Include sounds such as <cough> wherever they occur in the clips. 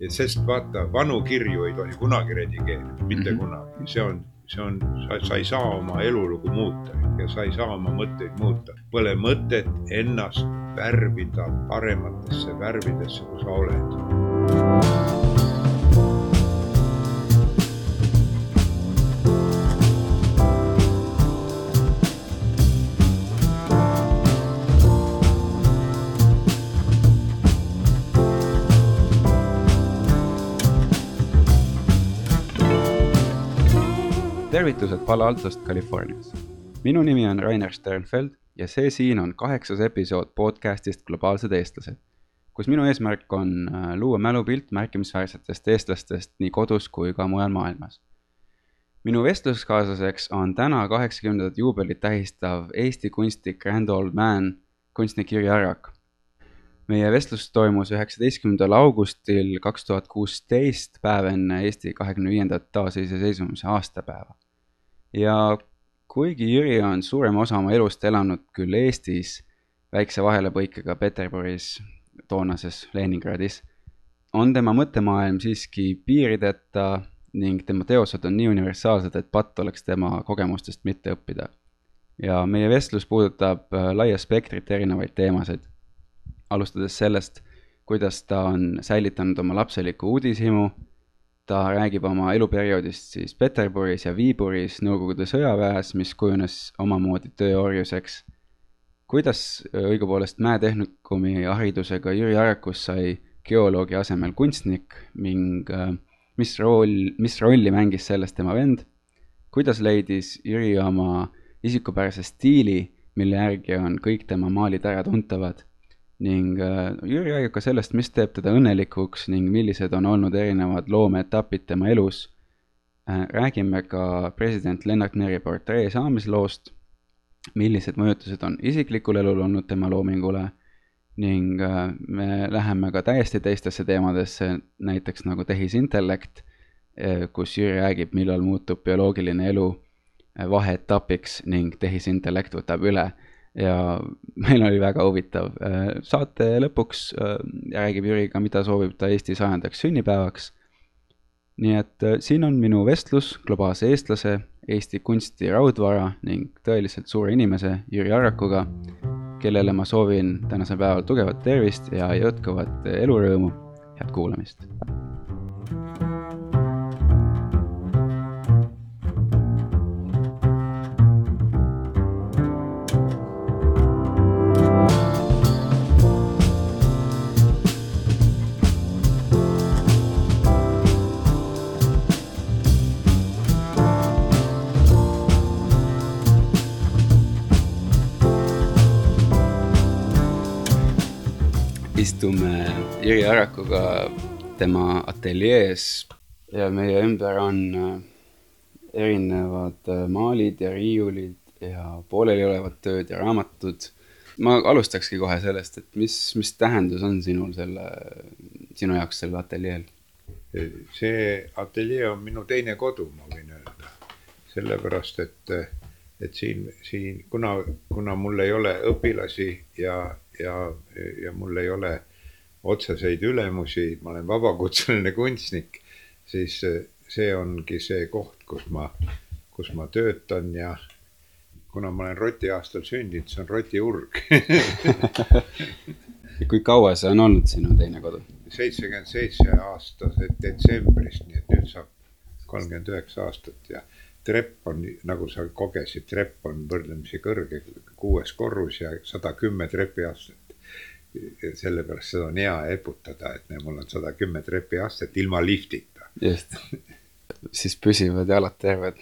et sest vaata, vanu kirju ei tohi kunagi redigeerida, mitte mm -hmm. kunagi, see on, see on, sa ei saa oma elulugu muuta ja sa ei saa oma mõtteid muuta. Pole mõtet ennast värvida parematesse värvidesse, kui sa oled tervitused Palo Altost, Californias. minu nimi on Rainer Sternfeld ja see siin on kaheksas episood podcastist Globaalsed eestlased, kus minu eesmärk on äh, luua mälupilt märkimisväärsetest eestlastest nii kodus kui ka mujal maailmas. minu vestluskaaslaseks on täna kaheksakümnendat juubelit tähistav Eesti kunstnik Grand Old Man, kunstnik Jüri Arrak meie vestlus toimus üheksateistkümnendal augustil kaks tuhat kuusteist, päev enne Eesti kahekümne viiendat taasiseseisvumise aastapäeva ja kuigi Jüri on suurema osa oma elust elanud küll Eestis, väikse vahelepõikega Peterburis, toonases Leningradis, on tema mõttemaailm siiski piirideta ning tema teosed on nii universaalsed, et patt oleks tema kogemustest mitte õppida. ja meie vestlus puudutab äh, laia spektrit erinevaid teemasid, alustades sellest, kuidas ta on säilitanud oma lapselikku uudishimu ta räägib oma eluperioodist siis Peterburis ja Viiburis Nõukogude sõjaväes, mis kujunes omamoodi tööorjuseks. kuidas õigupoolest mäetehnikumi haridusega Jüri Arakus sai geoloogi asemel kunstnik ning äh, mis roll, mis rolli mängis selles tema vend? kuidas leidis Jüri oma isikupärase stiili, mille järgi on kõik tema maalid äratuntavad ning äh, Jüri räägib ka sellest, mis teeb teda õnnelikuks ning millised on olnud erinevad loomeetapid tema elus. Äh, räägime ka president Lennart Meri portree saamisloost, millised mõjutused on isiklikul elul olnud tema loomingule ning äh, me läheme ka täiesti teistesse teemadesse, näiteks nagu tehisintellekt, kus Jüri räägib, millal muutub bioloogiline elu vaheetapiks ning tehisintellekt võtab üle ja <laughs> meil oli väga huvitav. Äh, saate lõpuks äh, räägib Jüri ka, mida soovib ta Eesti sajandaks sünnipäevaks. nii et äh, siin on minu vestlus globaalse eestlase, Eesti kunsti raudvara ning tõeliselt suure inimese Jüri Arrakuga, kellele ma soovin tänasel päeval tugevat tervist ja jätkuvat elurõõmu. head kuulamist istume Jüri Arakuga tema ateljees ja meie ümber on äh, erinevad äh, maalid ja riiulid ja pooleliolevad tööd ja raamatud. ma alustakski kohe sellest, et mis, mis tähendus on sinul selle, sinu jaoks sellel ateljeel? see ateljee on minu teine kodu, ma võin öelda. sellepärast, et, et siin, siin, kuna, kuna mul ei ole õpilasi ja, ja, ja mul ei ole otseseid ülemusi, ma olen vabakutseline kunstnik, siis see ongi see koht, kus ma, kus ma töötan ja kuna ma olen Roti aastal sündinud, see on Roti urg <laughs> kui kaua see on olnud sinu teine kodu? seitsekümmend seitse aastase detsembrist, nii et nüüd saab kolmkümmend üheksa aastat ja trepp on, nagu sa kogesid, trepp on võrdlemisi kõrge, kuues korrus ja sada kümme trepiastet sellepärast seda on hea eputada, et mul on sada kümme trepiastet ilma liftita. just, siis püsivad jalad terved.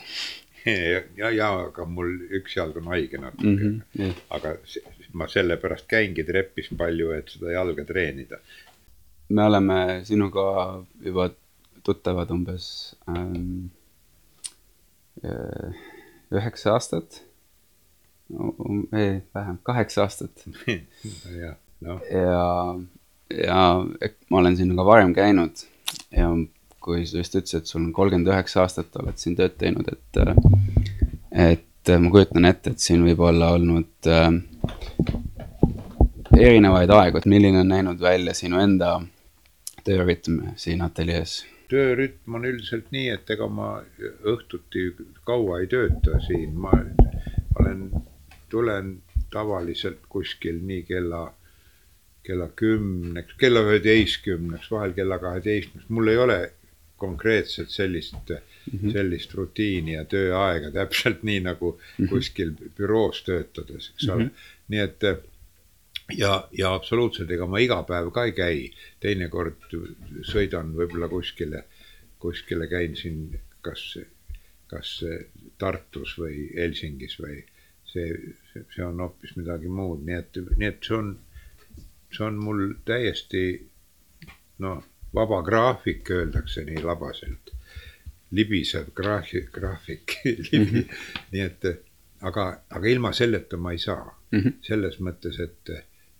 ja, ja, ja, aga mul üks jalg on haige natuke mm. -hmm, aga ma sellepärast käingi trepis palju, et seda jalga treenida. me oleme sinuga juba tuttavad umbes ähm, äh, üheksa aastat um,. ei, vähem, kaheksa aastat <laughs> jah no.. ja, ja ma olen siin ka varem käinud ja kui sa just ütlesid, et sul on kolmkümmend üheksa aastat oled siin tööd teinud, et, et ma kujutan ette, et siin võib olla olnud äh, erinevaid aegu, et milline on näinud välja sinu enda töörütm siin ateljees? Töörütm on üldiselt nii, et ega ma õhtuti kaua ei tööta siin, ma olen, tulen tavaliselt kuskil nii kella, kella kümneks, kella üheteistkümneks, vahel kella kaheteistkümneks, mul ei ole konkreetselt sellist mm, -hmm. sellist rutiini ja tööaega täpselt nii nagu mm -hmm. kuskil büroos töötades, eks ole mm. -hmm. nii et ja, ja absoluutselt, ega ma iga päev ka ei käi, teinekord sõidan võib-olla kuskile, kuskile käin siin kas, kas Tartus või Helsingis või see, see on hoopis midagi muud, nii et, nii et see on, see on mul täiesti noh, vaba graafik, öeldakse nii labaselt. libisev graafik, graafik <laughs> libi. nii et aga, aga ilma selleta ma ei saa mm. -hmm. selles mõttes, et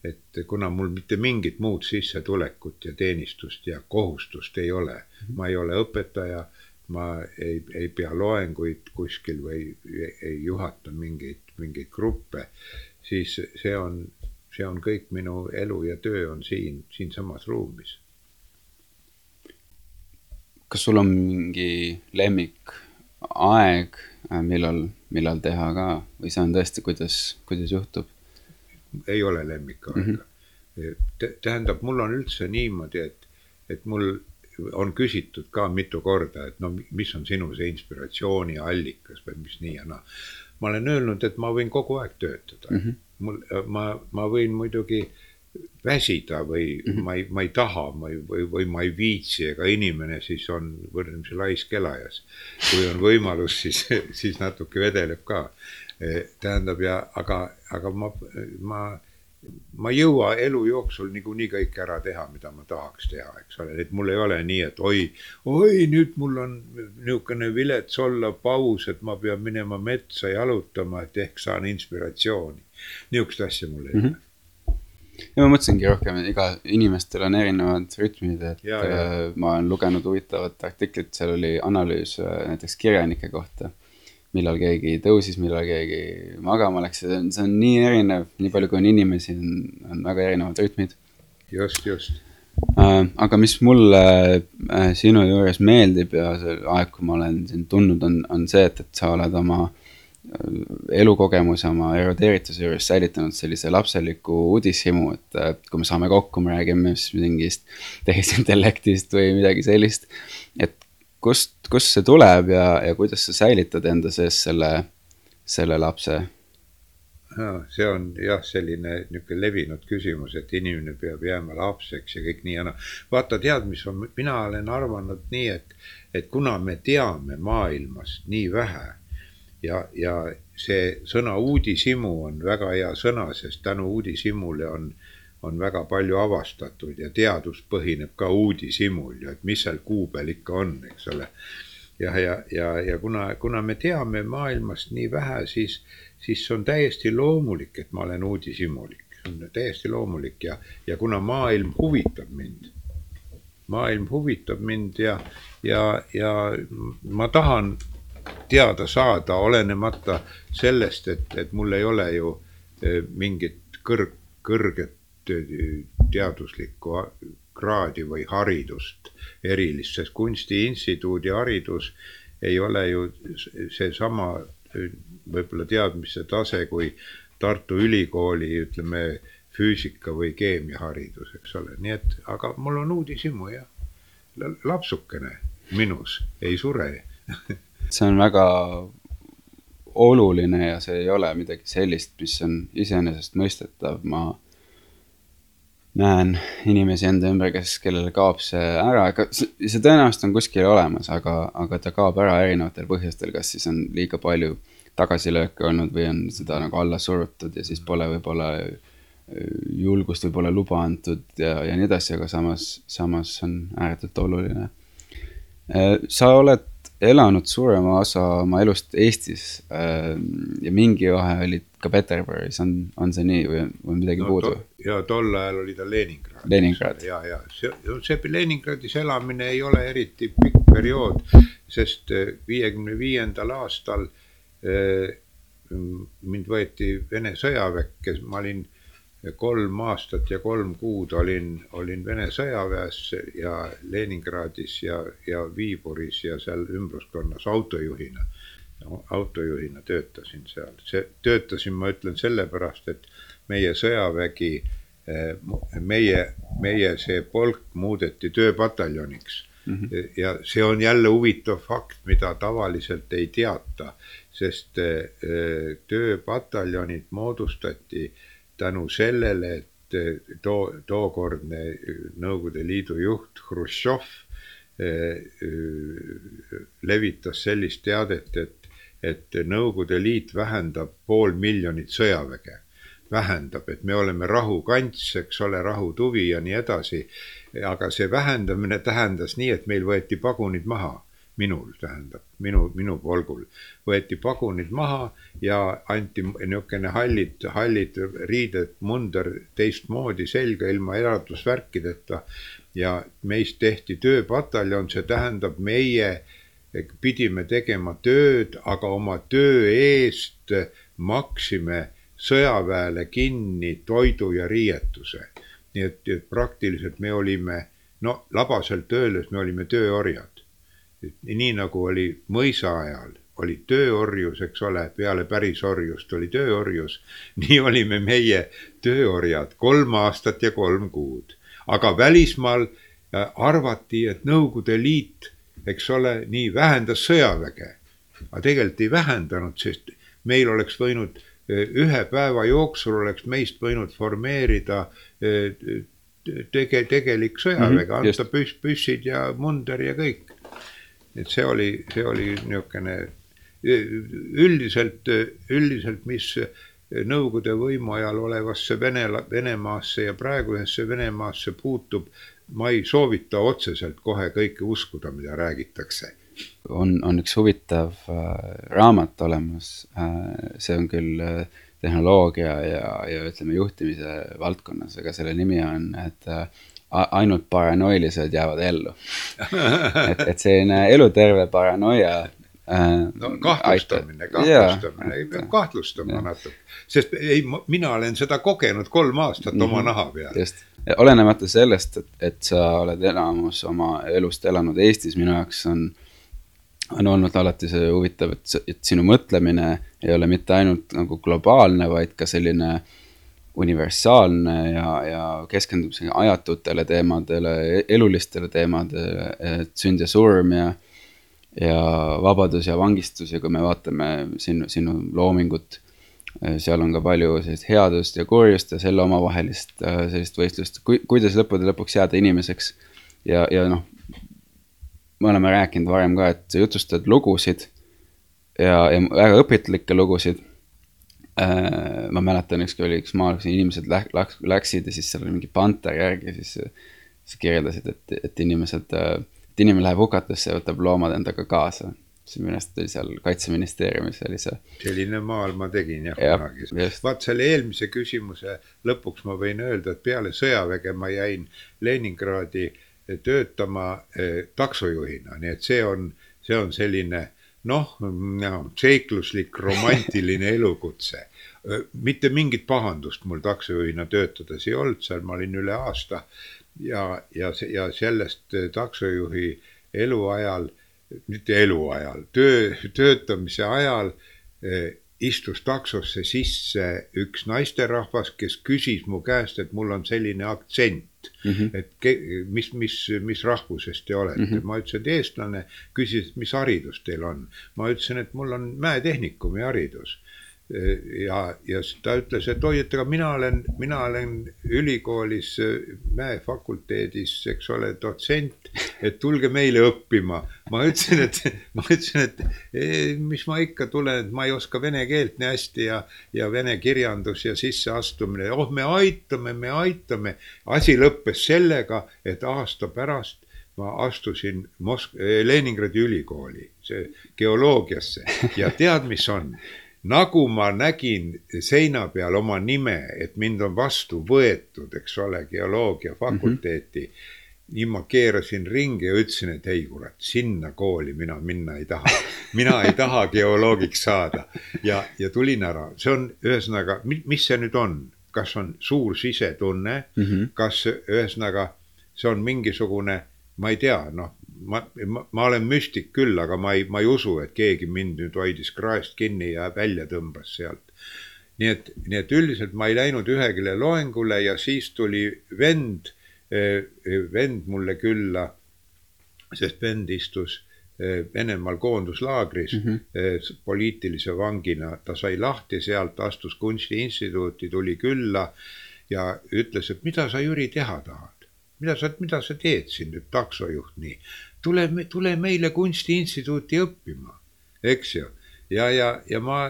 et kuna mul mitte mingit muud sissetulekut ja teenistust ja kohustust ei ole, ma ei ole õpetaja, ma ei, ei pea loenguid kuskil või ei, juhata mingeid, mingeid gruppe, siis see on, see on kõik minu elu ja töö on siin, siinsamas ruumis. kas sul on mingi lemmikaeg, millal, millal teha ka või see on tõesti, kuidas, kuidas juhtub? Ei ole lemmikaega mm. -hmm. tähendab, mul on üldse niimoodi, et, et mul on küsitud ka mitu korda, et no mis on sinu see inspiratsiooniallikas või mis nii ja naa. ma olen öelnud, et ma võin kogu aeg töötada mm. -hmm. mul, ma, ma võin muidugi väsida või mm -hmm. ma ei, ma ei taha, ma ei, või, või ma ei viitsi, ega inimene siis on võrdlemisi laisk elajas. kui on võimalus, <laughs> siis, siis natuke vedeleb ka Eh, tähendab ja, aga, aga ma, ma, ma ei jõua elu jooksul niikuinii kõike ära teha, mida ma tahaks teha, eks ole, et mul ei ole nii, et oi, oi, nüüd mul on niisugune vilets olla paus, et ma pean minema metsa jalutama, et ehk saan inspiratsiooni. niisugust asja mul ei ole mm. -hmm ja ma mõtlesingi rohkem, iga inimestel on erinevad rütmid, et ja, ja. Äh, ma olen lugenud huvitavat artiklit, seal oli analüüs äh, näiteks kirjanike kohta millal keegi tõusis, millal keegi magama läks see on, see on nii erinev, nii palju kui on inimesi, on, on väga erinevad rütmid. just, just äh,. aga mis mulle sinu juures meeldib ja see aeg, kui ma olen sind tundnud, on, on see, et, et sa oled oma äh, elukogemuse, oma erodeerituse juures säilitanud sellise lapseliku uudishimu, et kui me saame kokku, me räägime mingist <laughs> tehisintellektist või midagi sellist. et kust, kust see tuleb ja, ja kuidas sa säilitad enda sees selle, selle lapse? see on jah, selline niisugune levinud küsimus, et inimene peab jääma lapseks ja kõik nii ja naa. vaata, tead, mis on, mina olen arvanud nii, et, et kuna me teame maailmast nii vähe ja, ja see sõna uudishimu on väga hea sõna, sest tänu uudishimule on on väga palju avastatud ja teadus põhineb ka uudishimul ju, et mis seal kuu peal ikka on, eks ole. ja, ja, ja, ja kuna, kuna me teame maailmast nii vähe, siis, siis on täiesti loomulik, et ma olen uudishimulik, see on täiesti loomulik ja, ja kuna maailm huvitab mind, maailm huvitab mind ja, ja, ja ma tahan teada saada, olenemata sellest, et, et mul ei ole ju eh, mingit kõrg, kõrget teaduslikku kraadi või haridust erilist, sest kunstiinstituudi haridus ei ole ju seesama võib-olla teadmiste tase kui Tartu Ülikooli, ütleme, füüsika või keemiaharidus, eks ole, nii et, aga mul on uudishimu jah. lapsukene minus ei sure <laughs> see on väga oluline ja see ei ole midagi sellist, mis on iseenesestmõistetav, ma näen inimesi enda ümber, kes, kellel kaob see ära, ega see tõenäoliselt on kuskil olemas, aga, aga ta kaob ära erinevatel põhjustel, kas siis on liiga palju tagasilööke olnud või on seda nagu alla surutud ja siis pole võib-olla julgust võib-olla luba antud ja, ja nii edasi, aga samas, samas on ääretult oluline. sa oled elanud suurema osa oma elust Eestis ja mingi vahe olid ka Peterburis, on, on see nii või on midagi no, puudu? ja tol ajal oli ta Leningradis. Leningrad. ja, ja see, see Leningradis elamine ei ole eriti pikk periood, sest eh, viiekümne viiendal aastal eh, mind võeti Vene sõjaväkke, ma olin kolm aastat ja kolm kuud olin, olin Vene sõjaväes ja Leningradis ja, ja Viiburis ja seal ümbruskonnas autojuhina autojuhina töötasin seal, see, töötasin, ma ütlen sellepärast, et meie sõjavägi, eh, meie, meie see polk muudeti tööpataljoniks mm. -hmm. ja see on jälle huvitav fakt, mida tavaliselt ei teata, sest eh, tööpataljonid moodustati tänu sellele, et eh, too, tookordne Nõukogude Liidu juht Hruštšov levitas sellist teadet, et, et Nõukogude Liit vähendab pool miljonit sõjaväge vähendab, et me oleme rahukants, eks ole, rahutuvi ja nii edasi. aga see vähendamine tähendas nii, et meil võeti pagunid maha, minul tähendab, minu, minu polgul võeti pagunid maha ja anti niisugune hallid, hallid riided, munder teistmoodi selga ilma eraldusvärkideta. ja meist tehti tööpataljon, see tähendab meie pidime tegema tööd, aga oma töö eest maksime sõjaväele kinni toidu ja riietuse. nii et, et praktiliselt me olime, no labaselt öeldes, me olime tööorjad. Nii nagu oli mõisa ajal, oli tööorjus, eks ole, peale pärisorjust oli tööorjus, <laughs> nii olime meie tööorjad kolm aastat ja kolm kuud. aga välismaal äh, arvati, et Nõukogude Liit, eks ole, nii vähendas sõjaväge. aga tegelikult ei vähendanud, sest meil oleks võinud ühe päeva jooksul oleks meist võinud formeerida eh, tege-, tegelik sõjavägi mm, -hmm, anda püss, püssid ja munder ja kõik. Et see oli, see oli niisugune üldiselt, üldiselt, mis Nõukogude võimu ajal olevasse Vene, Venemaasse ja praegusesse Venemaasse puutub, ma ei soovita otseselt kohe kõike uskuda, mida räägitakse. On, on üks huvitav äh, raamat olemas äh,, see on küll äh, tehnoloogia ja, ja ütleme, juhtimise valdkonnas, aga selle nimi on, et ainult paranoilised jäävad ellu et, et selline eluterve paranoia äh,. no kahtlustamine, kahtlustamine, ei pea kahtlustama natuke, sest ei, mina olen seda kogenud kolm aastat mm -hmm. oma mhm. naha peal. just, olenemata sellest, et, et sa oled enamus oma elust elanud Eestis, minu jaoks on äh, on olnud alati see huvitav, et, et sinu mõtlemine ei ole mitte ainult nagu globaalne, vaid ka selline universaalne ja, ja keskendub ajatutele teemadele, elulistele teemadele, et sünd ja surm ja ja vabadus ja vangistus ja kui me vaatame sinu, sinu loomingut, seal on ka palju sellist headust ja kurjust ja selle omavahelist sellist võistlust, kui, kuidas lõppude lõpuks jääda inimeseks. ja, ja noh, me oleme rääkinud varem ka, et sa jutustad lugusid ja, ja väga õpetlikke lugusid äh,. Ma mäletan, ükskord oli üks maal, kus inimesed läk, läk, läksid ja siis seal oli mingi panter järgi, siis sa kirjeldasid, et, et inimesed, et inimene läheb hukatusse ja võtab loomad endaga kaasa. siis minu arust oli seal kaitseministeeriumis oli see. selline maal ma tegin jah ja, kunagi. vaat selle eelmise küsimuse lõpuks ma võin öelda, et peale sõjaväge ma jäin Leningradi äh, töötama eh, taksojuhina, nii et see on, see on selline noh, seikluslik romantiline <laughs> elukutse. mitte mingit pahandust mul taksojuhina töötades ei olnud, seal ma olin üle aasta ja, ja, ja sellest eh, taksojuhi eluajal, mitte eluajal, töö, töötamise ajal eh, istus taksosse sisse üks naisterahvas, kes küsis mu käest, et mul on selline aktsent mm, -hmm. et ke, mis, mis, mis rahvusest te olete mm. -hmm. ma ütlesin, et eestlane, küsis, et mis haridus teil on. ma ütlesin, et mul on mäetehnikumi ja, ja ta ütles, et oi, et aga mina olen, mina olen ülikoolis mäefakulteedis, eks ole, dotsent, et tulge meile õppima. ma ütlesin, et ma ütlesin, et e, mis ma ikka tulen, et ma ei oska vene keelt nii hästi ja, ja vene kirjandus ja sisseastumine, oh, me aitame, me aitame. asi lõppes sellega, et aasta pärast ma astusin Mosk-, Leningradi ülikooli, see geoloogiasse ja tead, mis on nagu ma nägin seina peal oma nime, et mind on vastu võetud, eks ole, geoloogia fakulteeti mm. -hmm nii ma keerasin ringi ja ütlesin, et ei kurat, sinna kooli mina minna ei taha. mina ei taha geoloogiks saada ja, ja tulin ära, see on ühesõnaga, mis see nüüd on? kas on suur sisetunne mm, -hmm. kas ühesõnaga see on mingisugune, ma ei tea, noh, ma, ma, ma olen müstik küll, aga ma ei, ma ei usu, et keegi mind nüüd hoidis kraest kinni ja välja tõmbas sealt. nii et, nii et üldiselt ma ei läinud ühegile loengule ja siis tuli vend, vend mulle külla, sest vend istus Eh, Venemaal koonduslaagris mm -hmm. poliitilise vangina, ta sai lahti sealt, astus kunstiinstituuti, tuli külla ja ütles, et mida sa, Jüri, teha tahad. mida sa, mida sa teed siin nüüd, taksojuht nii. Tule, tule meile kunstiinstituuti õppima, eks ju. ja, ja, ja ma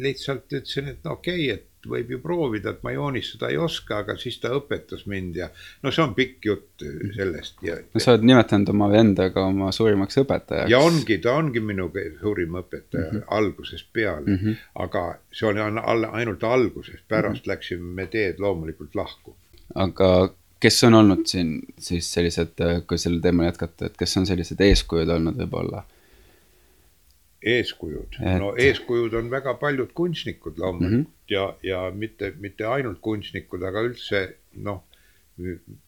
lihtsalt ütlesin, et no okei okay,, et võib ju proovida, et ma joonistada ei oska, aga siis ta õpetas mind ja no see on pikk jutt sellest ja. no sa oled nimetanud oma venda ka oma suurimaks õpetajaks. ja ongi, ta ongi minu suurim õpetaja mm -hmm. algusest peale mm, -hmm. aga see oli ainult alguses, pärast mm -hmm. läksime me teed loomulikult lahku. aga kes on olnud siin siis sellised, kui sellel teemal jätkata, et kes on sellised eeskujud olnud võib-olla? eeskujud et..., no eeskujud on väga paljud kunstnikud loomulikult mm -hmm. ja, ja mitte, mitte ainult kunstnikud, aga üldse noh,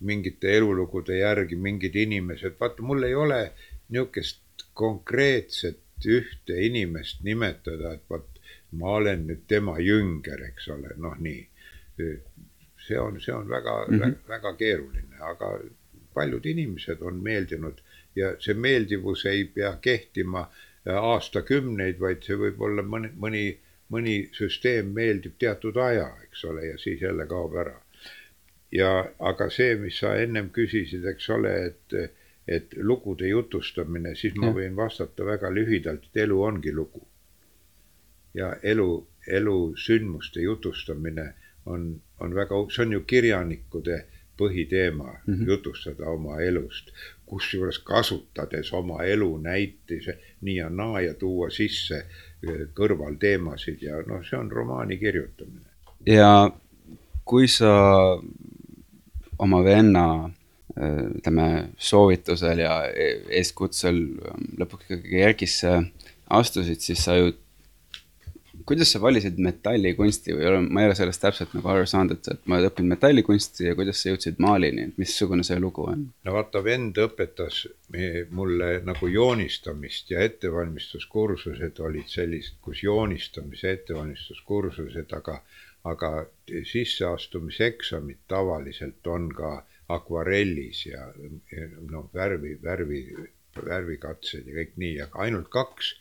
mingite elulugude järgi mingid inimesed, vaata, mul ei ole niisugust konkreetset ühte inimest nimetada, et vot ma olen nüüd tema jünger, eks ole, noh nii. See on, see on väga mm, -hmm. väga, keeruline, aga paljud inimesed on meeldinud ja see meeldivus ei pea kehtima äh, aastakümneid, vaid see võib olla mõni, mõni, mõni süsteem meeldib teatud aja, eks ole, ja siis jälle kaob ära. ja aga see, mis sa ennem küsisid, eks ole, et, et lugude jutustamine, siis ma ja. võin vastata väga lühidalt, et elu ongi lugu. ja elu, elu sündmuste jutustamine on, on väga, see on ju kirjanikude põhiteema mm, -hmm. jutustada oma elust kusjuures kasutades oma elu näitise nii ja naa ja tuua sisse eh, kõrvalteemasid ja noh, see on romaani kirjutamine. ja kui sa oma venna eh, ütleme soovitusel ja e-, eeskutsel lõpuks ikkagi Erkisse astusid, siis sa ju kuidas sa valisid metallikunsti või ma ei ole sellest täpselt nagu aru saanud, et, et ma olen õppinud metallikunsti ja kuidas sa jõudsid maalini, et missugune see lugu on? no vaata, vend õpetas mulle nagu joonistamist ja ettevalmistuskursused olid sellised, kus joonistamise ettevalmistuskursused, aga, aga sisseastumiseksamid tavaliselt on ka akvarellis ja, ja noh, värvi, värvi, värvikatsed ja kõik nii, aga ainult kaks,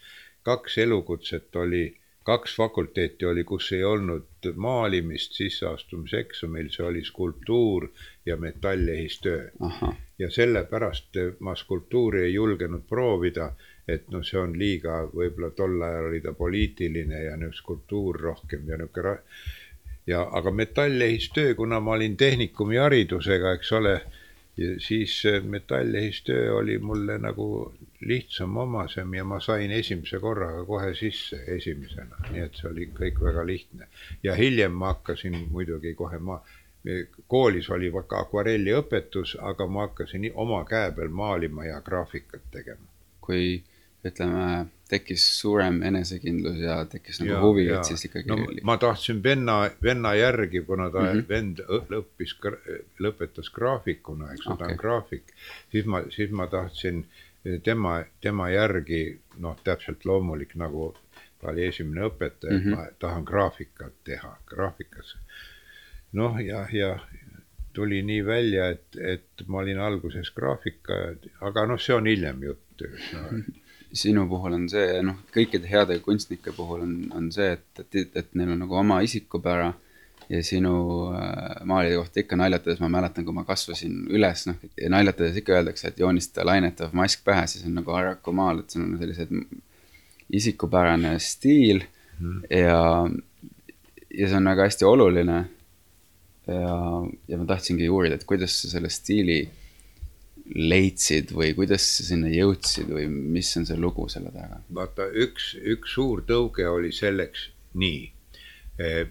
kaks elukutset oli kaks fakulteeti oli, kus ei olnud maalimist sisseastumiseksamil, see oli skulptuur ja metallehistöö. ja sellepärast ma skulptuuri ei julgenud proovida, et noh, see on liiga, võib-olla tol ajal oli ta poliitiline ja nüüd skulptuur rohkem ja niisugune ja aga metallehistöö, kuna ma olin tehnikumi haridusega, eks ole ja siis metallehistöö oli mulle nagu lihtsam, omasem ja ma sain esimese korraga kohe sisse esimesena, nii et see oli kõik väga lihtne. ja hiljem ma hakkasin muidugi kohe ma, koolis oli ka akvarelliõpetus, aga ma hakkasin oma käe peal maalima ja graafikat tegema. kui ütleme tekkis suurem enesekindlus ja tekkis nagu ja, huvi, et siis ikkagi no,. ma tahtsin venna, venna järgi, kuna ta mm -hmm. vend õppis, lõpetas graafikuna, eks ju okay., ta on graafik, siis ma, siis ma tahtsin tema, tema järgi, noh, täpselt loomulik nagu ta oli esimene õpetaja mm, -hmm. ma tahan graafikat teha, graafikas. noh, ja, ja tuli nii välja, et, et ma olin alguses graafika, aga noh, see on hiljem jutt no, sinu puhul on see, noh, kõikide heade kunstnike puhul on, on see, et, et, et neil on nagu oma isikupära ja sinu äh, maalide kohta ikka naljatades, ma mäletan, kui ma kasvasin üles, noh, naljatades ikka öeldakse, et joonista lainetav mask pähe, siis on nagu Harraku maal, et see on sellised isikupärane stiil mm. ja, ja see on väga hästi oluline. ja, ja ma tahtsingi uurida, et kuidas sa selle stiili leidsid või kuidas sa sinna jõudsid või mis on see lugu selle taga? vaata, üks, üks suur tõuge oli selleks nii. Eh,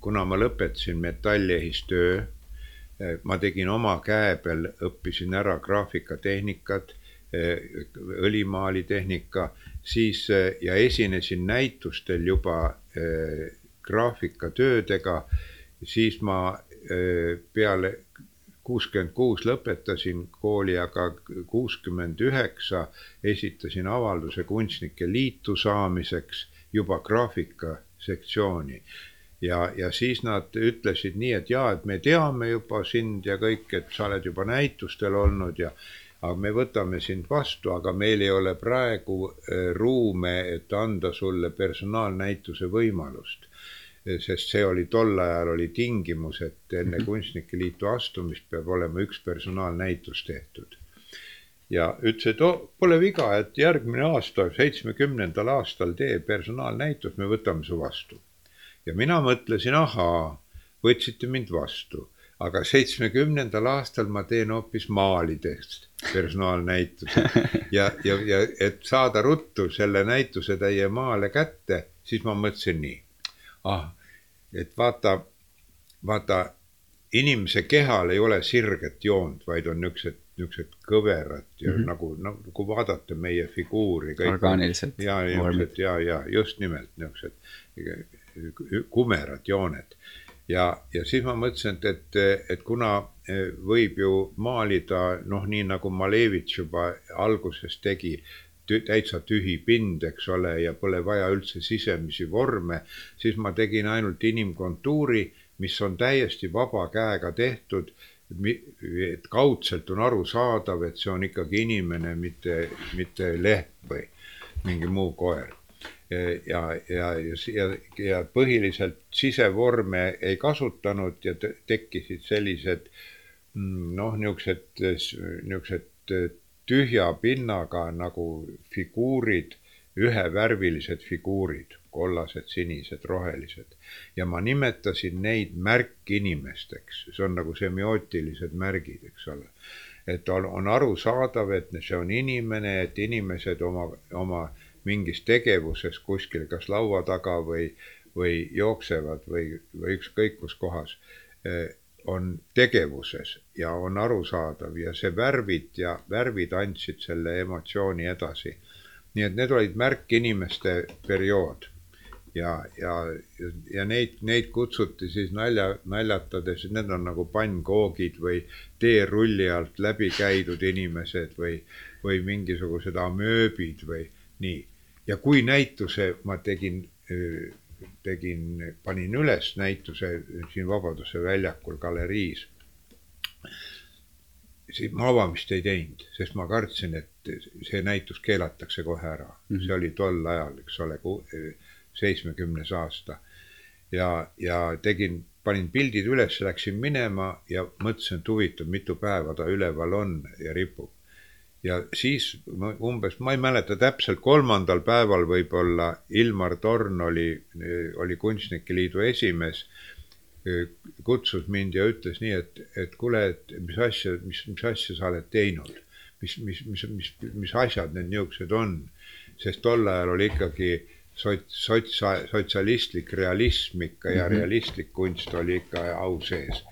kuna ma lõpetasin metalliehistöö, eh, ma tegin oma käe peal, õppisin ära graafikatehnikat, eh, õlimaalitehnika, siis ja esinesin näitustel juba graafikatöödega siis ma peale kuuskümmend kuus lõpetasin kooli, aga kuuskümmend üheksa esitasin avalduse Kunstnike Liitu saamiseks juba graafikasektsiooni. ja, ja siis nad ütlesid nii, et jaa, et me teame juba sind ja kõik, et sa oled juba näitustel olnud ja aga me võtame sind vastu, aga meil ei ole praegu äh, ruume, et anda sulle personaalnäituse võimalust sest see oli tol ajal oli tingimus, et enne mhm. Kunstnike Liitu astumist peab olema üks personaalnäitus tehtud. ja ütles, et oh, pole viga, et järgmine aasta, seitsmekümnendal aastal tee personaalnäitus, me võtame su vastu. ja mina mõtlesin, ahaa, võtsite mind vastu, aga seitsmekümnendal aastal ma teen hoopis maalidest personaalnäituse ja, ja, ja et saada ruttu selle näituse täie maale kätte, siis ma mõtlesin nii ah, et vaata, vaata inimese kehal ei ole sirget joont, vaid on niisugused, niisugused kõverad ja mm -hmm. nagu, nagu kui vaadata meie figuuri. orgaanilised. ja, ja, ja just nimelt niisugused kumerad jooned. ja, ja siis ma mõtlesin, et, et, et kuna eh, võib ju maalida noh, nii nagu Malevitš juba alguses tegi täitsa tühi pind, eks ole, ja pole vaja üldse sisemisi vorme, siis ma tegin ainult inimkontuuri, mis on täiesti vaba käega tehtud. et kaudselt on arusaadav, et see on ikkagi inimene, mitte, mitte leht või mingi muu koer ja, ja, ja, ja põhiliselt sisevorme ei kasutanud ja tekkisid sellised mm, noh, niisugused, niisugused tühja pinnaga nagu figuurid, ühevärvilised figuurid, kollased, sinised, rohelised. ja ma nimetasin neid märkinimesteks, see on nagu semiootilised märgid, eks ole. et on, on arusaadav, et see on inimene, et inimesed oma, oma mingis tegevuses kuskil, kas laua taga või, või jooksevad või, või ükskõik kus kohas eh, on tegevuses ja on arusaadav ja see värvid ja värvid andsid selle emotsiooni edasi. nii et need olid märkinimeste periood ja, ja, ja neid, neid kutsuti siis nalja, naljatades, need on nagu pannkoogid või teerulli alt läbi käidud inimesed või, või mingisugused amööbid või nii. ja kui näituse ma tegin tegin, panin üles näituse siin Vabaduse väljakul galeriis. siis ma avamist ei teinud, sest ma kartsin, et see näitus keelatakse kohe ära mm. -hmm. see oli tol ajal, eks ole, seitsmekümnes aasta. ja, ja tegin, panin pildid üles, läksin minema ja mõtlesin, et huvitav, mitu päeva ta üleval on ja ripub ja siis umbes, ma ei mäleta täpselt, kolmandal päeval võib-olla Ilmar Torn oli, oli Kunstnike Liidu esimees, kutsus mind ja ütles nii, et, et kuule, et mis asja, mis, mis asja sa oled teinud. mis, mis, mis, mis, mis asjad need niisugused on, sest tol ajal oli ikkagi sots-, sots-, sotsialistlik realism ikka ja mm -hmm. realistlik kunst oli ikka au sees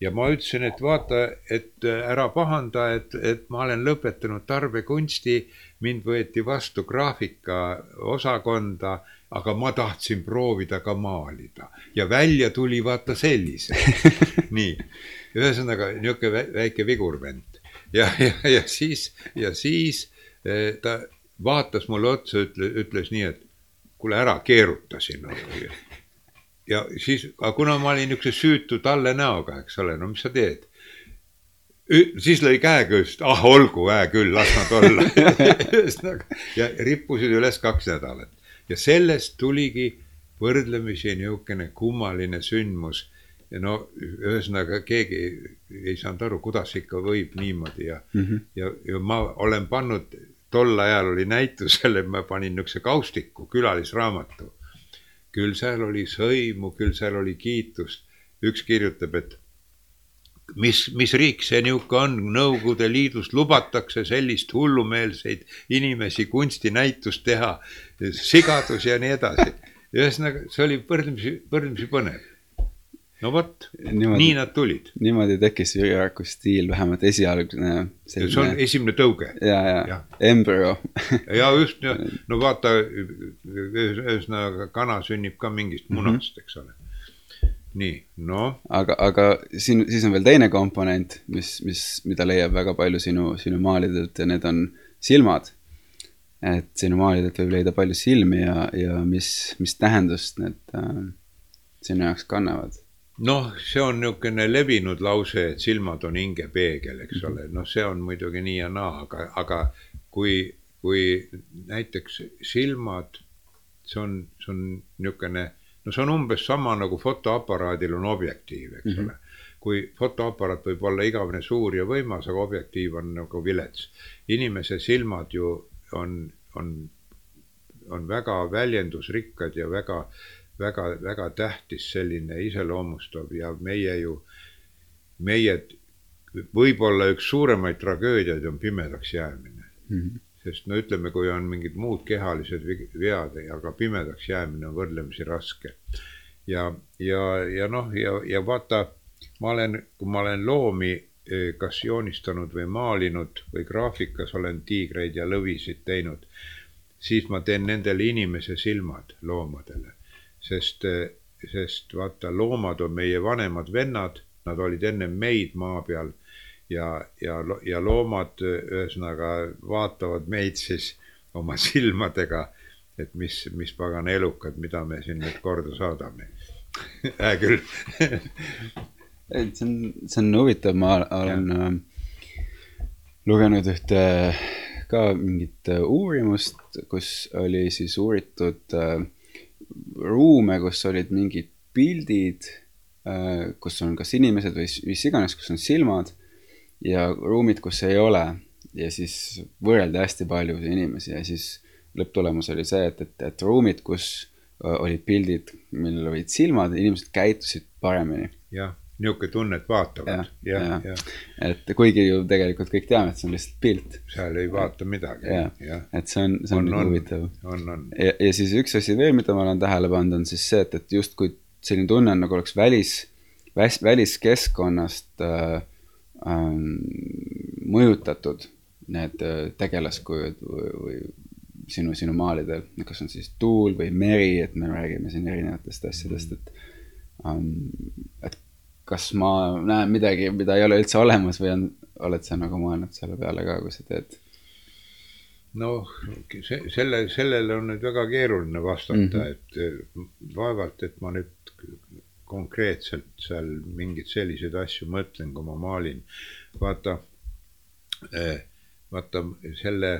ja ma ütlesin, et vaata, et äh, ära pahanda, et, et ma olen lõpetanud tarbekunsti, mind võeti vastu graafika osakonda, aga ma tahtsin proovida ka maalida. Ja välja tuli vaata sellise. <laughs> Nii, ühesõnaga niisugune väike vigurvend ja, ja, ja siis, ja siis äh, ta vaatas mulle otsa, ütle, ütles nii, et kuule, ära keeruta sinna ja siis, aga kuna ma olin niisuguse süütu talle näoga, eks ole, no mis sa teed? siis lõi käega just, ah olgu, hää küll, las nad olla <laughs> ja rippusid üles kaks nädalat ja sellest tuligi võrdlemisi niisugune kummaline sündmus. ja no ühesõnaga keegi ei saanud aru, kuidas ikka võib niimoodi ja mm, -hmm. ja, ja ma olen pannud, tol ajal oli näitusele, <laughs> ma panin niisuguse kaustiku, külalisraamatu küll seal oli sõimu, küll seal oli kiitust. üks kirjutab, et mis, mis riik see niisugune on, Nõukogude Liidus lubatakse sellist hullumeelseid inimesi kunstinäitust teha, sigadus ja nii edasi. ühesõnaga, see oli võrdlemisi, võrdlemisi põnev no vot, nii nad tulid. niimoodi tekkis Jüri Raku stiil, vähemalt esialgne. see on esimene tõuge. ja, ja, ja., embrüo ja just, <laughs> no vaata, ühesõnaga kana sünnib ka mingist mhm. munast mm, -hmm. eks ole. nii, noh. aga, aga siin, siis on veel teine komponent, mis, mis, mida leiab väga palju sinu, sinu maalidelt ja need on silmad. et sinu maalidelt võib leida palju silmi ja, ja mis, mis tähendust need äh, sinu jaoks kannavad? Noh, see on niisugune levinud lause, et silmad on hingepeegel, eks ole, noh, see on muidugi nii ja naa, aga, aga kui, kui näiteks silmad, see on, see on niisugune no see on umbes sama nagu fotoaparaadil on objektiiv, eks mm -hmm. ole. kui fotoaparaat võib olla igavene suur ja võimas, aga objektiiv on nagu vilets. inimese silmad ju on, on, on väga väljendusrikkad ja väga, väga, väga tähtis selline iseloomustav ja meie ju, meie võib-olla üks suuremaid tragöödiaid on pimedaks jäämine mm. -hmm sest no ütleme, kui on mingid muud kehalised vead, aga pimedaks jäämine on võrdlemisi raske. ja, ja, ja noh, ja, ja vaata, ma olen, kui ma olen loomi eh, kas joonistanud või maalinud või graafikas olen tiigreid ja lõvisid teinud, siis ma teen nendele inimese silmad loomadele, sest, sest vaata, loomad on meie vanemad vennad, nad olid ennem meid maa peal. Ja, ja, ja loomad ühesõnaga vaatavad meid siis oma <laughs> silmadega, et mis, mis pagan elukad, mida me siin nüüd korda saadame. <laughs> Hää küll. Et see on, see on huvitav, ma olen ja. äh, lugenud ühte ka mingit äh, uurimust, kus oli siis uuritud äh, ruume, kus olid mingid pildid äh,, kus on kas inimesed või mis iganes, kus on silmad ja ruumid, kus ei ole ja siis võrreldi hästi paljusid inimesi ja siis lõpptulemus oli see, et, et, et ruumid, kus olid pildid, millel olid silmad, inimesed käitusid paremini. jah, niisugune tunne, et vaatavad. jah ja. ja., et kuigi ju tegelikult kõik teame, et see on lihtsalt pilt. seal ei vaata midagi. et see on, see on, on nagu huvitav. on, on. ja, ja siis üks asi veel, mida ma olen tähele pannud, on siis see, et, et justkui selline tunne on nagu oleks välis, väliskeskkonnast äh, ähm, mõjutatud need äh, tegelaskujud või, või sinu, sinu maalidel, kas on siis tuul või meri, et me räägime siin erinevatest asjadest, et um,. et kas ma näen midagi, mida ei ole üldse olemas või on, oled sa nagu mõelnud selle peale ka, kui sa teed? noh, see, selle, sellele on nüüd väga keeruline vastata mm, -hmm. et vaevalt, et ma nüüd konkreetselt seal mingeid selliseid asju mõtlen, kui ma maalin. vaata, eh, vaata selle,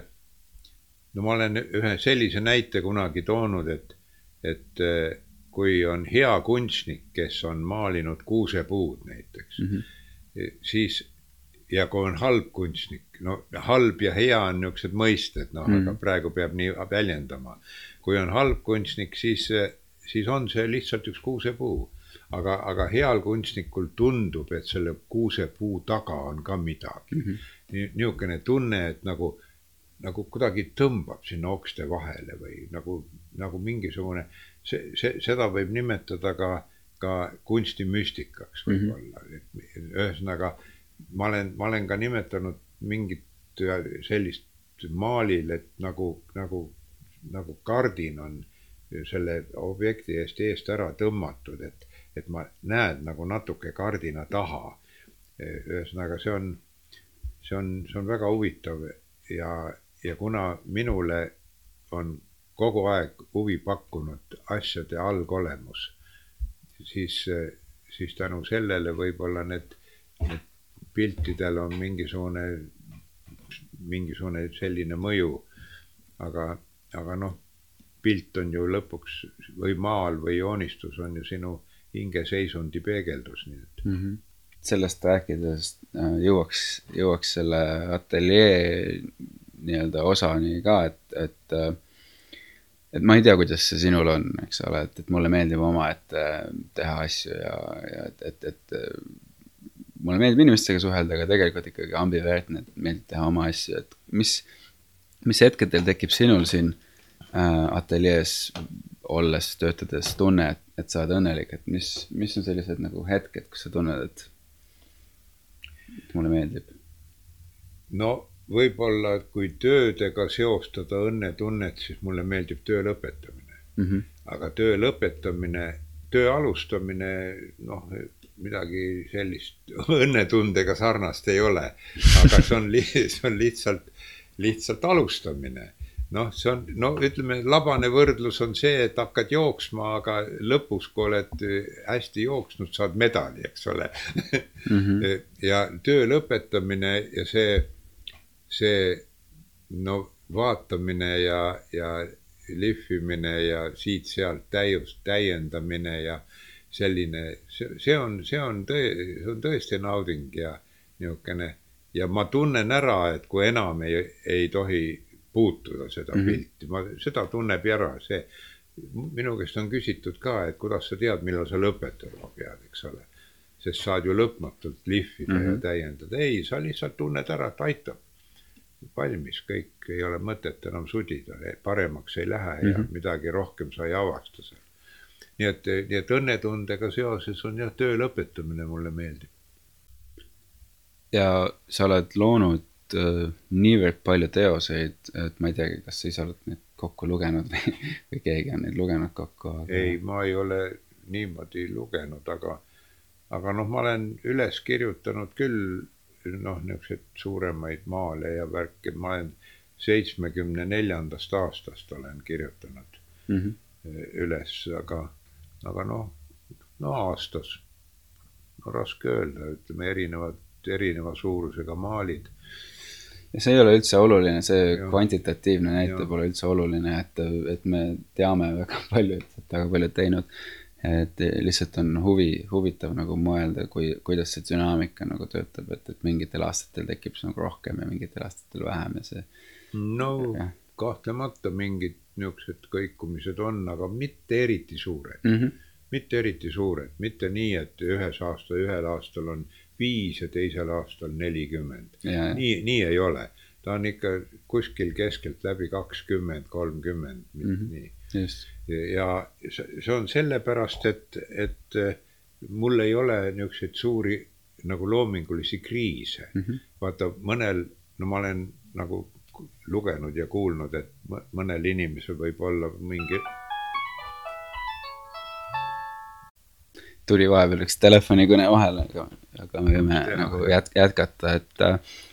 no ma olen ühe sellise näite kunagi toonud, et, et eh, kui on hea kunstnik, kes on maalinud kuusepuud näiteks mm, -hmm. siis ja kui on halb kunstnik, no halb ja hea on niisugused mõisted, noh mm, -hmm. aga mhm. praegu peab nii väljendama. kui on halb kunstnik, siis, siis on see lihtsalt üks kuusepuu aga, aga heal kunstnikul tundub, et selle kuusepuu taga on ka midagi mm. -hmm. niisugune tunne, et nagu, nagu kuidagi tõmbab sinna okste vahele või nagu, nagu mingisugune, see, see, seda võib nimetada ka, ka kunstimüstikaks võib-olla mm -hmm., ühesõnaga ma olen, ma olen ka nimetanud mingit sellist maalil, et nagu, nagu, nagu kardin on selle objekti eest eest ära tõmmatud, et et ma näen nagu natuke kardina taha. ühesõnaga, see on, see on, see on väga huvitav ja, ja kuna minule on kogu aeg huvi pakkunud asjade algolemus, siis, siis tänu sellele võib-olla need, need piltidel on mingisugune, mingisugune selline mõju. aga, aga noh, pilt on ju lõpuks või maal või joonistus on ju sinu hingeseisundi peegeldus, nii et mm. -hmm. sellest rääkides äh, jõuaks, jõuaks selle ateljee nii-öelda osani ka, et, et äh, et ma ei tea, kuidas see sinul on, eks ole, et, et mulle meeldib omaette teha asju ja, ja et, et, et mulle meeldib inimestega suhelda, aga tegelikult ikkagi ambivertne, et meeldib teha oma asju, et mis, mis hetkedel tekib sinul siin äh, ateljees olles, töötades tunne, et, et sa oled õnnelik, et mis, mis on sellised nagu hetked, kus sa tunned, et, et mulle meeldib? no võib-olla, et kui töödega seostada õnnetunnet, siis mulle meeldib töö lõpetamine mm. -hmm. aga töö lõpetamine töö alustamine, noh, midagi sellist <laughs> õnnetundega sarnast ei ole. aga see on, see on lihtsalt, lihtsalt alustamine noh, see on, no ütleme, labane võrdlus on see, et hakkad jooksma, aga lõpus, kui oled hästi jooksnud, saad medali, eks ole mm. -hmm. <laughs> ja töö lõpetamine ja see, see no vaatamine ja, ja lihvimine ja siit-sealt täiust, täiendamine ja selline, see, see on, see on tõe, see on tõesti nauding ja niisugune ja ma tunnen ära, et kui enam ei, ei tohi puutuda seda mm -hmm. pilti, ma, seda tunneb ära see. minu käest on küsitud ka, et kuidas sa tead, millal sa lõpetama pead, eks ole. sest saad ju lõpmatult lihvida mm -hmm. ja mhm. täiendada, ei, sa lihtsalt tunned ära, et aitab. Valmis, kõik, ei ole mõtet enam sudida, paremaks ei lähe mm -hmm. ja midagi rohkem sa ei avasta seal. nii et, nii et õnnetundega seoses on jah, töö lõpetamine mulle meeldib. ja sa oled loonud äh, niivõrd palju teoseid, et ma ei teagi, kas sa ise oled neid kokku lugenud või, või keegi on neid lugenud kokku aga...? ei, ma ei ole niimoodi lugenud, aga, aga noh, ma olen üles kirjutanud küll noh, niisuguseid suuremaid maale ja värke, ma olen seitsmekümne neljandast aastast olen kirjutanud mm -hmm. üles, aga, aga noh, no aastas, no raske öelda, ütleme erinevad, erineva suurusega maalid ja see ei ole üldse oluline, see ja. kvantitatiivne näitaja pole üldse oluline, et, et me teame väga palju, et, et väga paljud teinud. Et lihtsalt on huvi, huvitav nagu mõelda, kui, kuidas see dünaamika nagu töötab, et, et mingitel aastatel tekib see nagu rohkem ja mingitel aastatel vähem ja see. no ja. kahtlemata mingid niisugused kõikumised on, aga mitte eriti suured mm. -hmm. mitte eriti suured, mitte nii, et ühes aasta, ühel aastal on viis ja teisel aastal nelikümmend. nii, nii ei ole, ta on ikka kuskil keskeltläbi kakskümmend, kolmkümmend, mhm. nii. Ja see on sellepärast, et, et mul ei ole niisuguseid suuri nagu loomingulisi kriise mm. -hmm. vaata mõnel, no ma olen nagu lugenud ja kuulnud, et mõnel inimesel võib olla mingi tuli vahepeal üks telefonikõne vahele, aga, aga me võime Tea, nagu jät-, jätkata, et.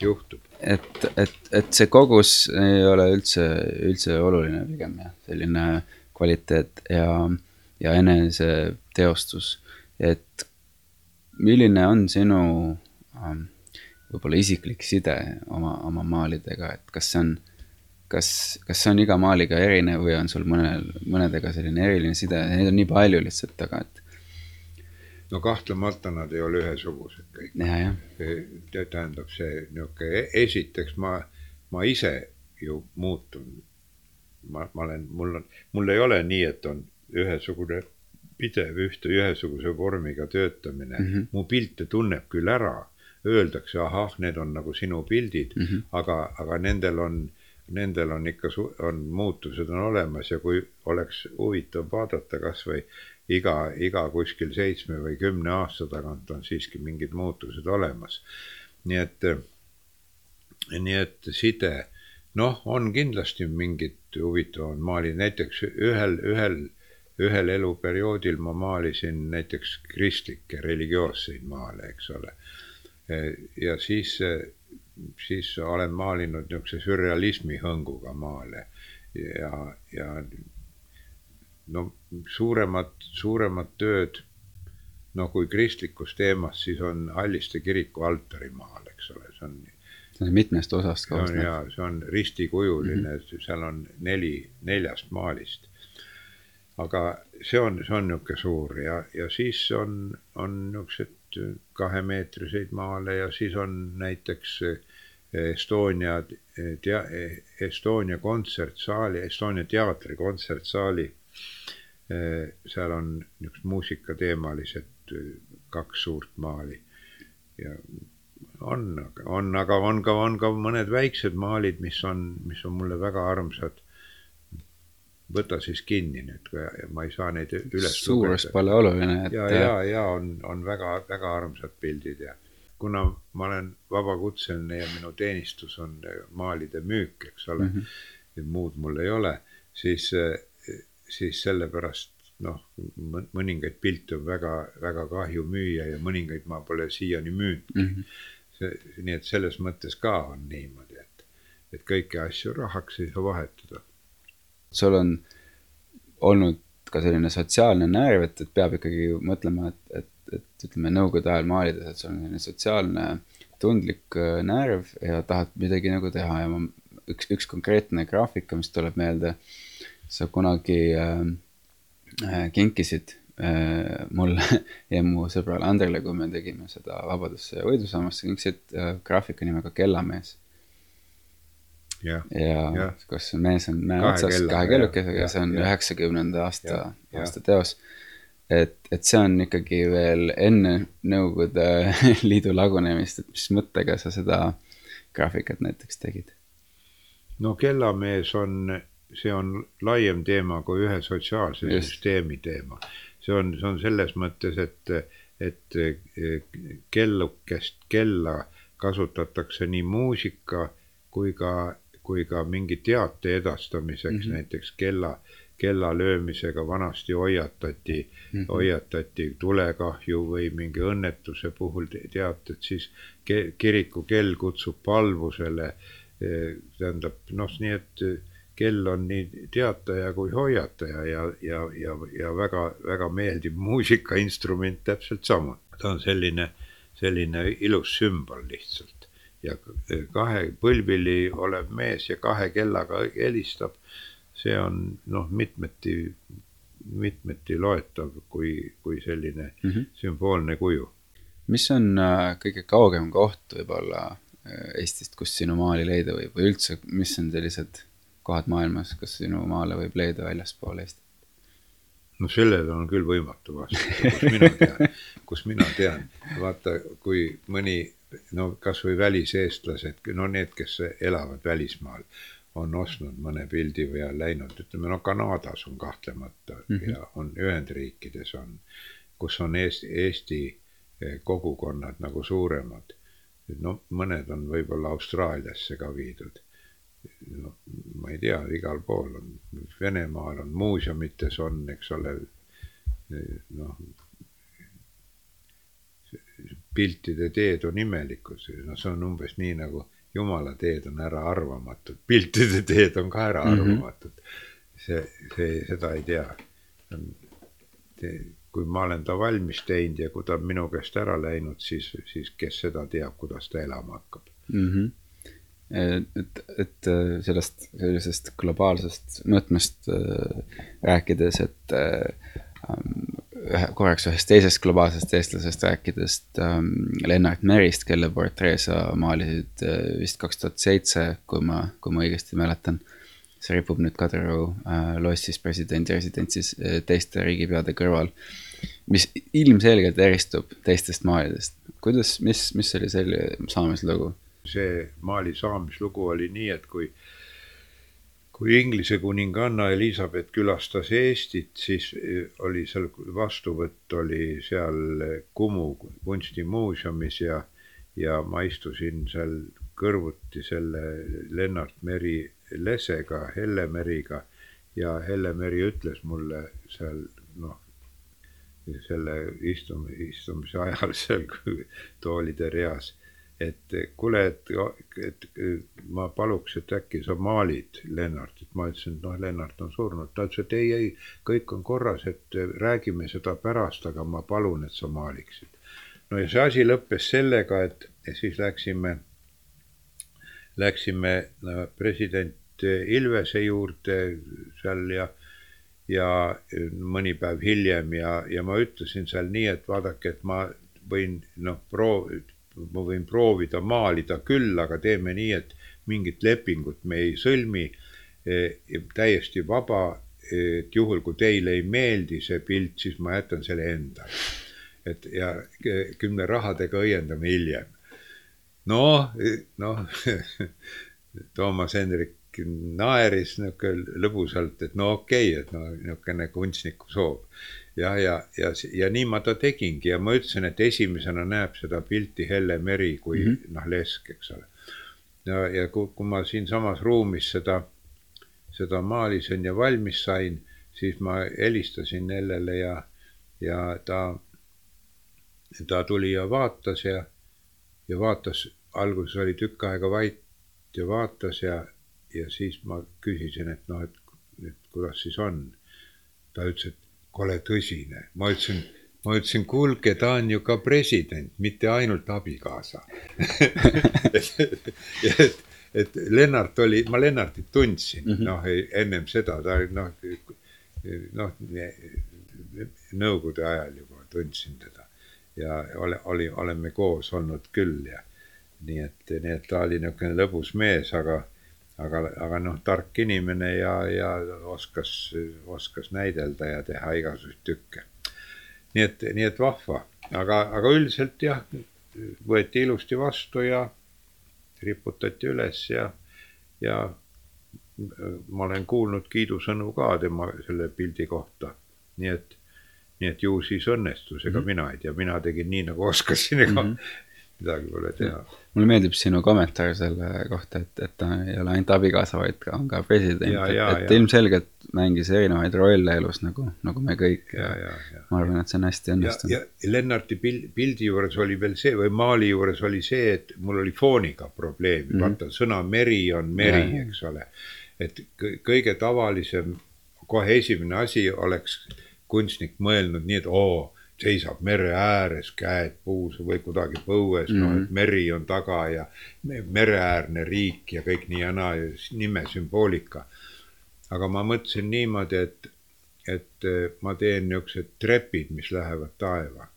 juhtub. et, et, et see kogus ei ole üldse, üldse oluline pigem jah, selline kvaliteet ja, ja eneseteostus. et milline on sinu um, võib-olla isiklik side oma, oma maalidega, et kas see on kas, kas see on iga maaliga erinev või on sul mõnel, mõnedega selline eriline side, neid on nii palju lihtsalt, aga et no kahtlemata nad ei ole ühesugused kõik. tähendab see niisugune, esiteks ma, ma ise ju muutun. Ma, ma olen, mul on, mul ei ole nii, et on ühesugune pidev ühte ühesuguse vormiga töötamine mm. -hmm. mu pilte tunneb küll ära, öeldakse, ahah, need on nagu sinu pildid mm, -hmm. aga, aga nendel on, nendel on ikka, on muutused on olemas ja kui oleks huvitav vaadata kasvõi iga, iga kuskil seitsme või kümne aasta tagant on siiski mingid muutused olemas. nii et, nii et side, noh, on kindlasti mingid huvitavad maalid, näiteks ühel, ühel, ühel eluperioodil ma maalisin näiteks kristlikke religioosseid maale, eks ole. ja siis, siis olen maalinud niisuguse sürrealismi hõnguga maale ja, ja no suuremad, suuremad tööd, no kui kristlikus teemas, siis on Halliste kiriku altarimaal, eks ole, see on. Mitmest osast koosnev. jaa, see on ristikujuline mm, -hmm. seal on neli, neljast maalist. aga see on, see on niisugune suur ja, ja siis on, on niisugused kahemeetriseid maale ja siis on näiteks Estonia tea-, Estonia kontsertsaali, Estonia teatri kontsertsaali seal on niisugused muusikateemalised kaks suurt maali ja on, on, aga on ka, on ka mõned väiksed maalid, mis on, mis on mulle väga armsad. võta siis kinni nüüd, ma ei saa neid üles suurus pole oluline, et. ja, ja, ja on, on väga, väga armsad pildid ja kuna ma olen vabakutseline ja minu teenistus on maalide müük, eks ole mm, -hmm. muud mul ei ole, siis siis sellepärast noh, mõningaid pilte on väga, väga kahju müüa ja mõningaid ma pole siiani müünudki mm. -hmm. See, nii et selles mõttes ka on niimoodi, et, et kõiki asju rahaks ei saa vahetada. sul on olnud ka selline sotsiaalne närv, et, et peab ikkagi mõtlema, et, et, et ütleme, nõukogude ajal maalides, et sul on selline sotsiaalne tundlik äh, närv ja tahad midagi nagu teha ja ma, üks, üks konkreetne graafika, mis tuleb meelde, sa kunagi äh, äh, kinkisid mulle <laughs> ja mu sõbrale Andrele, kui me tegime seda Vabadusse ja võidusammast, sa kinkisid äh, graafika nimega Kellamees ja, ja kus mees on mäe otsas kahe kellukesega ja see on üheksakümnenda aasta, aasta teos. et, et see on ikkagi veel enne Nõukogude <laughs> Liidu lagunemist, et mis mõttega sa seda graafikat näiteks tegid? no Kellamees on, see on laiem teema kui ühe sotsiaalse Just. süsteemi teema. See on, see on selles mõttes, et, et kellukest kella kasutatakse nii muusika kui ka kui ka mingi teate edastamiseks mm, -hmm. näiteks kella, kella löömisega vanasti hoiatati mm, -hmm. hoiatati tulekahju või mingi õnnetuse puhul teated, siis ke, kiriku kell kutsub palvusele. E, tähendab noh, nii et kell on nii teataja kui hoiataja ja, ja, ja, ja väga, väga meeldiv muusikainstrument täpselt samuti. ta on selline, selline ilus sümbol lihtsalt ja kahe põlvili olev mees ja kahe kellaga helistab, see on noh, mitmeti, mitmeti loetav kui, kui selline mm -hmm. sümboolne kuju. mis on äh, kõige kaugem koht võib-olla äh, Eestist, kus sinu maali leida võib või üldse, mis on sellised kohad maailmas, kus sinu maale võib leida väljaspool Eestit? no sellele on küll võimatu vastata, kus mina tean, kus mina tean, vaata, kui mõni no kasvõi väliseestlased, no need, kes elavad välismaal, on ostnud mõne pildi või on läinud, ütleme no Kanadas on kahtlemata mm -hmm. ja on Ühendriikides on, kus on Eesti, Eesti kogukonnad nagu suuremad. no mõned on võib-olla Austraaliasse ka viidud. No ma ei tea, igal pool on, Venemaal on muuseumites on, eks ole, noh piltide teed on imelikud, noh, see on umbes nii nagu jumala teed on äraarvamatud, piltide teed on ka äraarvamatud mm. -hmm. see, see, seda ei tea. kui ma olen ta valmis teinud ja kui ta on minu käest ära läinud, siis, siis kes seda teab, kuidas ta elama hakkab mm. -hmm et, et sellest sellisest globaalsest mõõtmest äh, rääkides, et äh, ühe, korraks ühest teisest globaalsest eestlasest rääkides ähm,, Lennart Merist, kelle portree sa maalisid äh, vist kaks tuhat seitse, kui ma, kui ma õigesti mäletan. see ripub nüüd Kadrioru äh, lossis presidendi residentsis äh, teiste riigipeade kõrval, mis ilmselgelt eristub teistest maalidest. kuidas, mis, mis oli selle saamislugu? See maali saamislugu oli nii, et kui kui Inglise kuninganna Elizabeth külastas Eestit, siis eh, oli seal vastuvõtt oli seal Kumu kunstimuuseumis ja, ja ma istusin seal kõrvuti selle Lennart Meri lesega, Helle Meriga ja Helle Meri ütles mulle seal noh, selle istum-, istumise ajal seal <laughs> toolide reas et kuule, et, et ma paluks, et äkki sa maalid Lennartit, ma ütlesin, et noh, Lennart on surnud, ta ütles, et ei, ei, kõik on korras, et räägime seda pärast, aga ma palun, et sa maaliksid. no ja see asi lõppes sellega, et siis läksime, läksime president Ilvese juurde seal ja ja mõni päev hiljem ja, ja ma ütlesin seal nii, et vaadake, et ma võin noh, proov-, ma võin proovida maalida küll, aga teeme nii, et mingit lepingut me ei sõlmi. E, täiesti vaba, et juhul, kui teile ei meeldi see pilt, siis ma jätan selle endale. et ja küll me rahadega õiendame hiljem. noh, noh <laughs> Toomas Hendrik naeris niisugune lõbusalt, et no okei okay,, et no niisugune kunstniku soov ja, ja, ja, ja nii ma ta tegingi ja ma ütlesin, et esimesena näeb seda pilti Helle Meri kui mm -hmm. noh, lesk, eks ole. ja, ja kui, kui ma siinsamas ruumis seda, seda maalisin ja valmis sain, siis ma helistasin Nellele ja, ja ta, ta tuli ja vaatas ja, ja vaatas, alguses oli tükk aega vait ja vaatas ja, ja siis ma küsisin, et noh, et, et kuidas siis on. ta ütles, et kole tõsine, ma ütlesin ma ütlesin, kuulge, ta on ju ka president, mitte ainult abikaasa. <laughs> Et, et, et Lennart oli, ma Lennartit tundsin mm -hmm. noh, ennem seda ta noh, noh nõukogude ajal juba tundsin teda. Ja ole, oli, oleme koos olnud küll ja nii et, nii et ta oli niisugune lõbus mees, aga, aga, aga noh, tark inimene ja, ja oskas, oskas näidelda ja teha igasuguseid tükke. Nii et, nii et vahva, aga, aga üldiselt jah, võeti ilusti vastu ja riputati üles ja, ja ma olen kuulnud kiidusõnu ka tema selle pildi kohta, nii et, nii et ju siis õnnestus, ega mm -hmm. mina ei tea, mina tegin nii nagu oskasin, ega mm -hmm midagi pole teha. mulle meeldib sinu kommentaar selle kohta, et, et ta ei ole ainult abikaasa, vaid ka on ka president, et, et ja. ilmselgelt mängis erinevaid rolle elus nagu, nagu me kõik ja, ja, ja ma arvan, et see on hästi õnnestunud. ja, Lennarti pildi, pildi juures oli veel see või maali juures oli see, et mul oli fooniga probleemi mm, -hmm. vaata sõna meri on meri, eks ole. et kõige tavalisem, kohe esimene asi oleks kunstnik mõelnud nii, et oo seisab mere ääres, käed puus või kuidagi põues mm, -hmm. noh, et mhm. meri on taga ja mereäärne riik ja kõik nii ja naa, nime sümboolika. aga ma mõtlesin niimoodi, et, et eh, ma teen niisugused trepid, mis lähevad taeva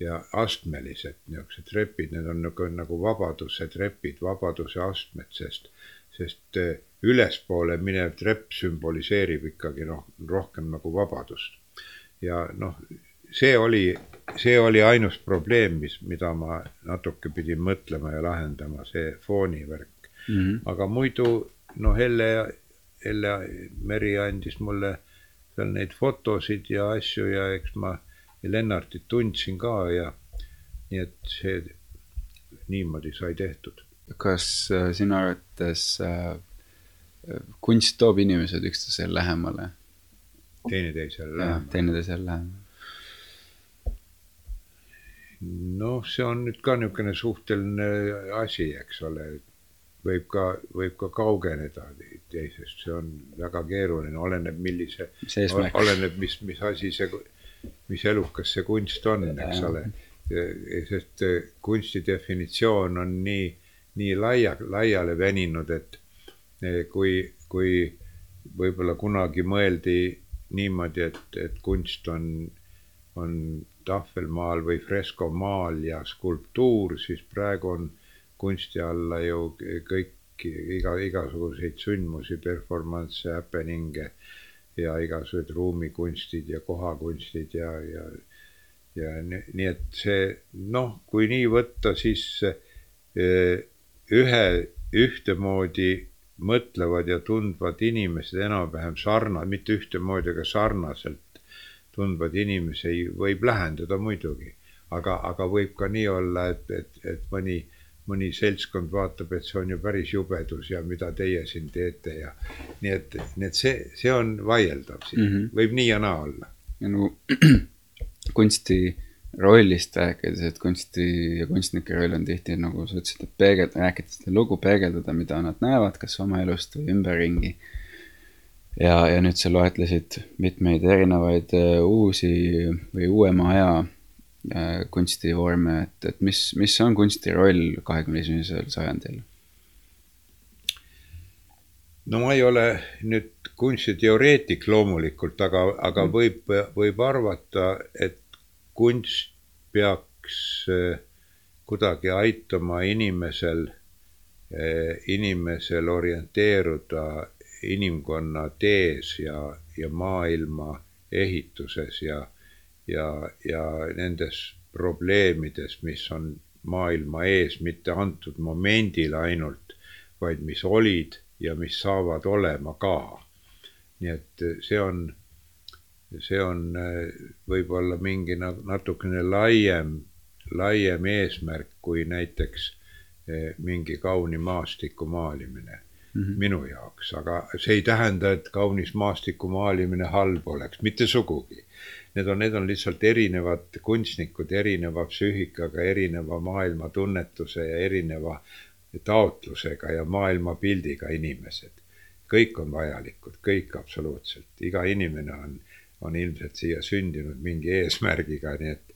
ja astmelised niisugused trepid, need on nagu, nagu vabaduse trepid, vabaduse astmed, sest, sest eh, ülespoole minev trepp sümboliseerib ikkagi noh, rohkem nagu vabadust. ja noh see oli, see oli ainus probleem, mis, mida ma natuke pidin mõtlema ja lahendama, see foonivärk mm. -hmm. aga muidu noh, Helle, Helle Meri andis mulle seal neid fotosid ja asju ja eks ma Lennartit tundsin ka ja nii et see niimoodi sai tehtud. kas äh, sinu arvates äh, kunst toob inimesed üksteisele lähemale? teineteisele lähemale. teineteisele lähemale noh, see on nüüd ka niisugune suhteline asi, eks ole. võib ka, võib ka kaugeneda teisest, see on väga keeruline, oleneb, millise, oleneb, mis, mis asi see, mis elukas see kunst on, eks ole. sest kunsti definitsioon on nii, nii laia, laiale veninud, et kui, kui võib-olla kunagi mõeldi niimoodi, et, et kunst on, on tahvelmaal või freskomaal ja skulptuur, siis praegu on kunsti alla ju kõik iga, igasuguseid sündmusi, performance'e, happening'e ja igasugused ruumikunstid ja kohakunstid ja, ja ja nii, et see noh, kui nii võtta, siis eh, ühe, ühtemoodi mõtlevad ja tundvad inimesed enam-vähem sarna-, mitte ühtemoodi, aga sarnaselt tundvaid inimesi võib lähendada muidugi, aga, aga võib ka nii olla, et, et, et mõni, mõni seltskond vaatab, et see on ju päris jubedus ja mida teie siin teete ja nii et, nii et see, see on vaieldav siin mm, -hmm. võib nii ja naa olla. no <clears throat> kunsti rollist rääkides, et kunsti ja kunstnike roll on tihti nagu sa ütlesid, et peegeldada, rääkida seda lugu, peegeldada, mida nad näevad, kas oma elust või ümberringi ja, ja nüüd sa loetlesid mitmeid erinevaid uh, uusi või uuema aja uh, kunstivorme, et, et mis, mis on kunsti roll kahekümne esimesel sajandil? no ma ei ole nüüd kunstiteoreetik loomulikult, aga, aga mm. võib, võib arvata, et kunst peaks uh, kuidagi aitama inimesel, inimesel orienteeruda inimkonna tees ja, ja maailma ehituses ja, ja, ja nendes probleemides, mis on maailma ees, mitte antud momendil ainult, vaid mis olid ja mis saavad olema ka. nii et see on, see on võib-olla mingi natukene laiem, laiem eesmärk kui näiteks eh, mingi kauni maastiku maalimine mm -hmm. minu jaoks, aga see ei tähenda, et kaunis maastiku maalimine halb oleks, mitte sugugi. Need on, need on lihtsalt erinevad kunstnikud, erineva psüühikaga, erineva maailmatunnetuse ja erineva taotlusega ja maailmapildiga inimesed. kõik on vajalikud, kõik absoluutselt, iga inimene on, on ilmselt siia sündinud mingi eesmärgiga, nii et,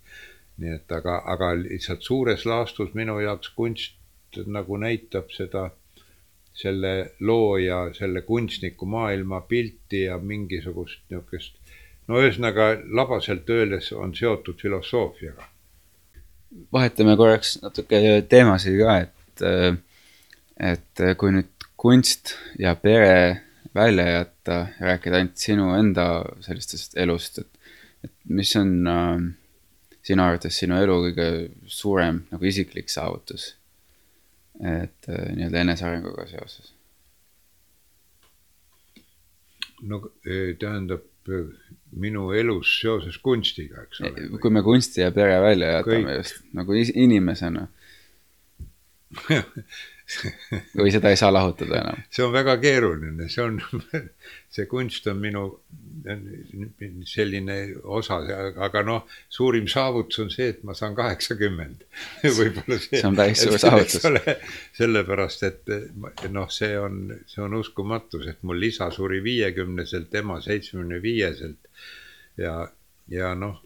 nii et aga, aga lihtsalt suures laastus minu jaoks kunst nagu näitab seda, selle looja, selle kunstniku maailmapilti ja mingisugust niisugust, no ühesõnaga labaselt öeldes on seotud filosoofiaga. vahetame korraks natuke teemasid ka, et, et kui nüüd kunst ja pere välja jätta, rääkida ainult sinu enda sellistest elust, et, et mis on äh, sinu arvates sinu elu kõige suurem nagu isiklik saavutus et äh, nii-öelda enesearenguga seoses? no e, tähendab minu elus seoses kunstiga, eks ole. kui me kunsti ja pere välja jätame Kõik... just nagu inimesena <laughs> <laughs> või seda ei saa lahutada enam? see on väga keeruline, see on, <laughs> see kunst on minu selline osa, aga noh, suurim saavutus on see, et ma saan kaheksakümmend. <laughs> võib-olla see. see on päris suur saavutus. sellepärast, et noh, see on, see on uskumatu, sest mul isa suri viiekümneselt, ema seitsmekümne viieselt. ja, ja noh,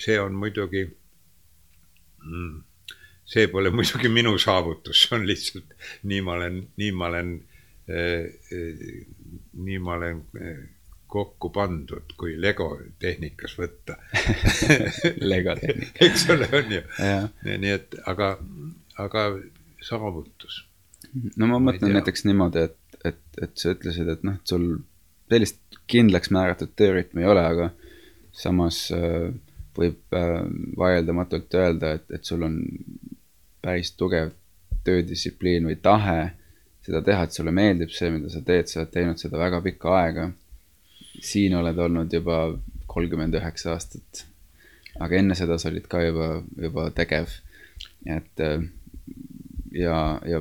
see on muidugi mm, see pole muidugi minu saavutus, see on lihtsalt nii ma olen, nii ma olen eh,, eh, nii ma olen eh, kokku pandud, kui Lego tehnikas võtta <laughs> Lego tehnika eks ole, on ju. nii et, aga, aga saavutus. no ma, ma mõtlen näiteks niimoodi, et, et, et sa ütlesid, et noh, et sul sellist kindlaks määratud töörütmi ei ole, aga samas äh, võib äh, vaieldamatult öelda, et, et sul on päris tugev töödistsipliin või tahe seda teha, et sulle meeldib see, mida sa teed, sa oled teinud seda väga pikka aega. siin oled olnud juba kolmkümmend üheksa aastat. aga enne seda sa olid ka juba, juba tegev. et ja, ja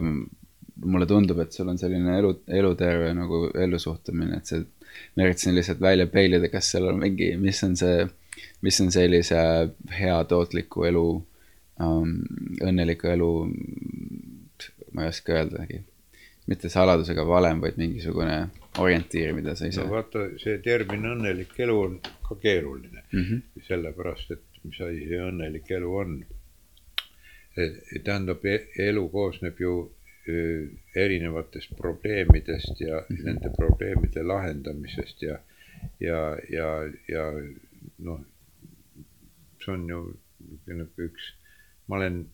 mulle tundub, et sul on selline elu, eluterve nagu ellusuhtumine, et see, ma üritasin lihtsalt välja peilida, kas seal on mingi, mis on see, mis on sellise hea tootliku elu õnneliku elu, ma ei oska öeldagi, mitte saladus ega valem, vaid mingisugune orientiir, mida sa ise. no vaata, see termin õnnelik elu on ka keeruline mm, -hmm. sellepärast et mis asi see õnnelik elu on. tähendab, e-, elu koosneb ju erinevatest probleemidest ja mm -hmm. nende probleemide lahendamisest ja, ja, ja, ja noh, see on ju niisugune üks ma olen,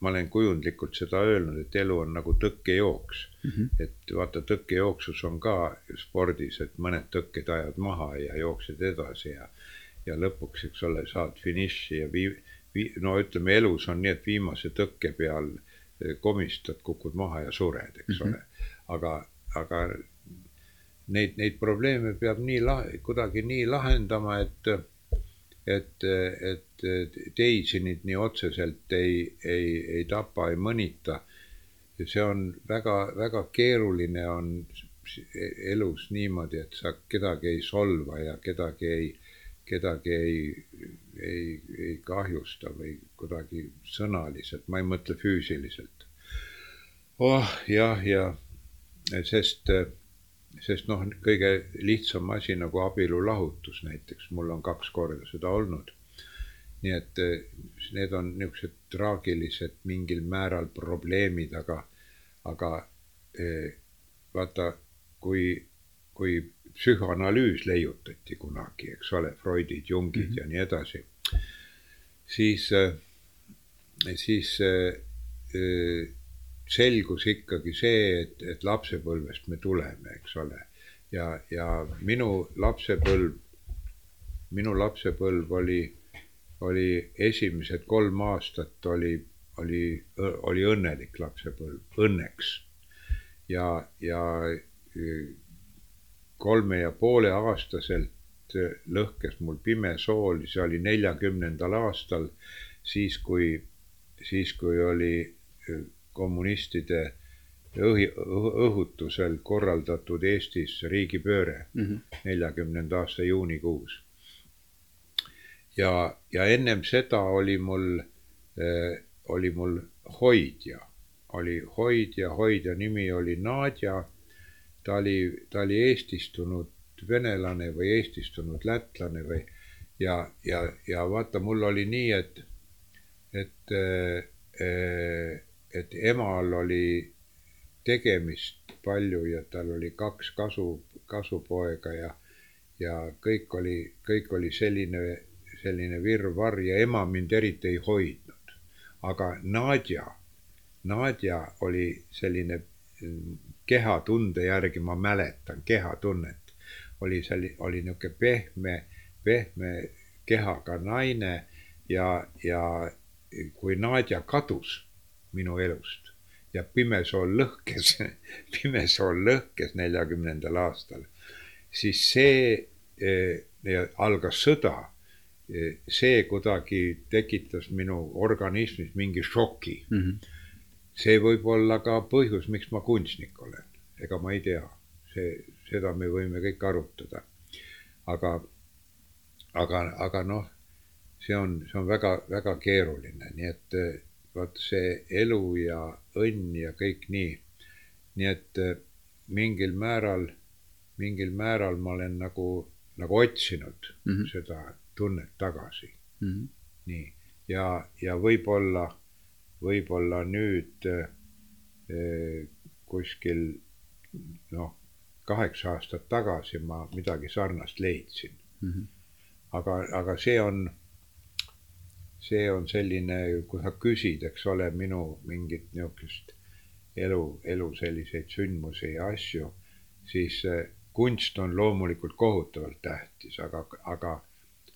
ma olen kujundlikult seda öelnud, et elu on nagu tõkkejooks mm. -hmm. et vaata, tõkkejooksus on ka spordis, et mõned tõkked ajad maha ja jooksed edasi ja, ja lõpuks, eks ole, saad finiši ja vii-, vii-, no ütleme, elus on nii, et viimase tõkke peal eh, komistad, kukud maha ja sured, eks mm -hmm. ole. aga, aga neid, neid probleeme peab nii la-, kuidagi nii lahendama, et et, et teisi nüüd nii otseselt ei, ei, ei tapa, ei mõnita. see on väga, väga keeruline on elus niimoodi, et sa kedagi ei solva ja kedagi ei, kedagi ei, ei, ei kahjusta või kuidagi sõnaliselt, ma ei mõtle füüsiliselt. oh jah, ja sest sest noh, kõige lihtsam asi nagu abielulahutus näiteks, mul on kaks korda seda olnud. nii et eh, need on niisugused traagilised mingil määral probleemid, aga, aga eh, vaata, kui, kui psühhoanalüüs leiutati kunagi, eks ole, Freudid, Jungid mm -hmm. ja nii edasi, siis, eh, siis selgus ikkagi see, et, et lapsepõlvest me tuleme, eks ole. ja, ja minu lapsepõlv, minu lapsepõlv oli, oli esimesed kolm aastat oli, oli, oli õnnelik lapsepõlv, õnneks. ja, ja kolme ja poole aastaselt lõhkes mul pime sool, see oli neljakümnendal aastal, siis kui, siis kui oli kommunistide õhi, õhutusel korraldatud Eestis riigipööre neljakümnenda mm -hmm. aasta juunikuus. ja, ja ennem seda oli mul äh,, oli mul hoidja, oli hoidja, hoidja nimi oli Nadja. ta oli, ta oli eestistunud venelane või eestistunud lätlane või ja, ja, ja vaata, mul oli nii, et, et äh, et emal oli tegemist palju ja tal oli kaks kasu, kasupoega ja, ja kõik oli, kõik oli selline, selline virvarr ja ema mind eriti ei hoidnud. aga Nadja, Nadja oli selline kehatunde järgi, ma mäletan kehatunnet, oli selline, oli niisugune pehme, pehme kehaga naine ja, ja kui Nadja kadus minu elust ja Pimesool lõhkes <laughs> Pimesool lõhkes neljakümnendal aastal, siis see eh, algas sõda eh,. see kuidagi tekitas minu organismis mingi šoki mm. -hmm. see võib olla ka põhjus, miks ma kunstnik olen, ega ma ei tea, see, seda me võime kõik arutada. aga, aga, aga noh, see on, see on väga-väga keeruline, nii et vot see elu ja õnn ja kõik nii. nii et äh, mingil määral, mingil määral ma olen nagu, nagu otsinud mm -hmm. seda tunnet tagasi mm. -hmm. nii, ja, ja võib-olla, võib-olla nüüd eh, kuskil noh, kaheksa aastat tagasi ma midagi sarnast leidsin mm. -hmm. aga, aga see on see on selline, kui sa küsid, eks ole, minu mingit niisugust elu, elu selliseid sündmusi ja asju, siis äh, kunst on loomulikult kohutavalt tähtis, aga, aga,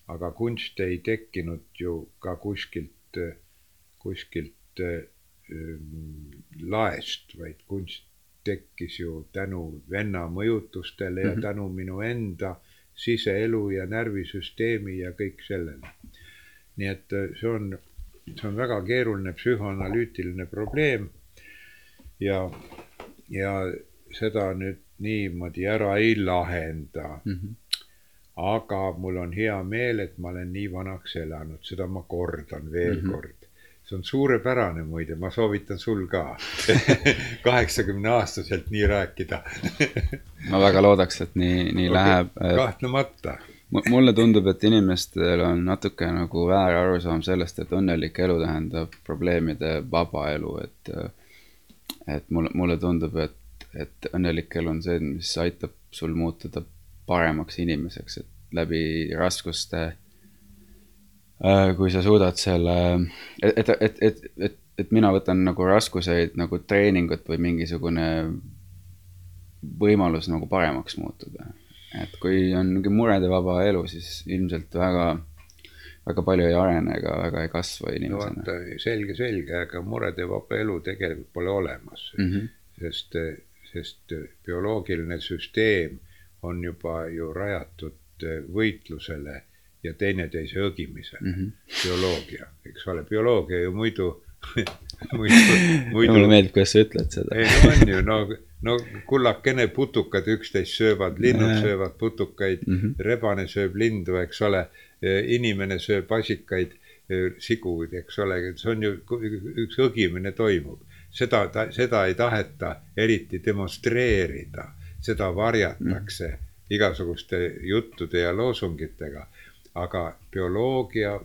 aga kunst ei tekkinud ju ka kuskilt, kuskilt äh, laest, vaid kunst tekkis ju tänu venna mõjutustele ja -hmm. tänu minu enda siseelu ja närvisüsteemi ja kõik sellele nii et äh, see on, see on väga keeruline psühhoanalüütiline probleem. ja, ja seda nüüd niimoodi ära ei lahenda mm. -hmm. aga mul on hea meel, et ma olen nii vanaks elanud, seda ma kordan veel mm -hmm. kord see on suurepärane muide, ma soovitan sul ka <laughs> kaheksakümne aastaselt nii rääkida ma väga loodaks, et nii, nii okay. läheb. kahtlemata mulle tundub, et inimestel on natuke nagu väär arusaam sellest, et õnnelik elu tähendab probleemide vaba elu, et. et mulle, mulle tundub, et, et õnnelik elu on see, mis aitab sul muutuda paremaks inimeseks, et läbi raskuste. Äh, kui sa suudad selle, et, et, et, et, et, et mina võtan nagu raskuseid nagu treeningut või mingisugune võimalus nagu paremaks muutuda et kui on niisugune muredevaba elu, siis ilmselt väga, väga palju ei arene ega väga ei kasva inimesena no,. selge, selge, aga muredevaba elu tegelikult pole olemas mm, -hmm. sest, sest bioloogiline süsteem on juba ju rajatud võitlusele ja teineteise õgimisele mm, -hmm. bioloogia, eks ole, bioloogia ju muidu <laughs> <laughs> muidu, muidu. mulle meeldib, kuidas sa ütled seda. ei no on ju, no no kullakene, putukad üksteist söövad, linnud söövad putukaid mm, -hmm. rebane sööb lindu, eks ole. inimene sööb vasikaid, siguid, eks ole, see on ju üks õgimine toimub. seda, seda ei taheta eriti demonstreerida, seda varjatakse mm -hmm. igasuguste juttude ja loosungitega aga bioloogia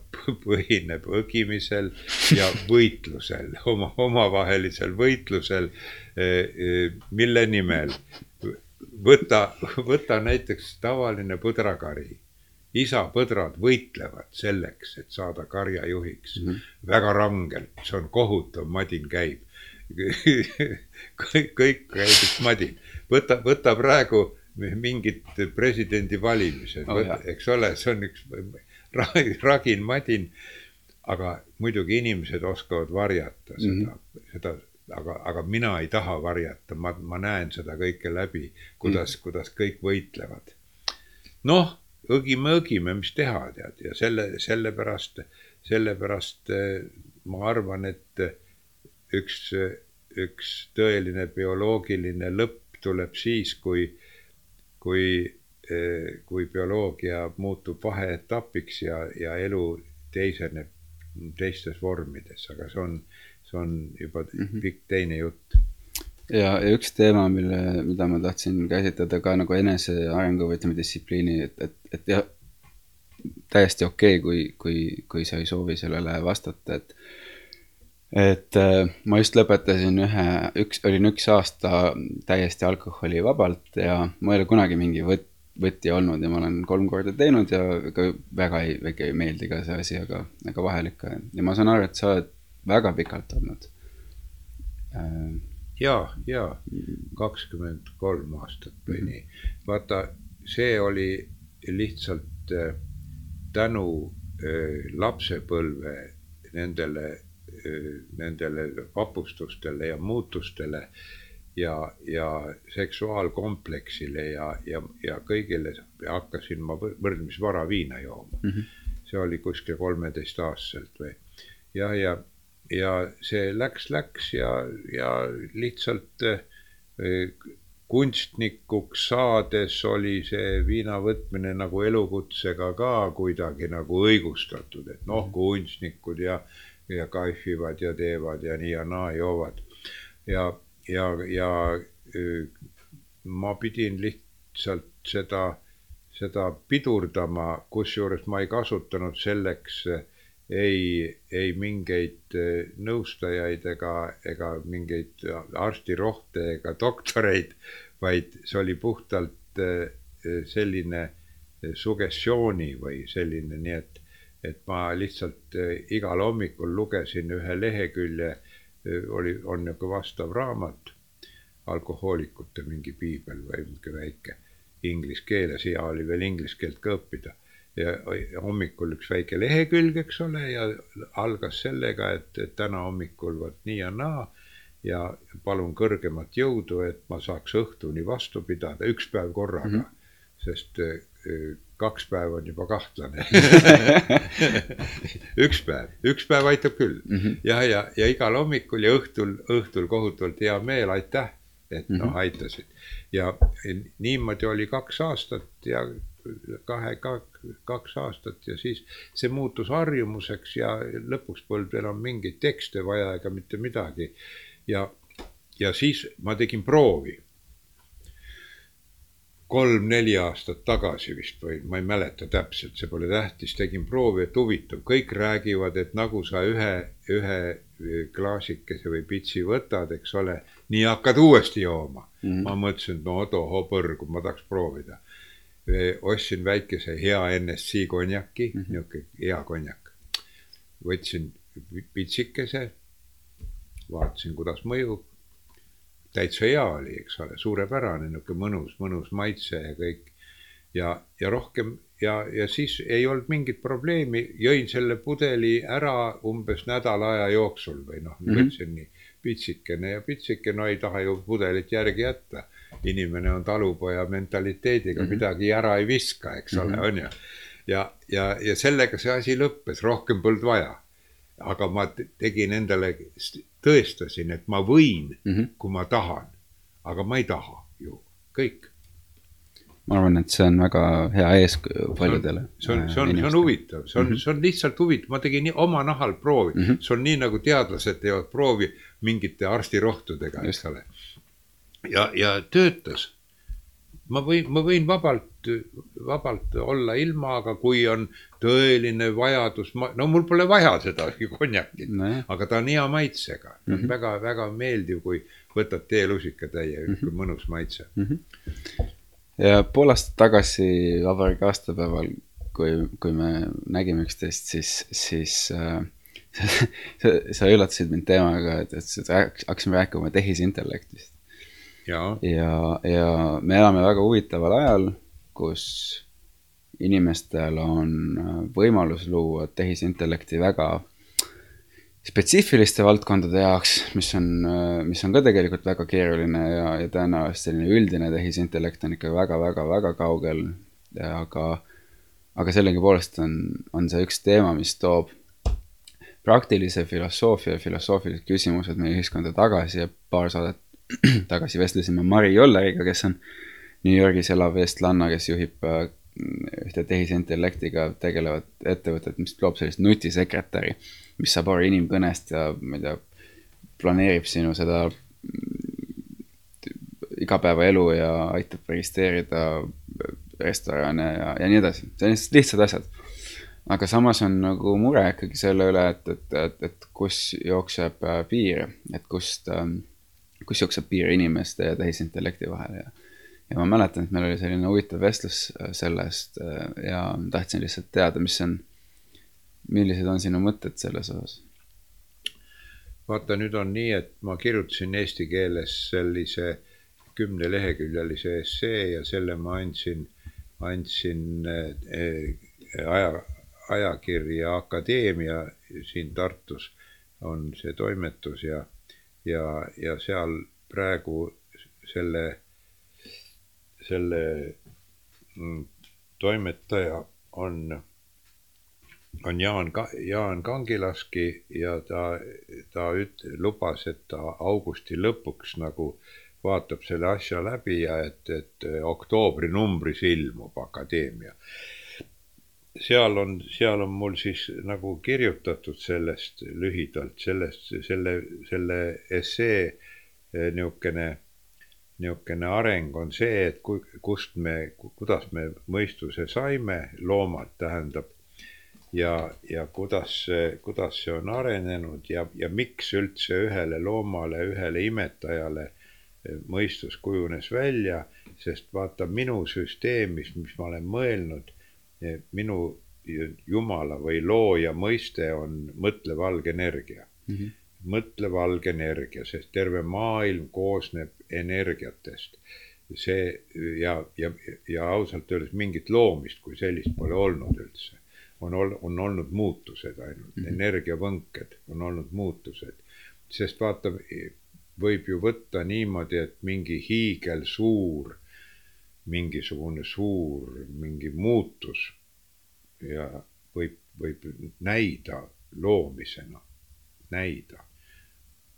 põhineb õgimisel ja võitlusel, oma, omavahelisel võitlusel mille nimel võta, võta näiteks tavaline põdrakari. isa põdrad võitlevad selleks, et saada karjajuhiks mm. -hmm. väga rangelt, see on kohutav, madin käib kõik, kõik käib üks madin. võta, võta praegu mingid presidendivalimised oh,, eks ole, see on üks ragin madin. aga muidugi inimesed oskavad varjata seda mm, -hmm. seda aga, aga mina ei taha varjata, ma, ma näen seda kõike läbi, kuidas mm., kuidas kõik võitlevad. noh, õgime, õgime, mis teha, tead, ja selle, sellepärast, sellepärast eh, ma arvan, et üks, üks tõeline bioloogiline lõpp tuleb siis, kui, kui, kui bioloogia muutub vaheetapiks ja, ja elu teiseneb teistes vormides, aga see on, see on juba mm -hmm. pikk teine jutt. ja, ja üks teema, mille, mida ma tahtsin käsitleda ka nagu enesearengu või ütleme distsipliini, et, et, et jah, täiesti okei okay,, kui, kui, kui sa ei soovi sellele vastata, et et äh, ma just lõpetasin ühe, üks, olin üks aasta täiesti alkoholivabalt ja ma ei ole kunagi mingi võt-, võti olnud ja ma olen kolm korda teinud ja ega väga ei, väga ei meeldi ka see asi, aga, aga vahel ikka. ja ma saan aru, et sa oled väga pikalt olnud äh,. ja, ja kakskümmend kolm aastat või -hmm. nii. vaata, see oli lihtsalt äh, tänu äh, lapsepõlve nendele äh,, nendele vapustustele ja muutustele ja, ja seksuaalkompleksile ja, ja, ja kõigile hakkasin ma võrdlemisi vara viina jooma mm. -hmm. see oli kuskil kolmeteistaastaselt või ja, ja, ja see läks, läks ja, ja lihtsalt äh, kunstnikuks saades oli see viina võtmine nagu elukutsega ka kuidagi nagu õigustatud, et noh, mhm. kunstnikud ja, ja kaifivad ja teevad ja nii ja naa joovad. ja ja, ja ma pidin lihtsalt seda, seda pidurdama, kusjuures ma ei kasutanud selleks ei, ei mingeid nõustajaid ega, ega mingeid arstirohte ega doktoreid, vaid see oli puhtalt selline sugestiooni või selline, nii et, et ma lihtsalt igal hommikul lugesin ühe lehekülje oli, on niisugune vastav raamat, alkohoolikute mingi piibel või niisugune väike inglise keeles, hea oli veel inglise keelt ka õppida. Ja hommikul üks väike lehekülg, eks ole, ja algas sellega, et, et täna hommikul vot nii ja naa ja palun kõrgemat jõudu, et ma saaks õhtuni vastu pidada, üks päev korraga mm, -hmm. sest kaks päeva on juba kahtlane <laughs> üks päev, üks päev aitab küll mm -hmm. ja, ja, ja igal hommikul ja õhtul, õhtul kohutavalt hea meel, aitäh, et noh, aitasid. ja niimoodi oli kaks aastat ja kahe, kaks aastat ja siis see muutus harjumuseks ja lõpuks polnud enam mingeid tekste vaja ega mitte midagi. ja, ja siis ma tegin proovi kolm-neli aastat tagasi vist või ma ei mäleta täpselt, see pole tähtis, tegin proovi, et huvitav, kõik räägivad, et nagu sa ühe, ühe klaasikese või pitsi võtad, eks ole, nii hakkad uuesti jooma mm. -hmm. ma mõtlesin, et no tohoo põrgu, ma tahaks proovida. Ostsin väikese hea NSC konjaki mm, -hmm. niisugune hea konjak. võtsin pitsikese, vaatasin, kuidas mõjub täitsa hea oli, eks ole, suurepärane, niisugune mõnus, mõnus maitse ja kõik. ja, ja rohkem ja, ja siis ei olnud mingit probleemi, jõin selle pudeli ära umbes nädala aja jooksul või noh mm -hmm., nii pitsikene ja pitsike, no ei taha ju pudelit järgi jätta. Inimene on talupoja mentaliteediga mm, -hmm. midagi ära ei viska, eks ole mm, -hmm. on ju. ja, ja, ja sellega see asi lõppes, rohkem polnud vaja aga ma tegin endale, tõestasin, et ma võin mm, -hmm. kui ma tahan. aga ma ei taha ju, kõik. ma arvan, et see on väga hea eeskuju paljudele. see on, see on, see on huvitav, see on mm, -hmm. see on lihtsalt huvitav, ma tegin nii oma nahal proovi mm, -hmm. see on nii nagu teadlased teevad proovi mingite arstirohtudega, eks ole. Ja, ja töötas ma võin, ma võin vabalt, vabalt olla ilma, aga kui on tõeline vajadus, ma, no mul pole vaja seda <laughs> konjakit no., aga ta on hea maitsega mm. -hmm. väga-väga meeldiv, kui võtad teelusikatäie mm, -hmm. mõnus maitse mm. -hmm. ja pool aastat tagasi vabariigi aastapäeval, kui, kui me nägime üksteist, siis, siis äh, <laughs> sa, sa üllatasid mind teemaga, et, et hakkasime rääkima tehisintellektist ja, ja, ja me elame väga huvitaval ajal, kus inimestel on äh, võimalus luua tehisintellekti väga spetsiifiliste valdkondade jaoks, mis on, äh, mis on ka tegelikult väga keeruline ja, ja tõenäoliselt selline üldine tehisintellekt on ikka väga-väga-väga kaugel. aga, aga sellegipoolest on, on see üks teema, mis toob praktilise filosoofia ja filosoofilised küsimused meie ühiskonda tagasi ja paar saadet <clears throat> tagasi vestlesime Mari Jolleriga, kes on New Yorgis elav eestlanna, kes juhib äh, ühte tehisintellektiga tegelevat ettevõtet, mis loob sellist nutisekretäri, mis saab aru inimkõnest ja ma ei tea, planeerib sinu seda igapäevaelu ja aitab registreerida restorane ja, ja nii edasi, sellised lihtsad asjad. aga samas on nagu mure ikkagi selle üle, et, et, et, et kus jookseb äh, piir, et kust, ähm, kus jookseb piir inimeste ja tehisintellekti vahel ja ja ma mäletan, et meil oli selline huvitav vestlus äh, sellest äh, ja tahtsin lihtsalt teada, mis on, millised on sinu mõtted selles osas? vaata, nüüd on nii, et ma kirjutasin eesti keeles sellise kümneleheküljelise essee ja selle ma andsin, andsin äh, aja, ajakirja Akadeemia siin Tartus on see toimetus ja, ja, ja seal praegu selle selle mm, toimetaja on, on Jaan, Jaan Kangilaski ja ta, ta üt-, lubas, et ta augusti lõpuks nagu vaatab selle asja läbi ja et, et oktoobri numbris ilmub Akadeemia. Seal on, seal on mul siis nagu kirjutatud sellest lühidalt, sellest, selle, selle essee eh, niisugune niisugune areng on see, et ku-, kust me, kuidas me mõistuse saime, loomad tähendab, ja, ja kuidas kuidas see on arenenud ja, ja miks üldse ühele loomale, ühele imetajale eh, mõistus kujunes välja, sest vaata minu süsteemis, mis ma olen mõelnud, minu jumala või looja mõiste on mõtlev algenergia mm. -hmm mõtlev algenergia, sest terve maailm koosneb energiatest. see ja, ja, ja ausalt öeldes mingit loomist kui sellist pole olnud üldse. on ol-, on olnud muutused ainult mm, -hmm. energiavõnked on olnud muutused. sest vaata, võib ju võtta niimoodi, et mingi hiigelsuur, mingisugune suur mingi muutus ja võib, võib näida loomisena, näida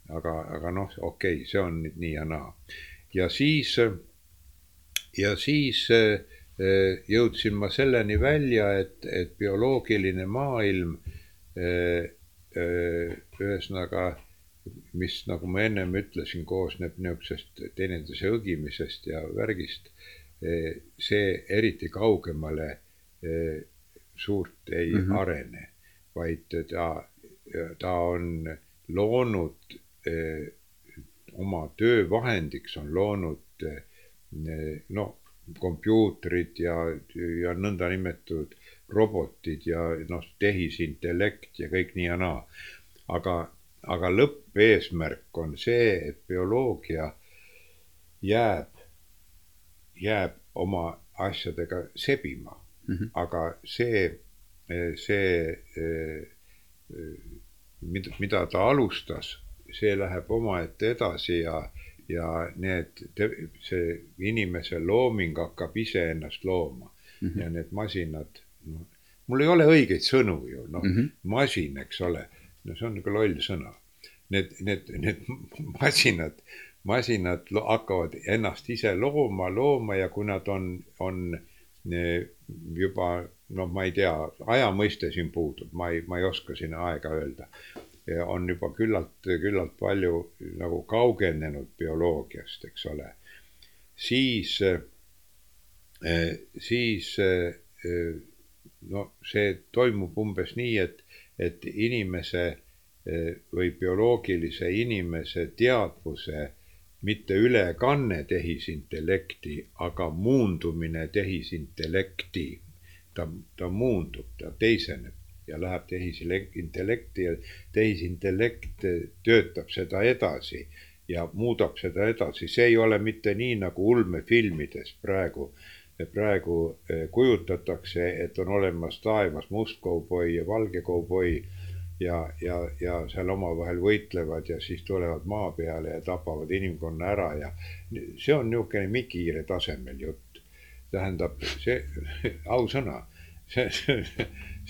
aga, aga noh, okei okay,, see on nüüd nii ja naa. ja siis, ja siis eh, jõudsin ma selleni välja, et, et bioloogiline maailm eh, eh, ühesõnaga, mis, nagu ma ennem ütlesin, koosneb niisugusest teineteise õgimisest ja värgist, see eriti kaugemale suurt ei mm -hmm. arene, vaid ta, ta on loonud Eh, oma töövahendiks on loonud eh, noh, kompuutrid ja, ja nõndanimetatud robotid ja noh, tehisintellekt ja kõik nii ja naa. aga, aga lõppeesmärk on see, et bioloogia jääb, jääb oma asjadega sebima mm, -hmm. aga see, see, eh, mida, mida ta alustas see läheb omaette edasi ja, ja need, see inimese looming hakkab iseennast looma mm -hmm. ja need masinad, noh, mul ei ole õigeid sõnu ju, noh mm -hmm., masin, eks ole, no see on nagu loll sõna. Need, need, need masinad, masinad hakkavad ennast ise looma, looma ja kui nad on, on juba noh, ma ei tea, aja mõiste siin puudub, ma ei, ma ei oska siin aega öelda. On juba küllalt, küllalt palju nagu kaugenenud bioloogiast, eks ole, siis, eh, siis eh, no see toimub umbes nii, et, et inimese eh, või bioloogilise inimese teadvuse mitte ülekanne tehisintellekti, aga muundumine tehisintellekti. ta, ta muundub, ta teiseneb ja läheb tehisintellekti ja tehisintellekt töötab seda edasi ja muudab seda edasi, see ei ole mitte nii nagu ulmefilmides praegu. praegu eh, kujutatakse, et on olemas taevas must kauboi ja valge kauboi ja, ja, ja seal omavahel võitlevad ja siis tulevad maa peale ja tapavad inimkonna ära ja see on niisugune Mikiire tasemel jutt. tähendab see, ausõna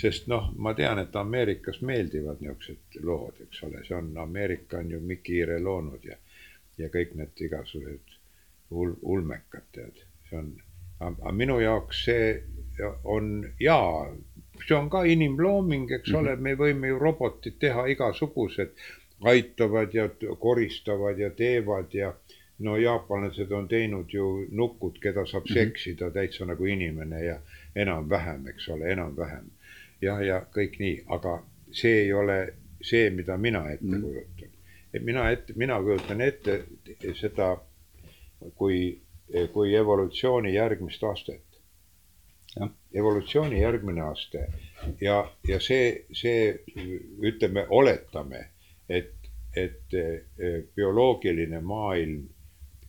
sest noh, ma tean, et Ameerikas meeldivad niisugused lood, eks ole, see on, Ameerika on ju Mikki Hiire loonud ja, ja kõik need igasugused ul-, ulmekad, tead, see on, aga minu jaoks see on jaa, see on ka inimlooming, eks mm -hmm. ole, me võime ju robotid teha igasugused, aitavad ja koristavad ja teevad ja no jaapanlased on teinud ju nukud, keda saab mm -hmm. seksida täitsa nagu inimene ja enam-vähem, eks ole, enam-vähem. jah, ja kõik nii, aga see ei ole see, mida mina ette mm -hmm. kujutan. et mina ette, mina kujutan ette seda kui, kui evolutsiooni järgmist astet. Evolutsiooni järgmine aste ja, ja see, see ütleme, oletame, et, et bioloogiline maailm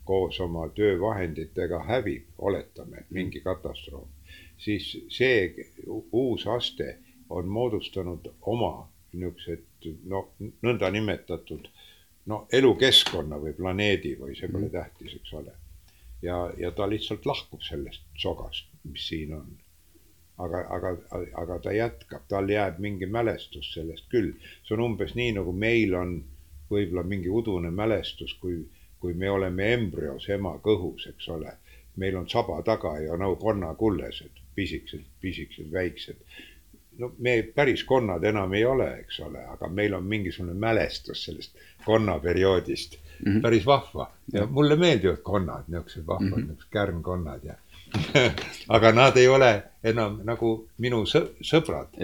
koos oma töövahenditega hävib, oletame, et mingi katastroof, siis see uus aste on moodustanud oma niisugused noh, nõndanimetatud no elukeskkonna või planeedi või see pole mm. tähtis, eks ole. Ja, ja ta lihtsalt lahkub sellest sogast, mis siin on. aga, aga, aga ta jätkab, tal jääb mingi mälestus sellest küll. see on umbes nii, nagu meil on võib-olla mingi udune mälestus, kui kui me oleme embrüos ema kõhus, eks ole, meil on saba taga ja no konnakullesed, pisikesed, pisikesed, väiksed. no me päris konnad enam ei ole, eks ole, aga meil on mingisugune mälestus sellest konnaperioodist mm. -hmm. päris vahva ja mulle meeldivad konnad, niisugused vahvad mm -hmm., niisugused kärnkonnad ja <laughs> aga nad ei ole enam nagu minu sõbrad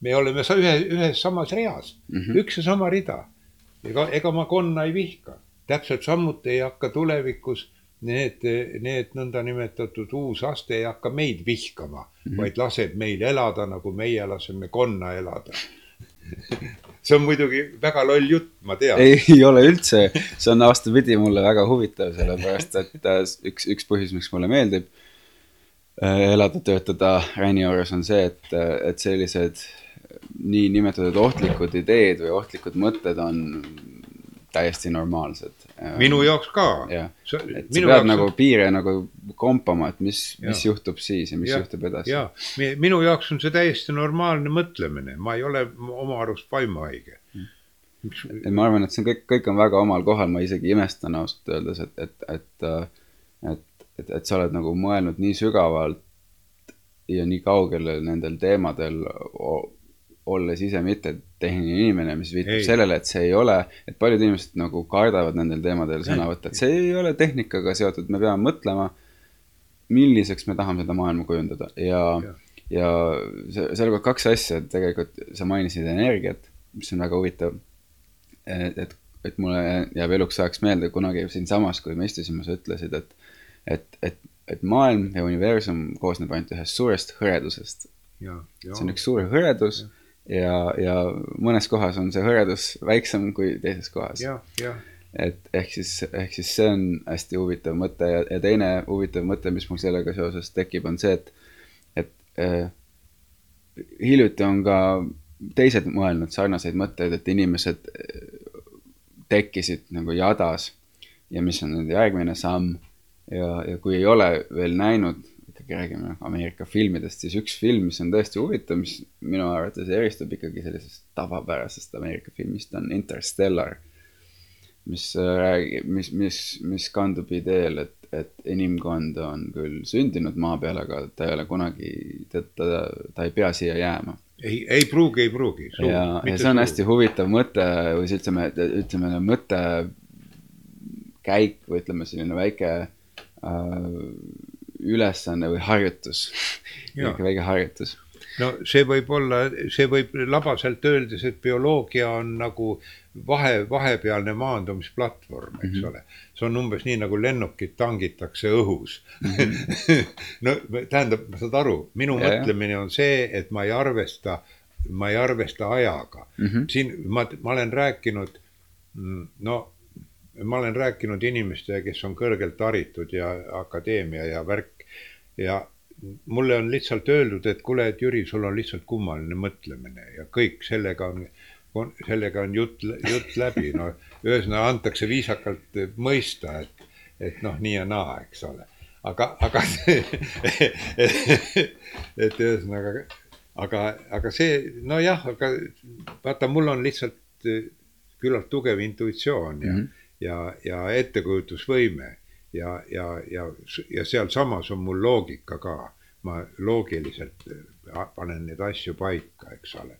me oleme ühe, ühes samas reas mm, -hmm. üks ja sama rida. ega, ega ma konna ei vihka täpselt samuti ei hakka tulevikus need, need nõndanimetatud uus aste ei hakka meid vihkama mm, -hmm. vaid laseb meil elada, nagu meie laseme konna elada see on muidugi väga loll jutt, ma tean. ei ole üldse, see on vastupidi mulle väga huvitav, sellepärast et äh, üks, üks põhjus, miks mulle meeldib äh, elada, töötada Raini juures on see, et, et sellised niinimetatud ohtlikud ideed või ohtlikud mõtted on täiesti normaalsed. Minu jaoks ka. et sa pead nagu piire nagu kompama, et mis, mis juhtub siis ja mis ja, juhtub edasi. jaa, minu jaoks on see täiesti normaalne mõtlemine, ma ei ole oma arust vaimuhaige mm.. et ma arvan, et see on kõik, kõik on väga omal kohal, ma isegi imestan ausalt öeldes, et, et, et, et, et, et sa oled nagu mõelnud nii sügavalt ja nii kaugele nendel teemadel olles ise mitte tehniline inimene, mis viitab ei. sellele, et see ei ole, et paljud inimesed nagu kardavad nendel teemadel sõna võtta, et see ei ole tehnikaga seotud, me peame mõtlema, milliseks me tahame seda maailma kujundada. Ja, ja, ja on kaks asja, et tegelikult sa mainisid energiat, mis on väga huvitav. et, et, et mulle jääb eluks ajaks meelde kunagi siinsamas, kui me istusime, sa ütlesid, et, et, et, et maailm ja universum koosneb ainult ühest suurest hõredusest. see on üks suur hõredus. Ja ja, ja mõnes kohas on see hõredus väiksem kui teises kohas. et ehk siis, ehk siis see on hästi huvitav mõte ja, ja teine huvitav mõte, mis mul sellega seoses tekib, on see, et, et äh, hiljuti on ka teised mõelnud sarnaseid mõtteid, et inimesed äh, tekkisid nagu jadas ja mis on nüüd järgmine samm ja, ja kui ei ole veel näinud ikkagi räägime Ameerika filmidest, siis üks film, mis on tõesti huvitav, mis minu arvates eristub ikkagi sellisest tavapärasest Ameerika filmist, on Interstellar. mis räägib, mis, mis, mis kandub ideel, et, et inimkond on küll sündinud maa peal, aga ta ei ole kunagi, ta, ta, ta ei pea siia jääma ei, ei pruugi, ei pruugi. ja, ja see on hästi huvitav mõte või siis ütleme, ütleme mõte käik või ütleme, selline väike äh, ülesanne või harjutus <laughs> väike, väike harjutus. no see võib olla, see võib labaselt öeldes, et bioloogia on nagu vahe, vahepealne maandumisplatvorm, eks mm -hmm. ole. see on umbes nii, nagu lennukid tangitakse õhus mm. -hmm. <laughs> no tähendab, saad aru, minu ja, mõtlemine on see, et ma ei arvesta, ma ei arvesta ajaga mm. -hmm. siin ma, ma olen rääkinud, mm, no ma olen rääkinud inimestega, kes on kõrgelt haritud ja akadeemia ja värk ja mulle on lihtsalt öeldud, et kuule, et Jüri, sul on lihtsalt kummaline mõtlemine ja kõik sellega on, on, sellega on jutt, jutt läbi, no ühesõnaga antakse viisakalt mõista, et, et noh, nii ja naa, eks ole. aga, aga et ühesõnaga aga, aga see, nojah, aga vaata, mul on lihtsalt küllalt tugev intuitsioon ja mm, -hmm. Ja, ja ettekujutusvõime ja, ja, ja, ja sealsamas on mul loogika ka. ma loogiliselt eh, panen neid asju paika, eks ole.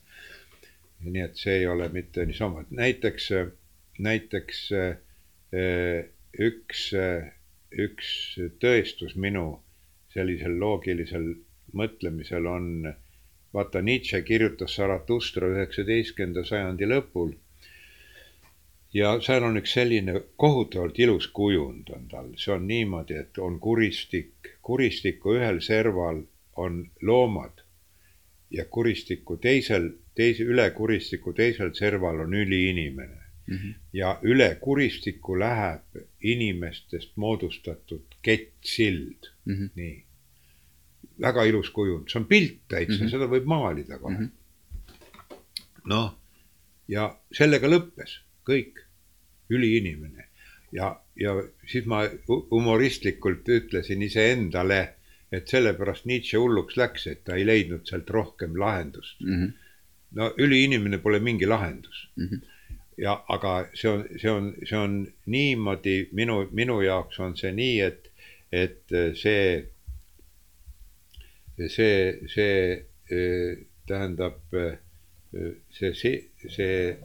nii et see ei ole mitte niisama, et näiteks, näiteks üks, üks tõestus minu sellisel loogilisel mõtlemisel on vaata Nietzsche kirjutas Zarathustra üheksateistkümnenda sajandi lõpul. Ja seal on üks selline kohutavalt ilus kujund on tal, see on niimoodi, et on kuristik, kuristiku ühel serval on loomad ja kuristiku teisel, teise, üle kuristiku teisel serval on üliinimene. Mm. -hmm. ja üle kuristiku läheb inimestest moodustatud kettsild. Mm, -hmm. nii. Väga ilus kujund, see on pilt täitsa. Mm, -hmm. seda võib maalida kohe mm -hmm.. noh, ja sellega lõppes kõik, üliinimene ja, ja siis ma humoristlikult ütlesin iseendale, et sellepärast Nietzsche hulluks läks, et ta ei leidnud sealt rohkem lahendust mm. -hmm. no üliinimene pole mingi lahendus mm. -hmm ja aga see on, see on, see on niimoodi minu, minu jaoks on see nii, et, et see see, see tähendab see, see, see,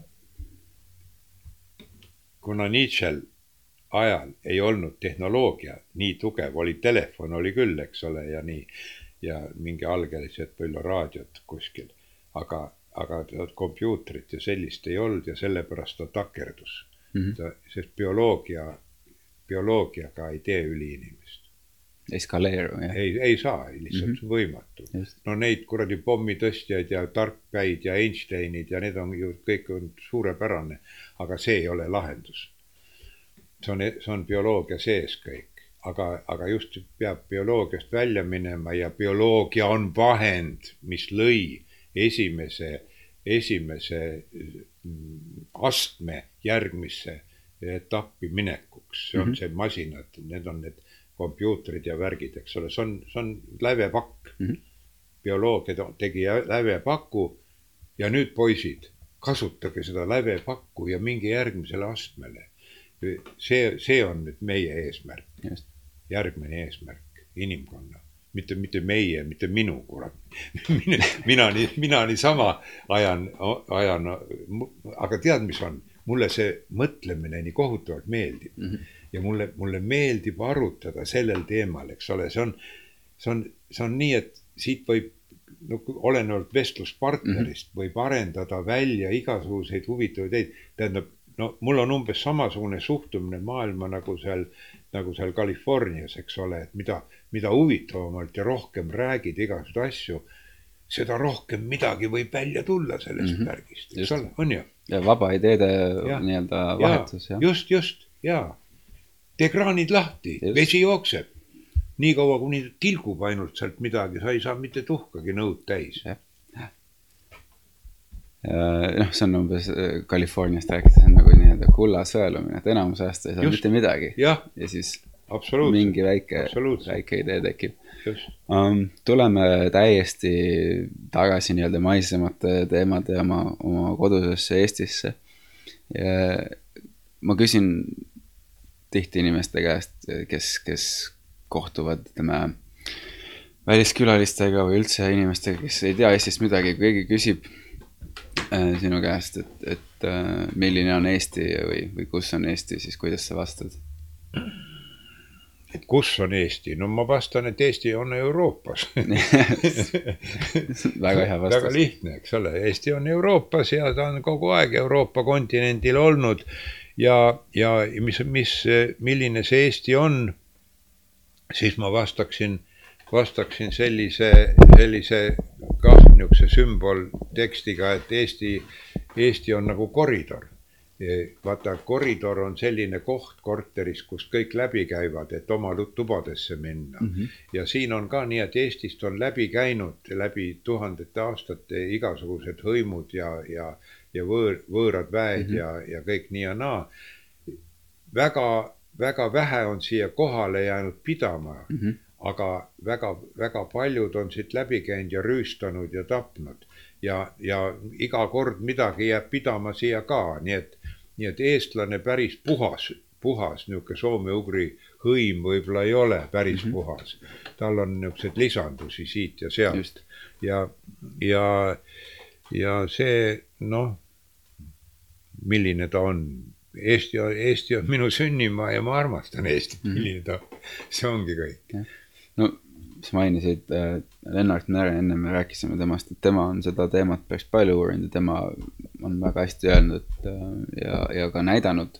kuna Nietzsche'l ajal ei olnud tehnoloogia nii tugev, oli telefon oli küll, eks ole, ja nii ja mingi algelised palju raadiot kuskil, aga, aga kompuutrit ja sellist ei olnud ja sellepärast ta takerdus mm. -hmm. ta, sest bioloogia, bioloogiaga ei tee üliinimest eskaleeruma, jah? ei, ei saa, lihtsalt mm -hmm. võimatu. no neid kuradi pommitõstjaid ja tarkpäid ja Einsteinid ja need on ju, kõik on suurepärane, aga see ei ole lahendus. see on, see on bioloogia sees kõik, aga, aga just peab bioloogiast välja minema ja bioloogia on vahend, mis lõi esimese, esimese mm, astme järgmisse etappi minekuks, see on mm -hmm. see masinad, need on need kompuutrid ja värgid, eks ole, see on, see on lävepakk mm. -hmm. bioloogia tegi lävepaku ja nüüd poisid, kasutage seda lävepakku ja minge järgmisele astmele. see, see on nüüd meie eesmärk, järgmine eesmärk, inimkonna mitte, mitte meie, mitte minu, kurat <laughs> mina nii, mina niisama ajan, ajan, aga tead, mis on, mulle see mõtlemine nii kohutavalt meeldib mm. -hmm ja mulle, mulle meeldib arutada sellel teemal, eks ole, see on, see on, see on nii, et siit võib no olenevalt vestluspartnerist mm -hmm. võib arendada välja igasuguseid huvitavaid ideid. tähendab, no mul on umbes samasugune suhtumine maailma nagu seal, nagu seal Californias, eks ole, et mida, mida huvitavamalt ja rohkem räägid igasuguseid asju, seda rohkem midagi võib välja tulla sellest mm -hmm. värgist, eks ole, on ju. ja vaba ideede nii-öelda vahetus, jah. just, just, jaa tee kraanid lahti, vesi jookseb. niikaua, kuni tilgub ainult sealt midagi, sa ei saa mitte tuhkagi nõud täis. noh, see on umbes äh, Californiast rääkides on nagu nii-öelda kulla sõelumine, et enamus ajast ei saa Just. mitte midagi. ja siis mingi väike, väike idee tekib. Um, tuleme täiesti tagasi nii-öelda maisemate teemade oma, oma kodusesse Eestisse. ma küsin tihti inimeste käest, kes, kes kohtuvad, ütleme, väliskülalistega või üldse inimestega, kes ei tea Eestist midagi, kui keegi küsib äh, sinu käest, et, et äh, milline on Eesti või, või kus on Eesti, siis kuidas sa vastad? et kus on Eesti, no ma vastan, et Eesti on Euroopas <laughs> väga hea vastus. väga lihtne, eks ole, Eesti on Euroopas ja ta on kogu aeg Euroopa kontinendil olnud ja, ja mis, mis, milline see Eesti on, siis ma vastaksin, vastaksin sellise, sellise kah niisuguse sümboltekstiga, et Eesti, Eesti on nagu koridor vaata, koridor on selline koht korteris, kust kõik läbi käivad, et oma tubadesse minna mm. -hmm. ja siin on ka nii, et Eestist on läbi käinud läbi tuhandete aastate igasugused hõimud ja, ja, ja võõr, võõrad väed mm -hmm. ja, ja kõik nii ja naa. väga, väga vähe on siia kohale jäänud pidama mm. -hmm. aga väga-väga paljud on siit läbi käinud ja rüüstanud ja tapnud ja, ja iga kord midagi jääb pidama siia ka, nii et, nii et eestlane päris puhas, puhas niisugune soome-ugri hõim võib-olla ei ole päris mm -hmm. puhas. tal on niisuguseid lisandusi siit ja sealt ja, ja, ja see noh, milline ta on Eesti, Eesti on minu sünnimaa ja ma armastan Eestit -hmm. milline ta on, see ongi kõik. no sa mainisid äh, Lennart Meri, enne me rääkisime temast, et tema on seda teemat päris palju uurinud ja tema on väga hästi öelnud äh, ja, ja ka näidanud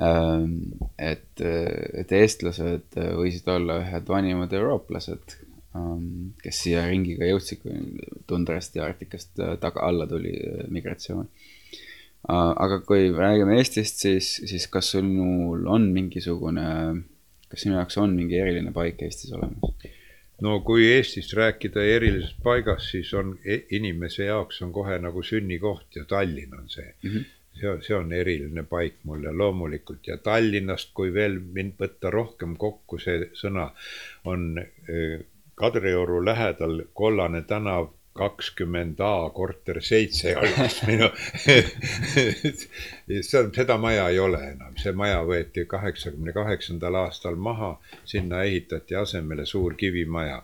äh,, et, et eestlased võisid olla ühed vanimad eurooplased äh,, kes siia ringiga jõudsid, kui tundrast ja Arktikast äh, taga alla tuli äh, migratsioon äh,. Aga kui räägime Eestist, siis, siis kas sul on mingisugune, kas sinu jaoks on mingi eriline paik Eestis olemas? no kui Eestist rääkida erilisest paigast, siis on e-, inimese jaoks on kohe nagu sünnikoht ja Tallinn on see mm. -hmm. see on, see on eriline paik mulle loomulikult ja Tallinnast, kui veel mind võtta rohkem kokku, see sõna on äh, Kadrioru lähedal Kollane tänav kakskümmend A korter seitse <laughs> oleks minu <laughs> seda maja ei ole enam, see maja võeti kaheksakümne kaheksandal aastal maha, sinna ehitati asemele suur kivimaja.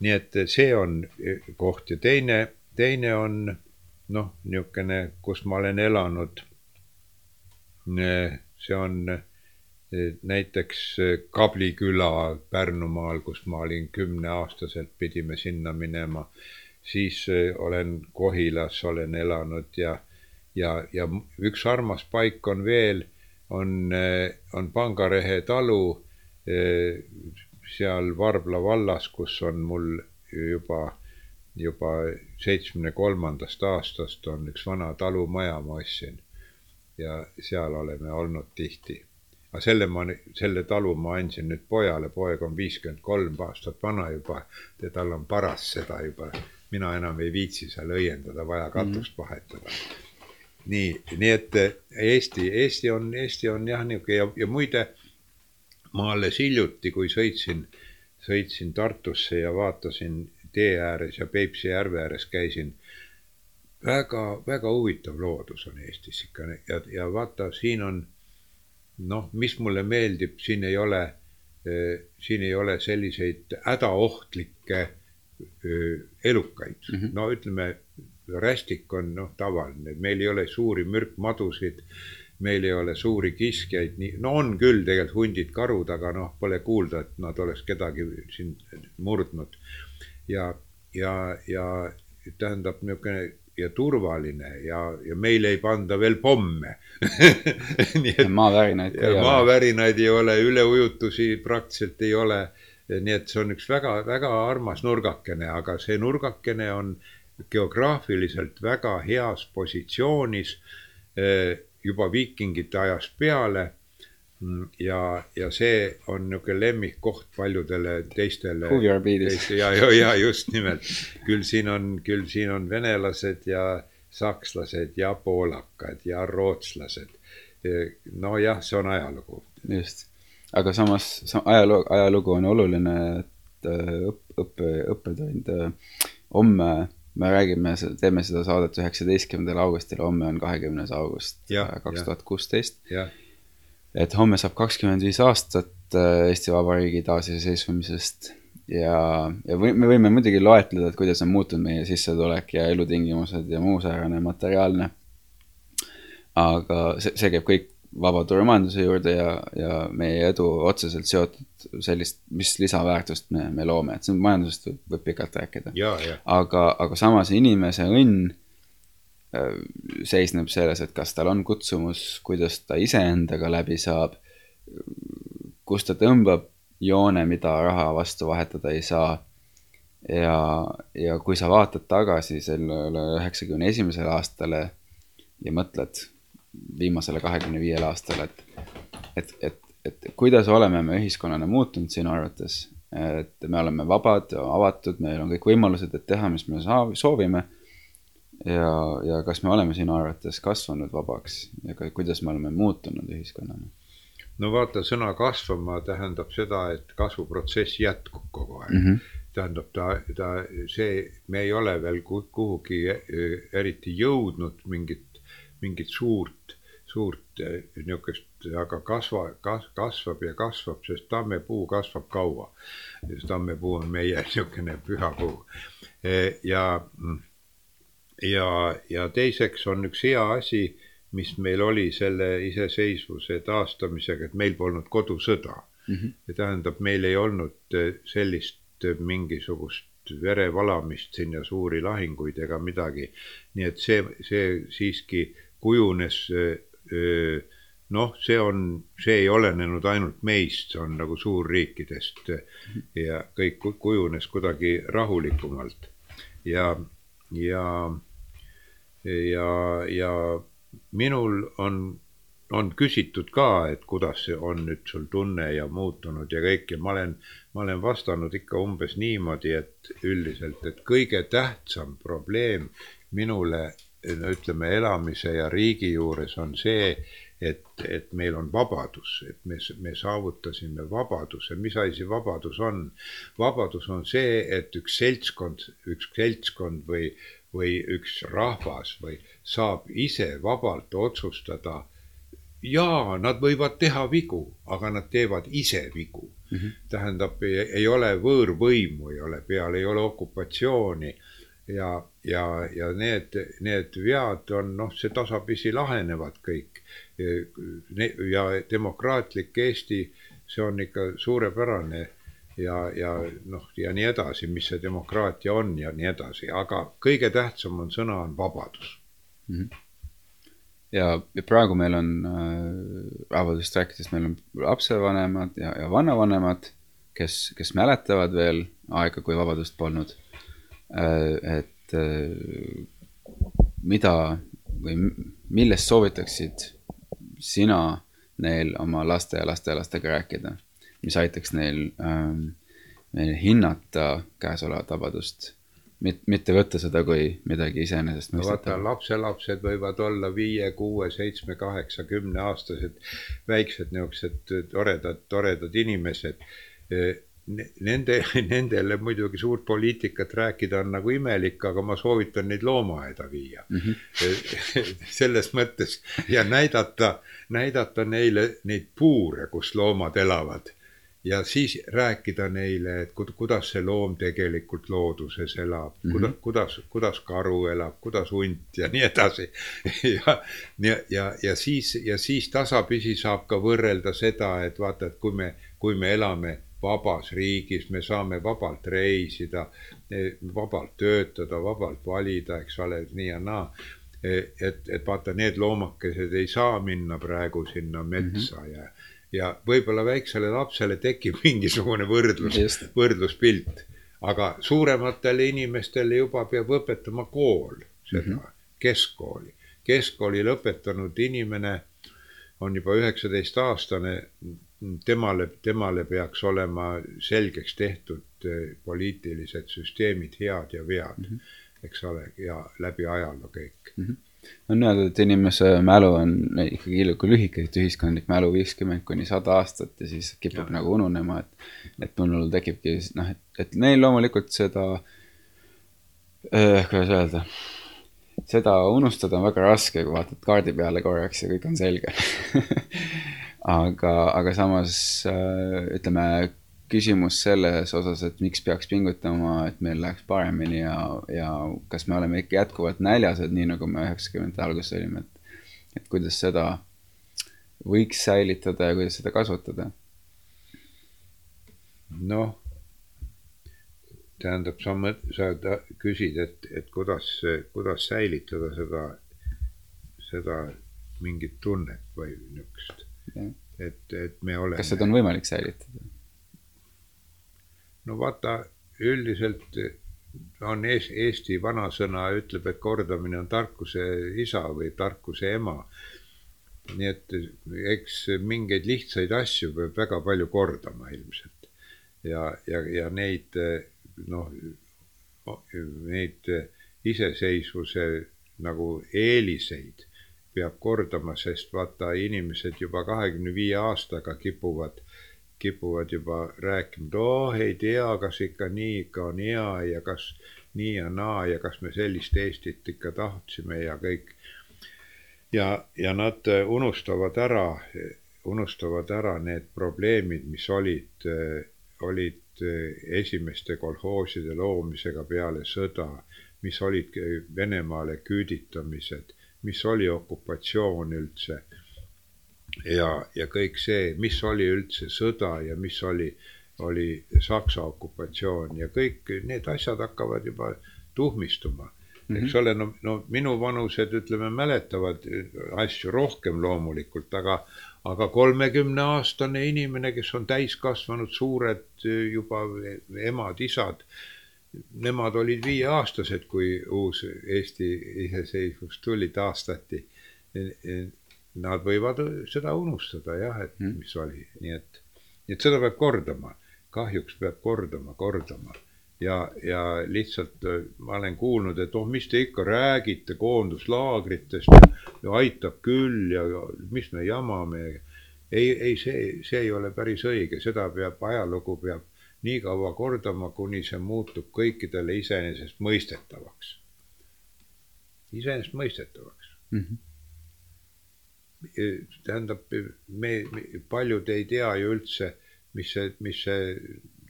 nii et see on koht ja teine, teine on noh, niisugune, kus ma olen elanud. see on näiteks Kabli küla Pärnumaal, kus ma olin kümneaastaselt, pidime sinna minema siis äh, olen Kohilas olen elanud ja, ja, ja üks armas paik on veel, on, äh, on Pangarehe talu äh, seal Varbla vallas, kus on mul juba, juba seitsmekümne kolmandast aastast on üks vana talumaja, ma ostsin. ja seal oleme olnud tihti. aga selle ma, selle talu ma andsin nüüd pojale, poeg on viiskümmend kolm aastat vana juba ja tal on paras seda juba mina enam ei viitsi seal õiendada, vaja mhm. katust mm. vahetada. nii, nii et eh, Eesti, Eesti on, Eesti on jah, niisugune ja, ja muide, ma alles hiljuti, kui sõitsin, sõitsin Tartusse ja vaatasin tee ääres ja Peipsi järve ääres käisin väga, väga huvitav loodus on Eestis ikka ja, ja vaata, siin on noh, mis mulle meeldib, siin ei ole eh,, siin ei ole selliseid hädaohtlikke elukaid mm, -hmm. no ütleme, rästik on noh, tavaline, meil ei ole suuri mürkmadusid, meil ei ole suuri kiskjaid, nii, no on küll tegelikult hundid, karud, aga noh, pole kuulda, et nad oleks kedagi siin murdnud. ja, ja, ja tähendab niisugune ja turvaline ja, ja meile ei panda veel pomme <laughs> maavärinaid ka ei ole. maavärinaid ei ole, üleujutusi praktiliselt ei ole nii et see on üks väga-väga armas nurgakene, aga see nurgakene on geograafiliselt väga heas positsioonis eh, juba viikingite ajast peale. Mm, ja, ja see on niisugune lemmikkoht paljudele teistele. huviorbiidis. ja, ja, ja just nimelt, küll siin on, küll siin on venelased ja sakslased ja poolakad ja rootslased. Eh, nojah, see on ajalugu. just aga samas ajaloo, ajalugu on oluline, et äh, õpp, õppe, õppetund. Äh, homme me räägime, teeme seda saadet üheksateistkümnendal augustil, homme on kahekümnes august äh, kaks tuhat kuusteist. et homme saab kakskümmend viis aastat Eesti Vabariigi taasiseseisvumisest ja, ja või, me võime muidugi loetleda, et kuidas on muutunud meie sissetulek ja elutingimused ja muu säärane materiaalne. aga see, see käib kõik vabaturumajanduse juurde ja, ja meie edu otseselt seotud sellist, mis lisaväärtust me, me loome, et see majandusest võib, võib pikalt rääkida. aga, aga samas inimese õnn äh, seisneb selles, et kas tal on kutsumus, kuidas ta iseendaga läbi saab, kus ta tõmbab joone, mida raha vastu vahetada ei saa. ja, ja kui sa vaatad tagasi sellele üheksakümne esimesele aastale ja mõtled viimasele kahekümne viiele aastale, et, et, et, et kuidas oleme me ühiskonnana muutunud sinu arvates? et me oleme vabad, avatud, meil on kõik võimalused, et teha, mis me soovime. ja, ja kas me oleme sinu arvates kasvanud vabaks ja ka, kuidas me oleme muutunud ühiskonnana? no vaata, sõna kasvama tähendab seda, et kasvuprotsess jätkub kogu aeg mm. -hmm. tähendab ta, ta, see, me ei ole veel kuhugi eriti jõudnud mingit, mingit suurt, suurt niisugust, aga kasva, kas-, kasvab ja kasvab, sest tammepuu kasvab kaua. sest tammepuu on meie <laughs> niisugune püha puu. ja, ja, ja teiseks on üks hea asi mis meil oli selle iseseisvuse taastamisega, et meil polnud kodusõda mm. -hmm. see tähendab, meil ei olnud eh, sellist eh, mingisugust verevalamist siin ja suuri lahinguid ega midagi. nii et see, see siiski kujunes eh, noh, see on, see ei olenenud ainult meist, see on nagu suurriikidest ja kõik kujunes kuidagi rahulikumalt. Ja, ja, ja, ja minul on, on küsitud ka, et kuidas on nüüd sul tunne ja muutunud ja kõik ja ma olen, ma olen vastanud ikka umbes niimoodi, et üldiselt, et kõige tähtsam probleem minule ütleme, elamise ja riigi juures on see, et, et meil on vabadus, et me, me saavutasime vabaduse. mis asi vabadus on? vabadus on see, et üks seltskond, üks seltskond või, või üks rahvas või saab ise vabalt otsustada. jaa, nad võivad teha vigu, aga nad teevad ise vigu mm. -hmm. tähendab, ei ole võõrvõimu, ei ole peal, ei ole okupatsiooni ja, ja, ja need, need vead on noh, see tasapisi lahenevad kõik. ja demokraatlik Eesti, see on ikka suurepärane ja, ja noh, ja nii edasi, mis see demokraatia on ja nii edasi, aga kõige tähtsam on sõna on vabadus mm. -hmm. ja, ja praegu meil on äh, vabadusest rääkides, meil on lapsevanemad ja, ja vanavanemad, kes, kes mäletavad veel aega, kui vabadust polnud. Et äh, mida või millest soovitaksid sina neil oma laste ja lastelastega rääkida, mis aitaks neil ähm, meil hinnata käesolevat vabadust mitte võtta seda kui midagi iseenesestmõistetavat no,. lapselapsed võivad olla viie, kuue, seitsme, kaheksa, kümne aastased väiksed niisugused toredad, toredad inimesed. Nende, <laughs> nendele muidugi suurt poliitikat rääkida on nagu imelik, aga ma soovitan neid loomaaeda viia mm. -hmm. <laughs> selles mõttes ja näidata, näidata neile neid puure, kus loomad elavad ja siis rääkida neile, et kuidas see loom tegelikult looduses elab mm, -hmm. kuidas, kuidas, kuidas karu elab, kuidas hunt ja nii edasi. <laughs> ja, ja, ja, ja siis, ja siis tasapisi saab ka võrrelda seda, et vaata, et kui me, kui me elame vabas riigis, me saame vabalt reisida, vabalt töötada, vabalt valida, eks ole, nii ja naa et, et vaata, need loomakesed ei saa minna praegu sinna metsa mm -hmm. ja ja võib-olla väiksele lapsele tekib <laughs> mingisugune võrdlus, võrdluspilt. aga suurematele inimestele juba peab õpetama kool seda mm, -hmm. keskkooli. keskkooli lõpetanud inimene on juba üheksateistaastane, temale, temale peaks olema selgeks tehtud eh, poliitilised süsteemid, head ja vead mm, -hmm. eks ole, ja läbi ajaloo kõik mm. -hmm on öeldud, et inimese mälu on ikkagi ilge lühike, et ühiskondlik mälu viiskümmend kuni sada aastat ja siis kipub ja. nagu ununema, et, et minul tekibki noh, et, et neil loomulikult seda eh,, kuidas öelda, seda unustada on väga raske, kui vaatad kaardi peale korraks ja kõik on selge <laughs> aga, aga samas ütleme küsimus selles osas, et miks peaks pingutama, et meil läheks paremini ja, ja kas me oleme ikka jätkuvalt näljased, nii nagu me üheksakümnendate alguses olime, et, et kuidas seda võiks säilitada ja kuidas seda kasvatada? noh, tähendab, sa mõt-, sa küsid, et, et kuidas, kuidas säilitada seda, seda mingit tunnet või niisugust, et, et me oleme. kas seda on võimalik säilitada? no vaata, üldiselt on ees, Eesti vanasõna ütleb, et kordamine on tarkuse isa või tarkuse ema. nii et eks mingeid lihtsaid asju peab väga palju kordama ilmselt ja, ja, ja neid noh, neid iseseisvuse nagu eeliseid peab kordama, sest vaata, inimesed juba kahekümne viie aastaga kipuvad, kipuvad juba rääkima, et oh, ei tea, kas ikka nii ikka on hea ja kas nii ja naa ja kas me sellist Eestit ikka tahtsime ja kõik. ja, ja nad unustavad ära, unustavad ära need probleemid, mis olid, olid esimeste kolhooside loomisega peale sõda, mis olid Venemaale küüditamised, mis oli okupatsioon üldse. ja, ja kõik see, mis oli üldse sõda ja mis oli, oli Saksa okupatsioon ja kõik need asjad hakkavad juba tuhmistuma Mm -hmm. eks ole, no, no minuvanused, ütleme, mäletavad asju rohkem loomulikult, aga, aga kolmekümneaastane inimene, kes on täiskasvanud, suured juba emad-isad, nemad olid viieaastased, kui uus Eesti iseseisvus tuli, taastati. Nad võivad seda unustada jah, et mm. mis oli, nii et, nii et seda peab kordama, kahjuks peab kordama, kordama ja, ja lihtsalt äh, ma olen kuulnud, et oh, mis te ikka räägite koonduslaagritest aitab küll ja, ja mis me jamame. ei, ei, see, see ei ole päris õige, seda peab, ajalugu peab nii kaua kordama, kuni see muutub kõikidele iseenesestmõistetavaks. iseenesestmõistetavaks mm. -hmm tähendab, me, me, paljud ei tea ju üldse, mis see, mis see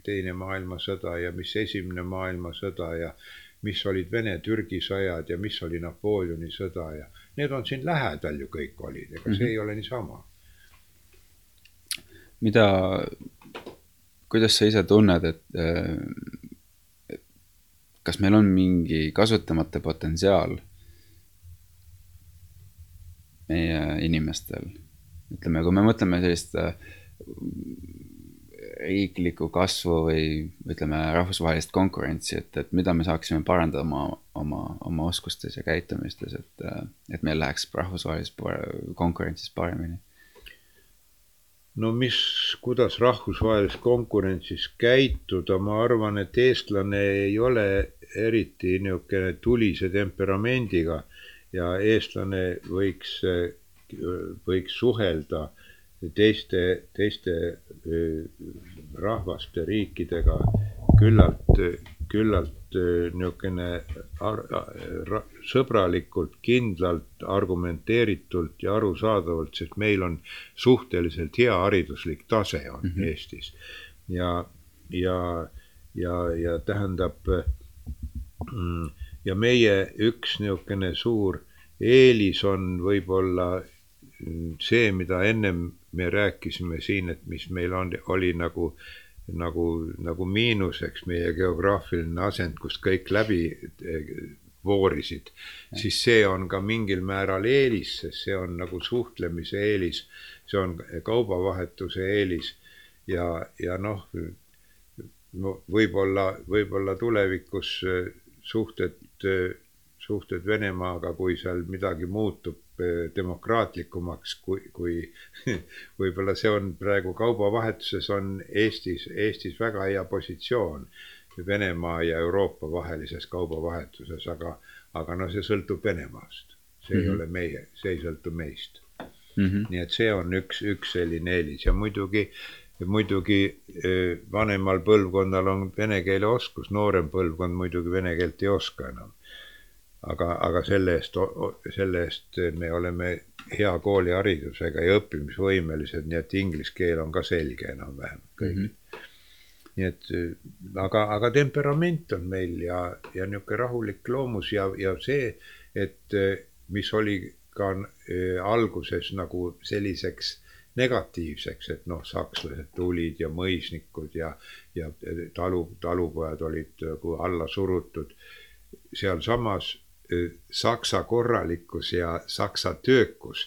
teine maailmasõda ja mis esimene maailmasõda ja mis olid Vene-Türgi sõjad ja mis oli Napoleoni sõda ja need on siin lähedal ju kõik olid, ega see mm -hmm. ei ole niisama. mida, kuidas sa ise tunned, et, et kas meil on mingi kasutamata potentsiaal meie inimestel? ütleme, kui me mõtleme sellist riiklikku kasvu või ütleme, rahvusvahelist konkurentsi, et, et mida me saaksime parandada oma, oma, oma oskustes ja käitumistes, et, et meil läheks rahvusvahelises konkurentsis paremini? No mis, kuidas rahvusvahelises konkurentsis käituda, ma arvan, et eestlane ei ole eriti niisugune tulise temperamendiga ja eestlane võiks, võiks suhelda teiste, teiste rahvaste, riikidega küllalt, küllalt niisugune sõbralikult, kindlalt, argumenteeritult ja arusaadavalt, sest meil on suhteliselt hea hariduslik tase on mm -hmm. Eestis. ja, ja, ja, ja tähendab mm, ja meie üks niisugune suur eelis on võib-olla see, mida ennem me rääkisime siin, et mis meil on, oli nagu, nagu, nagu miinuseks meie geograafiline asend, kust kõik läbi eh, voorisid, siis see on ka mingil määral eelis, sest see on nagu suhtlemise eelis, see on kaubavahetuse eelis ja, ja noh, no võib-olla, võib-olla tulevikus eh, suhted, eh, suhted Venemaaga, kui seal midagi muutub, demokraatlikumaks, kui, kui <laughs> võib-olla see on praegu kaubavahetuses on Eestis, Eestis väga hea positsioon Venemaa ja Euroopa vahelises kaubavahetuses, aga, aga no see sõltub Venemaast. see mm -hmm. ei mhm. ole meie, see ei sõltu meist mm. -hmm. nii et see on üks, üks selline eelis ja muidugi, muidugi eh, vanemal põlvkonnal on vene keele oskus, noorem põlvkond muidugi vene keelt ei oska enam aga, aga selle eest, selle eest me oleme hea kooliharidusega ja õppimisvõimelised, nii et inglise keel on ka selge enam-vähem kõigil mm. -hmm. nii et aga, aga temperament on meil ja, ja niisugune rahulik loomus ja, ja see, et mis oli ka äh, alguses nagu selliseks negatiivseks, et noh, sakslased tulid ja mõisnikud ja, ja talu, talupojad olid nagu alla surutud. sealsamas saksa korralikkus ja saksa töökus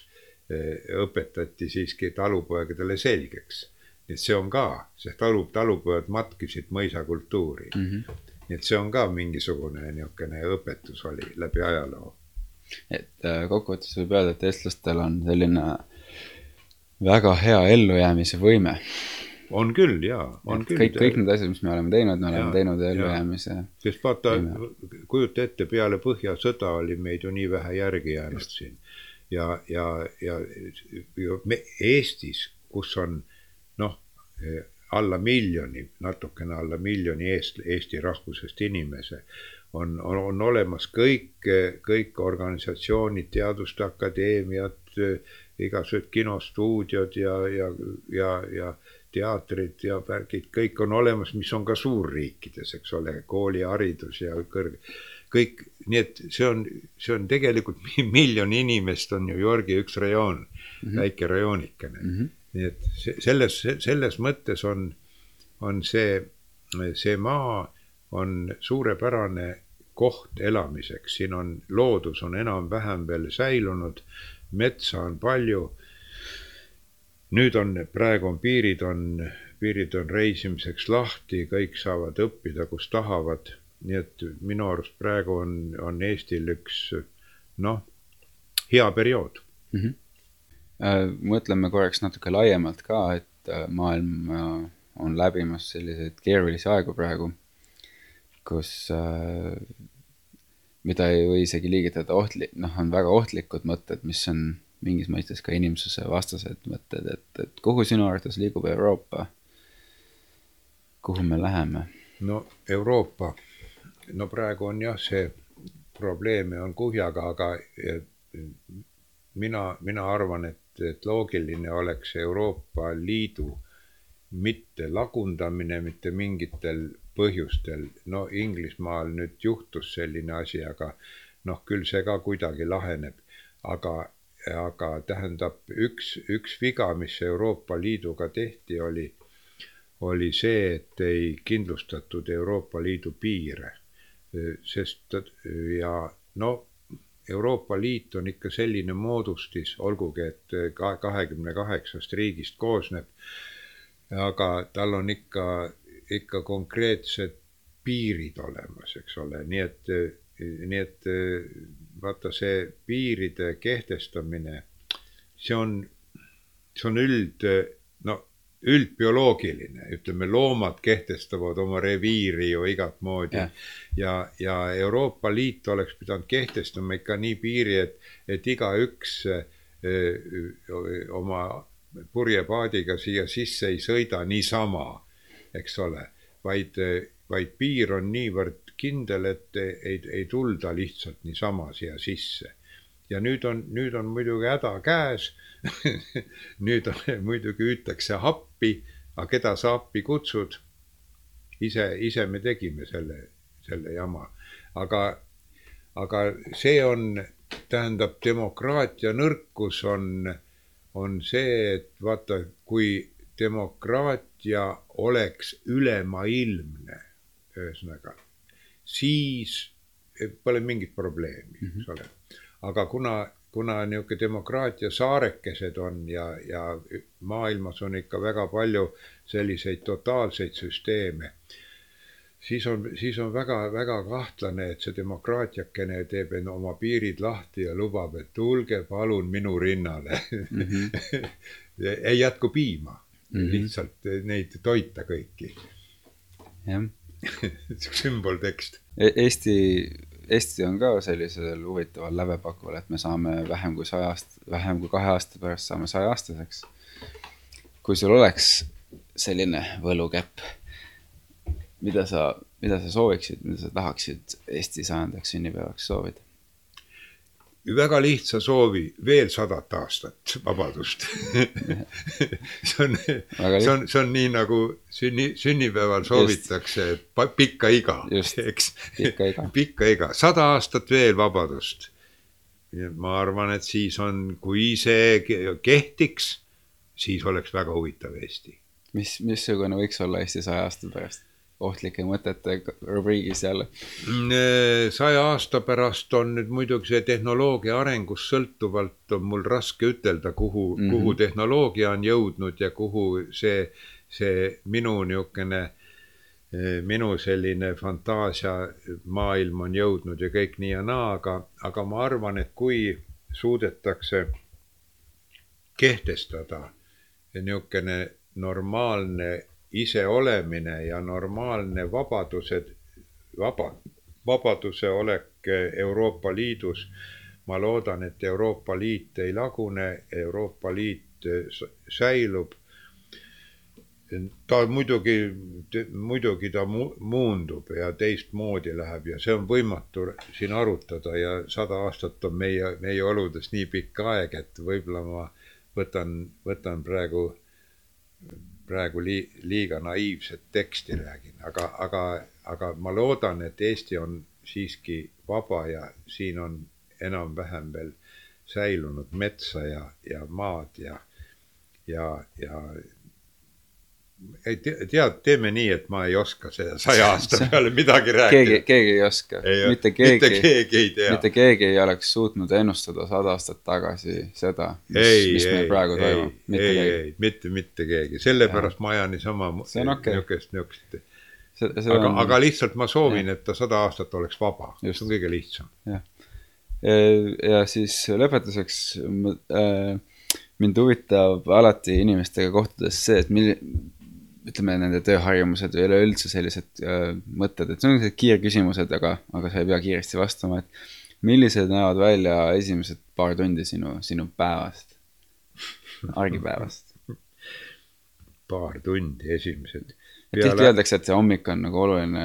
eh, õpetati siiski talupoegadele selgeks. nii et see on ka, sest talu, talupojad matkisid mõisakultuuri mm. -hmm. nii et see on ka mingisugune niisugune õpetus oli läbi ajaloo. et äh, kokkuvõttes võib öelda, et eestlastel on selline väga hea ellujäämise võime on küll jaa, on et küll. kõik, kõik need asjad, mis me oleme teinud, me oleme ja, teinud ellujäämise. sest vaata, kujuta ette, peale Põhjasõda oli meid ju nii vähe järgi jäänud Just. siin. ja, ja, ja, ja me Eestis, kus on noh, alla miljoni, natukene alla miljoni eest, eesti rahvusest inimese, on, on, on olemas kõik, kõik organisatsioonid, teaduste akadeemiad, igasugused kinostuudiod ja, ja, ja, ja teatrid ja värgid, kõik on olemas, mis on ka suurriikides, eks ole, kooliharidus ja kõrge, kõik, nii et see on, see on tegelikult <laughs> miljon inimest on New Yorgi üks rajoon mm, -hmm. väike rajoonikene mm. -hmm. nii et see, selles, selles mõttes on, on see, see maa on suurepärane koht elamiseks, siin on, loodus on enam-vähem veel säilunud, metsa on palju nüüd on, praegu on piirid on, piirid on reisimiseks lahti, kõik saavad õppida, kus tahavad. nii et minu arust praegu on, on Eestil üks noh, hea periood mm. -hmm. mõtleme korraks natuke laiemalt ka, et äh, maailm äh, on läbimas selliseid keerulisi aegu praegu, kus mida ei või isegi liigitada ohtli-, noh, on väga ohtlikud mõtted, mis on mingis mõistes ka inimsuse vastased mõtted, et, et kuhu sinu arvates liigub Euroopa? kuhu me läheme? no Euroopa, no praegu on jah, see probleeme on kuhjaga, aga mina, mina arvan, et, et loogiline oleks Euroopa Liidu mitte lagundamine mitte mingitel põhjustel. no Inglismaal nüüd juhtus selline asi, aga noh, küll see ka kuidagi laheneb. aga aga tähendab, üks, üks viga, mis Euroopa Liiduga tehti, oli, oli see, et ei kindlustatud Euroopa Liidu piire. sest ja no Euroopa Liit on ikka selline moodustis, olgugi et ka kahekümne kaheksast riigist koosneb, aga tal on ikka, ikka konkreetsed piirid olemas, eks ole, nii et, nii et vaata see piiride kehtestamine, see on, see on üld, no üldbioloogiline, ütleme, loomad kehtestavad oma reviiri ju igat moodi. Ja, ja, ja Euroopa Liit oleks pidanud kehtestama ikka nii piiri, et, et igaüks öö, oma purjepaadiga siia sisse ei sõida niisama, eks ole, vaid, vaid piir on niivõrd kindel, et ei, ei tulda lihtsalt niisama siia sisse. ja nüüd on, nüüd on muidugi häda käes <laughs> nüüd on, muidugi hüütakse appi, aga keda sa appi kutsud? ise, ise me tegime selle, selle jama, aga, aga see on, tähendab, demokraatia nõrkus on, on see, et vaata, kui demokraatia oleks ülemaailmne, ühesõnaga siis pole mingit probleemi mm, -hmm. eks ole. aga kuna, kuna niisugune demokraatia saarekesed on ja, ja maailmas on ikka väga palju selliseid totaalseid süsteeme, siis on, siis on väga-väga kahtlane, et see demokraatiakene teeb oma piirid lahti ja lubab, et tulge palun minu rinnale <laughs> mm. -hmm. ei jätku piima mm, -hmm. lihtsalt neid toita kõiki. jah <laughs> sümboltekst e. Eesti, Eesti on ka sellisel huvitaval lävepakul, et me saame vähem kui saja aasta, vähem kui kahe aasta pärast saame sajaaastaseks. kui sul oleks selline võlukäpp, mida sa, mida sa sooviksid, mida sa tahaksid Eesti sajandaks sünnipäevaks soovida? Väga lihtsa soovi, veel sadat aastat vabadust <laughs> see on, see on, see on nii nagu sünni, sünnipäeval soovitakse pikka iga, eks. <laughs> pikka iga, sada aastat veel vabadust. nii et ma arvan, et siis on, kui see kehtiks, siis oleks väga huvitav Eesti. mis, missugune võiks olla Eesti saja aasta pärast? Ohtlike mõtete rubriigis jälle? Mm, saja aasta pärast on nüüd muidugi see tehnoloogia arengust sõltuvalt on mul raske ütelda, kuhu mm, -hmm. kuhu tehnoloogia on jõudnud ja kuhu see, see minu niisugune, eh, minu selline fantaasiamaailm on jõudnud ja kõik nii ja naa, aga, aga ma arvan, et kui suudetakse kehtestada niisugune normaalne iseolemine ja normaalne vabadused, vaba, vabaduse olek Euroopa Liidus, ma loodan, et Euroopa Liit ei lagune, Euroopa Liit äh, säilub. ta muidugi, muidugi ta mu muundub ja teistmoodi läheb ja see on võimatu siin arutada ja sada aastat on meie, meie oludes nii pikk aeg, et võib-olla ma võtan, võtan praegu praegu lii-, liiga naiivset teksti räägin, aga, aga, aga ma loodan, et Eesti on siiski vaba ja siin on enam-vähem veel säilunud metsa ja, ja maad ja, ja, ja ei tead, teeme nii, et ma ei oska selle <laughs> saja aasta peale midagi rääkida. keegi, keegi ei oska. mitte keegi, mitte keegi ei tea. mitte keegi ei oleks suutnud ennustada sada aastat tagasi seda, mis, mis meil praegu toimub. ei, ei, ei, mitte, mitte keegi, sellepärast ma ajan niisama niisugust, niisugust. aga on..., aga lihtsalt ma soovin, et ta sada aastat oleks vaba, see on kõige lihtsam. jah, ja siis lõpetuseks äh, mind huvitab alati inimestega kohtudes see, et milline ütleme, nende tööharjumused või üleüldse sellised äh, mõtted, et see on sellised kiirküsimused, aga, aga sa ei pea kiiresti vastama, et millised näevad välja esimesed paar tundi sinu, sinu päevast, argipäevast? paar tundi esimesed. Tihti öeldakse, et see hommik on nagu oluline,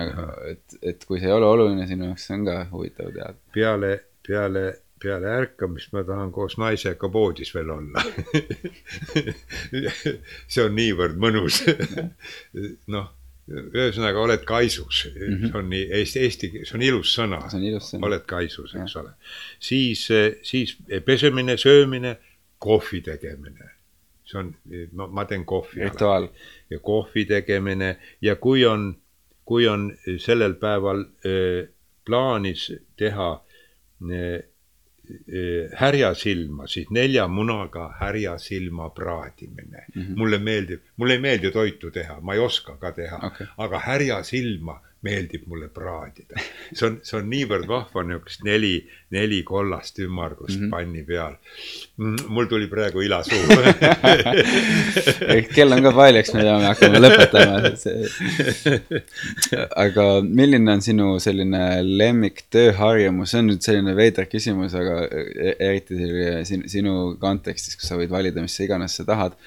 et, et kui see ei ole oluline sinu jaoks, see on ka huvitav teada. peale, peale peale ärkamist ma tahan koos naisega voodis veel olla <laughs> see on niivõrd mõnus <laughs> noh, ühesõnaga oled kaisus mm, -hmm. see on nii eesti, eesti, see on ilus sõna. oled kaisus, eks ja. ole. siis, siis pesemine, söömine, kohvi tegemine. see on, ma, ma teen kohvi. rituaal. ja kohvi tegemine ja kui on, kui on sellel päeval äh, plaanis teha Eh, härjasilma, siis nelja munaga härjasilma praadimine mm. -hmm. mulle meeldib, mulle ei meeldi toitu teha, ma ei oska ka teha okay., aga härjasilma meeldib mulle praadida. see on, see on niivõrd vahva, niisugust neli, neli kollast ümmargust mm -hmm. panni peal. mul tuli praegu ila suhu <laughs> kell on ka palju, eks me peame hakkama lõpetama. aga milline on sinu selline lemmik tööharjumus, see on nüüd selline veider küsimus, aga e-, eriti sinu, sinu kontekstis, kus sa võid valida, mis iganes sa tahad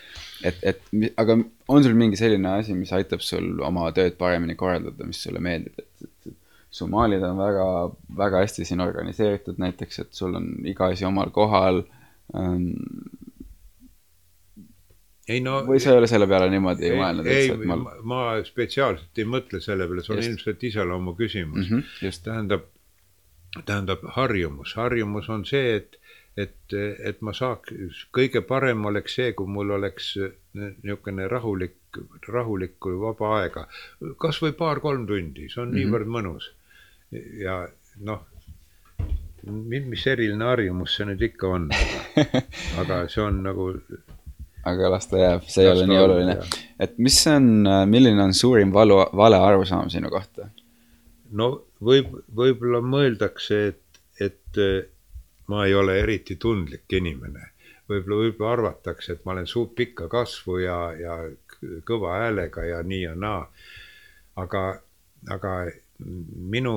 et, et aga on sul mingi selline asi, mis aitab sul oma tööd paremini korraldada, mis sulle meeldib, et, et, et su maalid on väga, väga hästi siin organiseeritud näiteks, et sul on iga asi omal kohal ähm,. ei no. või sa ei ole selle peale niimoodi ei, mõelnud üldse, et ma. ma spetsiaalselt ei mõtle selle peale, see on just. ilmselt iseloomu küsimus mm. -hmm, tähendab, tähendab harjumus, harjumus on see, et et, et ma saaks, kõige parem oleks see, kui mul oleks niisugune rahulik, rahulikku vaba aega. kas või paar-kolm tundi, see on mm -hmm. niivõrd mõnus. ja noh, mis eriline harjumus see nüüd ikka on, <laughs> aga see on nagu. aga las ta jääb, see ei ole nii oluline. et mis on, milline on suurim valu, vale arusaam sinu kohta? no võib, võib-olla mõeldakse, et, et ma ei ole eriti tundlik inimene. võib-olla, võib-olla arvatakse, et ma olen suht pikka kasvu ja, ja kõva häälega ja nii ja naa. aga, aga minu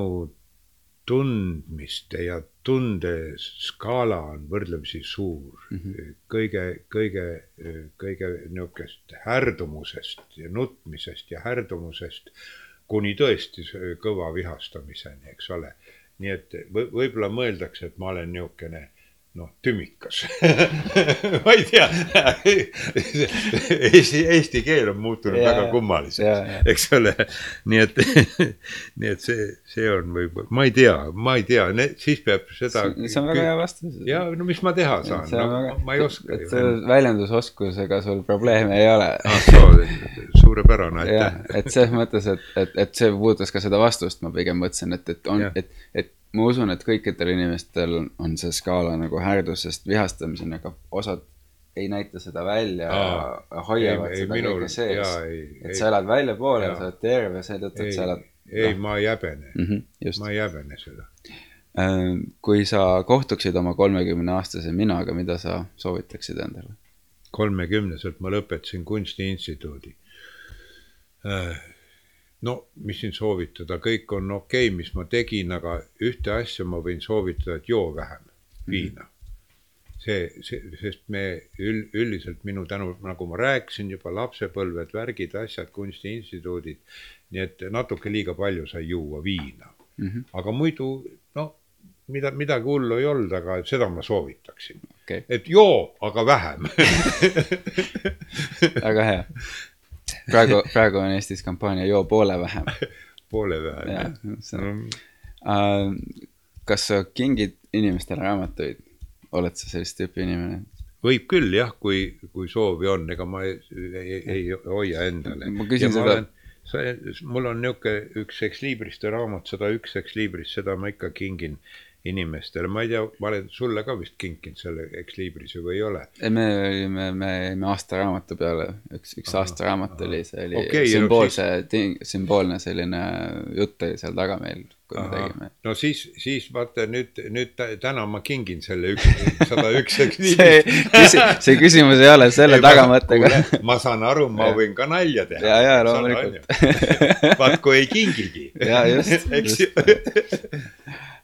tundmiste ja tundeskaala on võrdlemisi suur mm. -hmm. kõige, kõige, kõige niisugust härdumusest ja nutmisest ja härdumusest kuni tõesti kõva vihastamiseni, eks ole nii et võib, võib-olla mõeldakse, et ma olen niisugune noh, tümikas <laughs> ma ei tea Eesti, eesti keel on muutunud ja, väga kummaliseks, eks ole. nii et, <laughs> nii et see, see on võib-olla, ma ei tea, ma ei tea, siis peab seda. see on väga hea vastus. ja no mis ma teha saan, no, väga... ma ei oska. et väljendusoskusega sul probleeme ei ole ah, suurepärane, aitäh. et selles mõttes, et, et, et see puudutas ka seda vastust, ma pigem mõtlesin, et, et on, et, et ma usun, et kõikidel inimestel on see skaala nagu härdusest vihastamiseni, aga osad ei näita seda välja ja hoiavad ei, seda kõike sees. et ei, sa elad väljapoole ja sa oled terve seetõttu, et sa elad. ei no., ma ei häbene mm, -hmm, ma ei häbene seda. Ähm, kui sa kohtuksid oma kolmekümne aastase minaga, mida sa soovitaksid endale? kolmekümneselt ma lõpetasin kunstiinstituudi äh, no mis siin soovitada, kõik on okei okay,, mis ma tegin, aga ühte asja ma võin soovitada, et joo vähem. viina see, see, sest me üld, üldiselt minu tänu, nagu ma rääkisin juba, lapsepõlved, värgid, asjad, kunstiinstituudid, nii et natuke liiga palju sai juua viina mm. -hmm. aga muidu noh, mida, midagi hullu ei olnud, aga seda ma soovitaksin okay.. et joo, aga vähem <laughs> väga hea. Praegu, <laughs> praegu on Eestis kampaania joo poole vähem <laughs> poole vähem, jah. Uh, äh, kas sa kingid inimestele raamatuid? oled sa sellist tüüpi inimene? võib küll jah, kui, kui soovi on, ega ma ei, ei, ei hoia endale. ma küsin ja seda. see, mul on niisugune üks Exlibriste raamat, sada üks Exlibrist, seda ma ikka kingin inimestele, ma ei tea, ma olen sulle ka vist kinkinud selle Exlibrise või ei ole? ei, me olime, me jäime aastaraamatu peale, üks, üks aastaraamat oli, see oli okay, sümboolse no, siis..., sümboolne selline jutt oli seal taga meil, kui Aha. me tegime. no siis, siis vaata nüüd, nüüd täna ma kingin selle üks, sada üks <laughs> Exlibrist see, see küsimus ei ole selle tagamõttega. ma saan aru, ma võin ka nalja teha. ja, ja loomulikult. vaat kui ei kingigi. ja just, <laughs> just <laughs>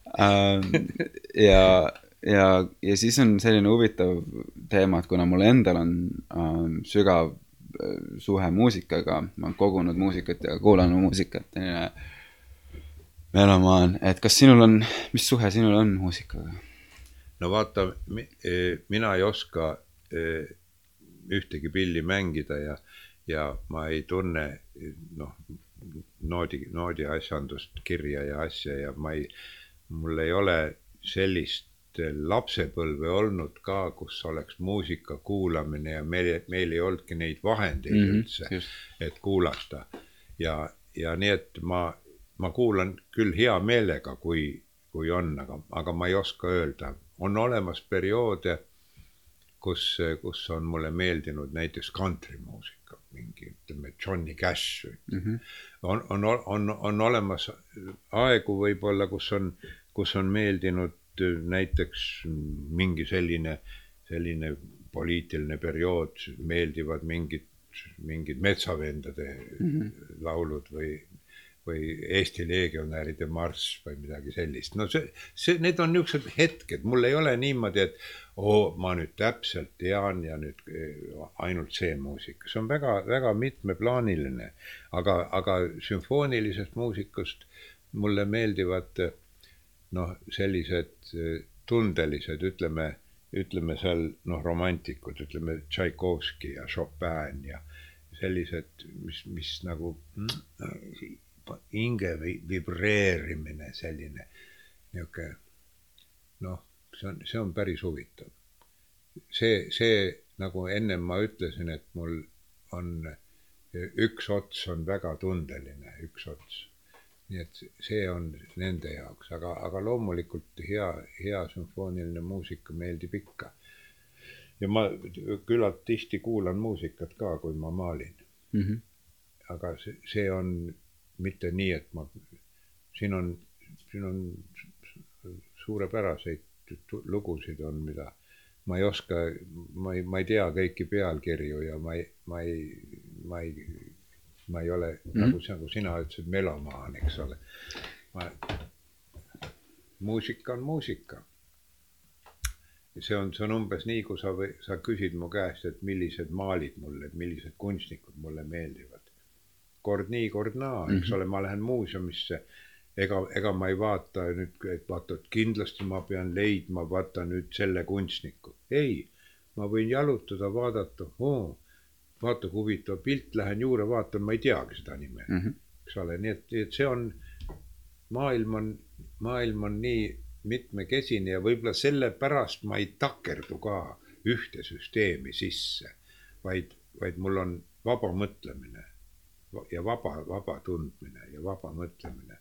ja, ja, ja siis on selline huvitav teema, et kuna mul endal on ähm, sügav äh, suhe muusikaga, ma olen kogunud muusikat ja kuulanud muusikat, selline melomaan, et kas sinul on, mis suhe sinul on muusikaga? no vaata, e, mina ei oska e, ühtegi pilli mängida ja, ja ma ei tunne noh, noodi, noodi asjandust, kirja ja asja ja ma ei mul ei ole sellist lapsepõlve olnud ka, kus oleks muusika kuulamine ja meil, meil ei olnudki neid vahendeid mm -hmm, üldse, et kuulata. ja, ja nii, et ma, ma kuulan küll hea meelega, kui, kui on, aga, aga ma ei oska öelda. on olemas perioode, kus, kus on mulle meeldinud näiteks kantrimuusika, mingi ütleme, Johnny Cash mm. -hmm. on, on, on, on olemas aegu võib-olla, kus on kus on meeldinud äh, näiteks mingi selline, selline poliitiline periood, meeldivad mingid, mingid metsavendade mm -hmm. laulud või, või Eesti legionäride marss või midagi sellist. no see, see, need on niisugused hetked, mul ei ole niimoodi, et oo oh,, ma nüüd täpselt tean ja nüüd äh, ainult see muusika, see on väga-väga mitmeplaaniline. aga, aga sümfoonilisest muusikast mulle meeldivad noh, sellised eh, tundelised, ütleme, ütleme seal noh, romantikud, ütleme Tšaikovski ja Chopin ja sellised, mis, mis nagu mm, hinge vibreerimine, selline niisugune noh, see on, see on päris huvitav. see, see nagu ennem ma ütlesin, et mul on üks ots on väga tundeline, üks ots nii et see on nende jaoks, aga, aga loomulikult hea, hea sümfooniline muusika meeldib ikka. ja ma küllalt tihti kuulan muusikat ka, kui ma maalin mm. -hmm. aga see, see on mitte nii, et ma, siin on, siin on suurepäraseid lugusid on, mida ma ei oska, ma ei, ma ei tea kõiki pealkirju ja ma ei, ma ei, ma ei ma ei ole mm, -hmm. nagu, nagu sina ütlesid, melomaan, eks ole. ma, muusika on muusika. see on, see on umbes nii, kui sa või sa küsid mu käest, et millised maalid mulle, millised kunstnikud mulle meeldivad. kord nii, kord naa, eks mm -hmm. ole, ma lähen muuseumisse ega, ega ma ei vaata nüüd, et vaata, et kindlasti ma pean leidma, vaata nüüd selle kunstniku. ei, ma võin jalutada, vaadata, oo, vaata kui huvitav pilt, lähen juurde vaatan, ma ei teagi seda nime mm, -hmm. eks ole, nii et, et see on, maailm on, maailm on nii mitmekesine ja võib-olla sellepärast ma ei takerdu ka ühte süsteemi sisse, vaid, vaid mul on vaba mõtlemine ja vaba, vaba tundmine ja vaba mõtlemine.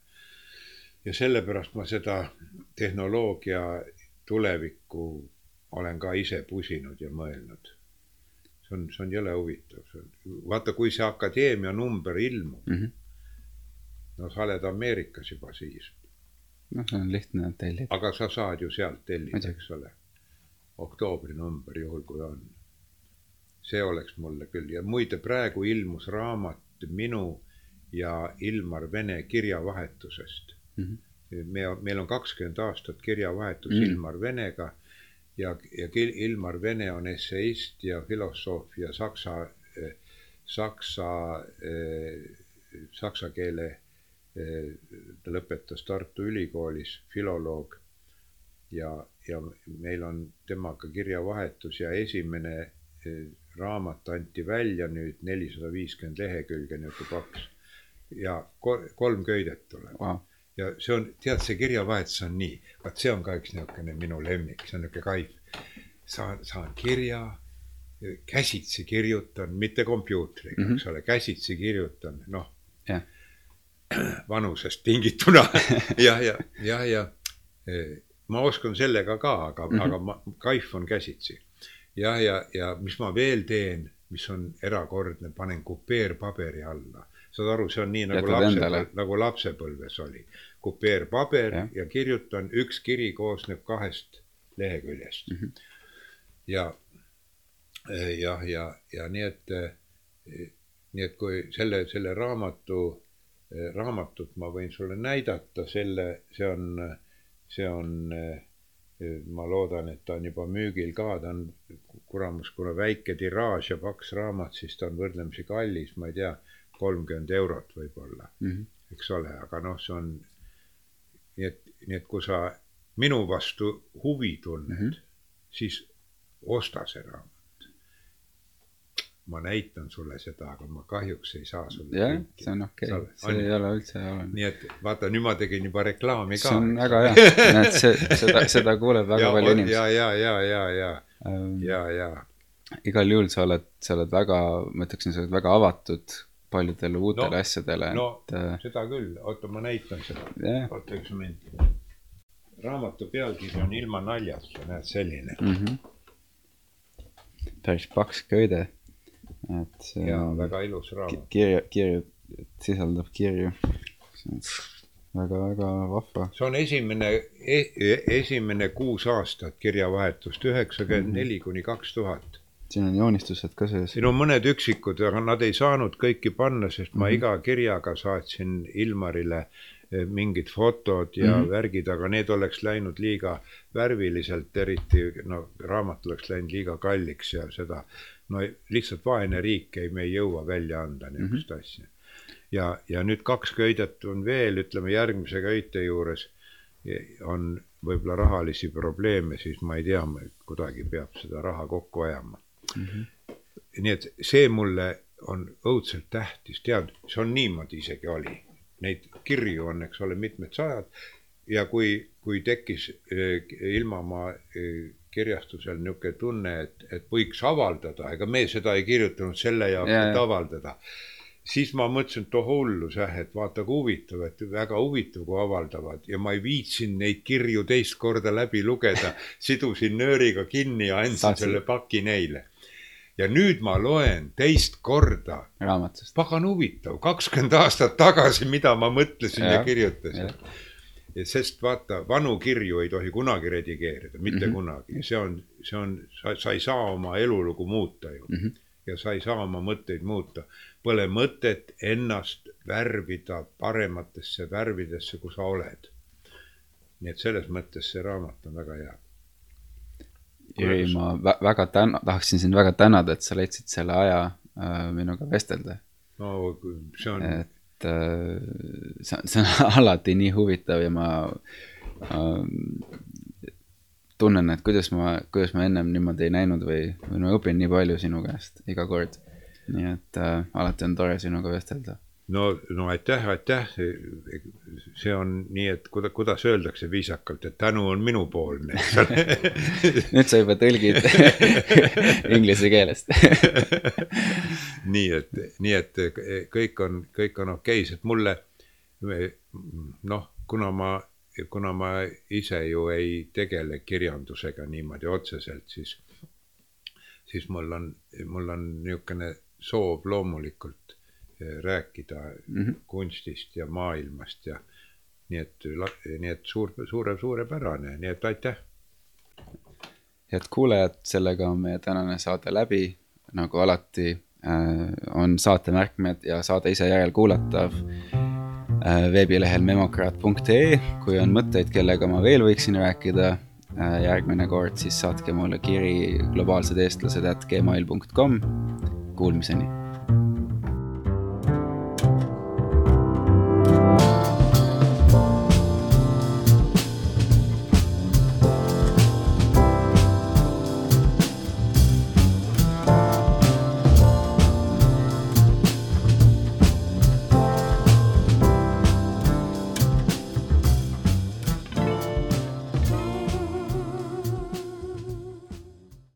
ja sellepärast ma seda tehnoloogia tulevikku olen ka ise pusinud ja mõelnud see on, see on jõle huvitav, see on, vaata, kui see akadeemia number ilmub mm. -hmm. no sa oled Ameerikas juba siis. noh, see on lihtne tellida. aga sa saad ju sealt tellida, eks ole. oktoobri number, juhul kui on. see oleks mulle küll ja muide, praegu ilmus raamat minu ja Ilmar Vene kirjavahetusest mm. -hmm. me, meil on kakskümmend aastat kirjavahetus mm -hmm. Ilmar Venega ja, ja Ilmar Vene on esseist ja filosoof ja saksa eh,, saksa eh,, saksa keele eh, ta lõpetas Tartu Ülikoolis, filoloog. ja, ja meil on temaga kirjavahetus ja esimene eh, raamat anti välja nüüd nelisada viiskümmend lehekülge, niisugune paks. ja kol kolm köidet tuleb wow. Ja see on, tead, see kirjavahetus on nii, vaat see on ka üks niisugune minu lemmik, see on niisugune kaif. saan, saan kirja, käsitsi kirjutan, mitte kompuutriga mm, -hmm. eks ole, käsitsi kirjutan, noh yeah. <clears throat> vanusest tingituna <laughs> ja, ja, ja, ja ma oskan sellega ka, aga mm, -hmm. aga ma, kaif on käsitsi. ja, ja, ja mis ma veel teen, mis on erakordne, panen kupeerpaberi alla saad aru, see on nii nagu lapsepõlves, nagu lapsepõlves oli. Kupeerpaber ja. ja kirjutan, üks kiri koosneb kahest leheküljest mm. -hmm. ja jah, ja, ja nii et, nii et kui selle, selle raamatu, raamatut ma võin sulle näidata, selle, see on, see on, ma loodan, et ta on juba müügil ka, ta on kuramus, kuna väike tiraaž ja paks raamat, siis ta on võrdlemisi kallis, ma ei tea kolmkümmend eurot võib-olla mm, -hmm. eks ole, aga noh, see on nii et, nii et kui sa minu vastu huvi tunned mm, -hmm. siis osta see raamat. ma näitan sulle seda, aga ma kahjuks ei saa sulle. jah, see on okei okay., see on... ei ole üldse oluline. nii et vaata, nüüd ma tegin juba reklaami ka. see on väga hea, <laughs> näed, see, seda, seda kuuleb väga ja, palju inimesi. ja, ja, ja, ja, ja um,, ja, ja. igal juhul sa oled, sa oled väga, ma ütleksin, sa oled väga avatud paljudele uutele no, asjadele, no, et. Äh, seda küll, oota, ma näitan seda yeah.. oota üks moment. raamatu pealkiri on Ilma naljata, näed, selline mm. -hmm. päris paks köide, et see. jaa, väga ilus raamat. kirja, kirju, sisaldab kirju. väga-väga vahva. see on esimene e, e, esimene kuus aastat kirjavahetust, üheksakümmend neli kuni kaks tuhat siin on joonistused ka sees. siin on mõned üksikud, aga nad ei saanud kõiki panna, sest ma mm -hmm. iga kirjaga saatsin Ilmarile eh, mingid fotod ja mm -hmm. värgid, aga need oleks läinud liiga värviliselt, eriti no raamat oleks läinud liiga kalliks ja seda. no lihtsalt vaene riik ei, me ei jõua välja anda niisugust mm -hmm. asja. ja, ja nüüd kaks köidet on veel, ütleme järgmise köite juures on võib-olla rahalisi probleeme, siis ma ei tea, kuidagi peab seda raha kokku ajama mm. -hmm. nii et see mulle on õudselt tähtis, tead, see on niimoodi isegi oli. Neid kirju on, eks ole, mitmed sajad ja kui, kui tekkis eh, Ilmamaa eh, kirjastusel niisugune tunne, et, et võiks avaldada, ega me seda ei kirjutanud selle jaoks yeah., et avaldada siis ma mõtlesin, et oh hullus jah, et vaata kui huvitav, et väga huvitav, kui avaldavad ja ma ei viitsinud neid kirju teist korda läbi lugeda. sidusin nööriga kinni ja andsin selle paki neile ja nüüd ma loen teist korda. raamatust. pagan huvitav, kakskümmend aastat tagasi, mida ma mõtlesin ja, ja kirjutasin. sest vaata, vanu kirju ei tohi kunagi redigeerida, mitte mm -hmm. kunagi, see on, see on, sa, sa ei saa oma elulugu muuta ju mm. -hmm. ja sa ei saa oma mõtteid muuta. Pole mõtet ennast värvida parematesse värvidesse, kui sa oled. nii et selles mõttes see raamat on väga hea Jüri, ma väga täna, tahaksin sind väga tänada, et sa leidsid selle aja äh, minuga vestelda. no see on. et äh, see on, see on <laughs> alati nii huvitav ja ma äh, tunnen, et kuidas ma, kuidas ma ennem niimoodi ei näinud või, või ma õpin nii palju sinu käest iga kord. nii et äh, alati on tore sinuga vestelda no, no aitäh, aitäh. see on nii, et kuida-, kuidas öeldakse viisakalt, et tänu on minupoolne, eks ole <laughs> nüüd sa juba tõlgid <laughs> inglise keelest <laughs> nii et, nii et kõik on, kõik on okeis, et mulle noh, kuna ma, kuna ma ise ju ei tegele kirjandusega niimoodi otseselt, siis, siis mul on, mul on niisugune soov loomulikult rääkida mm -hmm. kunstist ja maailmast ja nii et, nii et suur, suure, suurepärane, nii et aitäh. head kuulajad, sellega on meie tänane saade läbi. nagu alati äh, on saate märkmed ja saade ise järelkuulatav äh, veebilehel memokraat.ee. kui on mõtteid, kellega ma veel võiksin rääkida järgmine kord siis saatke mulle kiri globaalsed eestlased at gmail.com. Kuulmiseni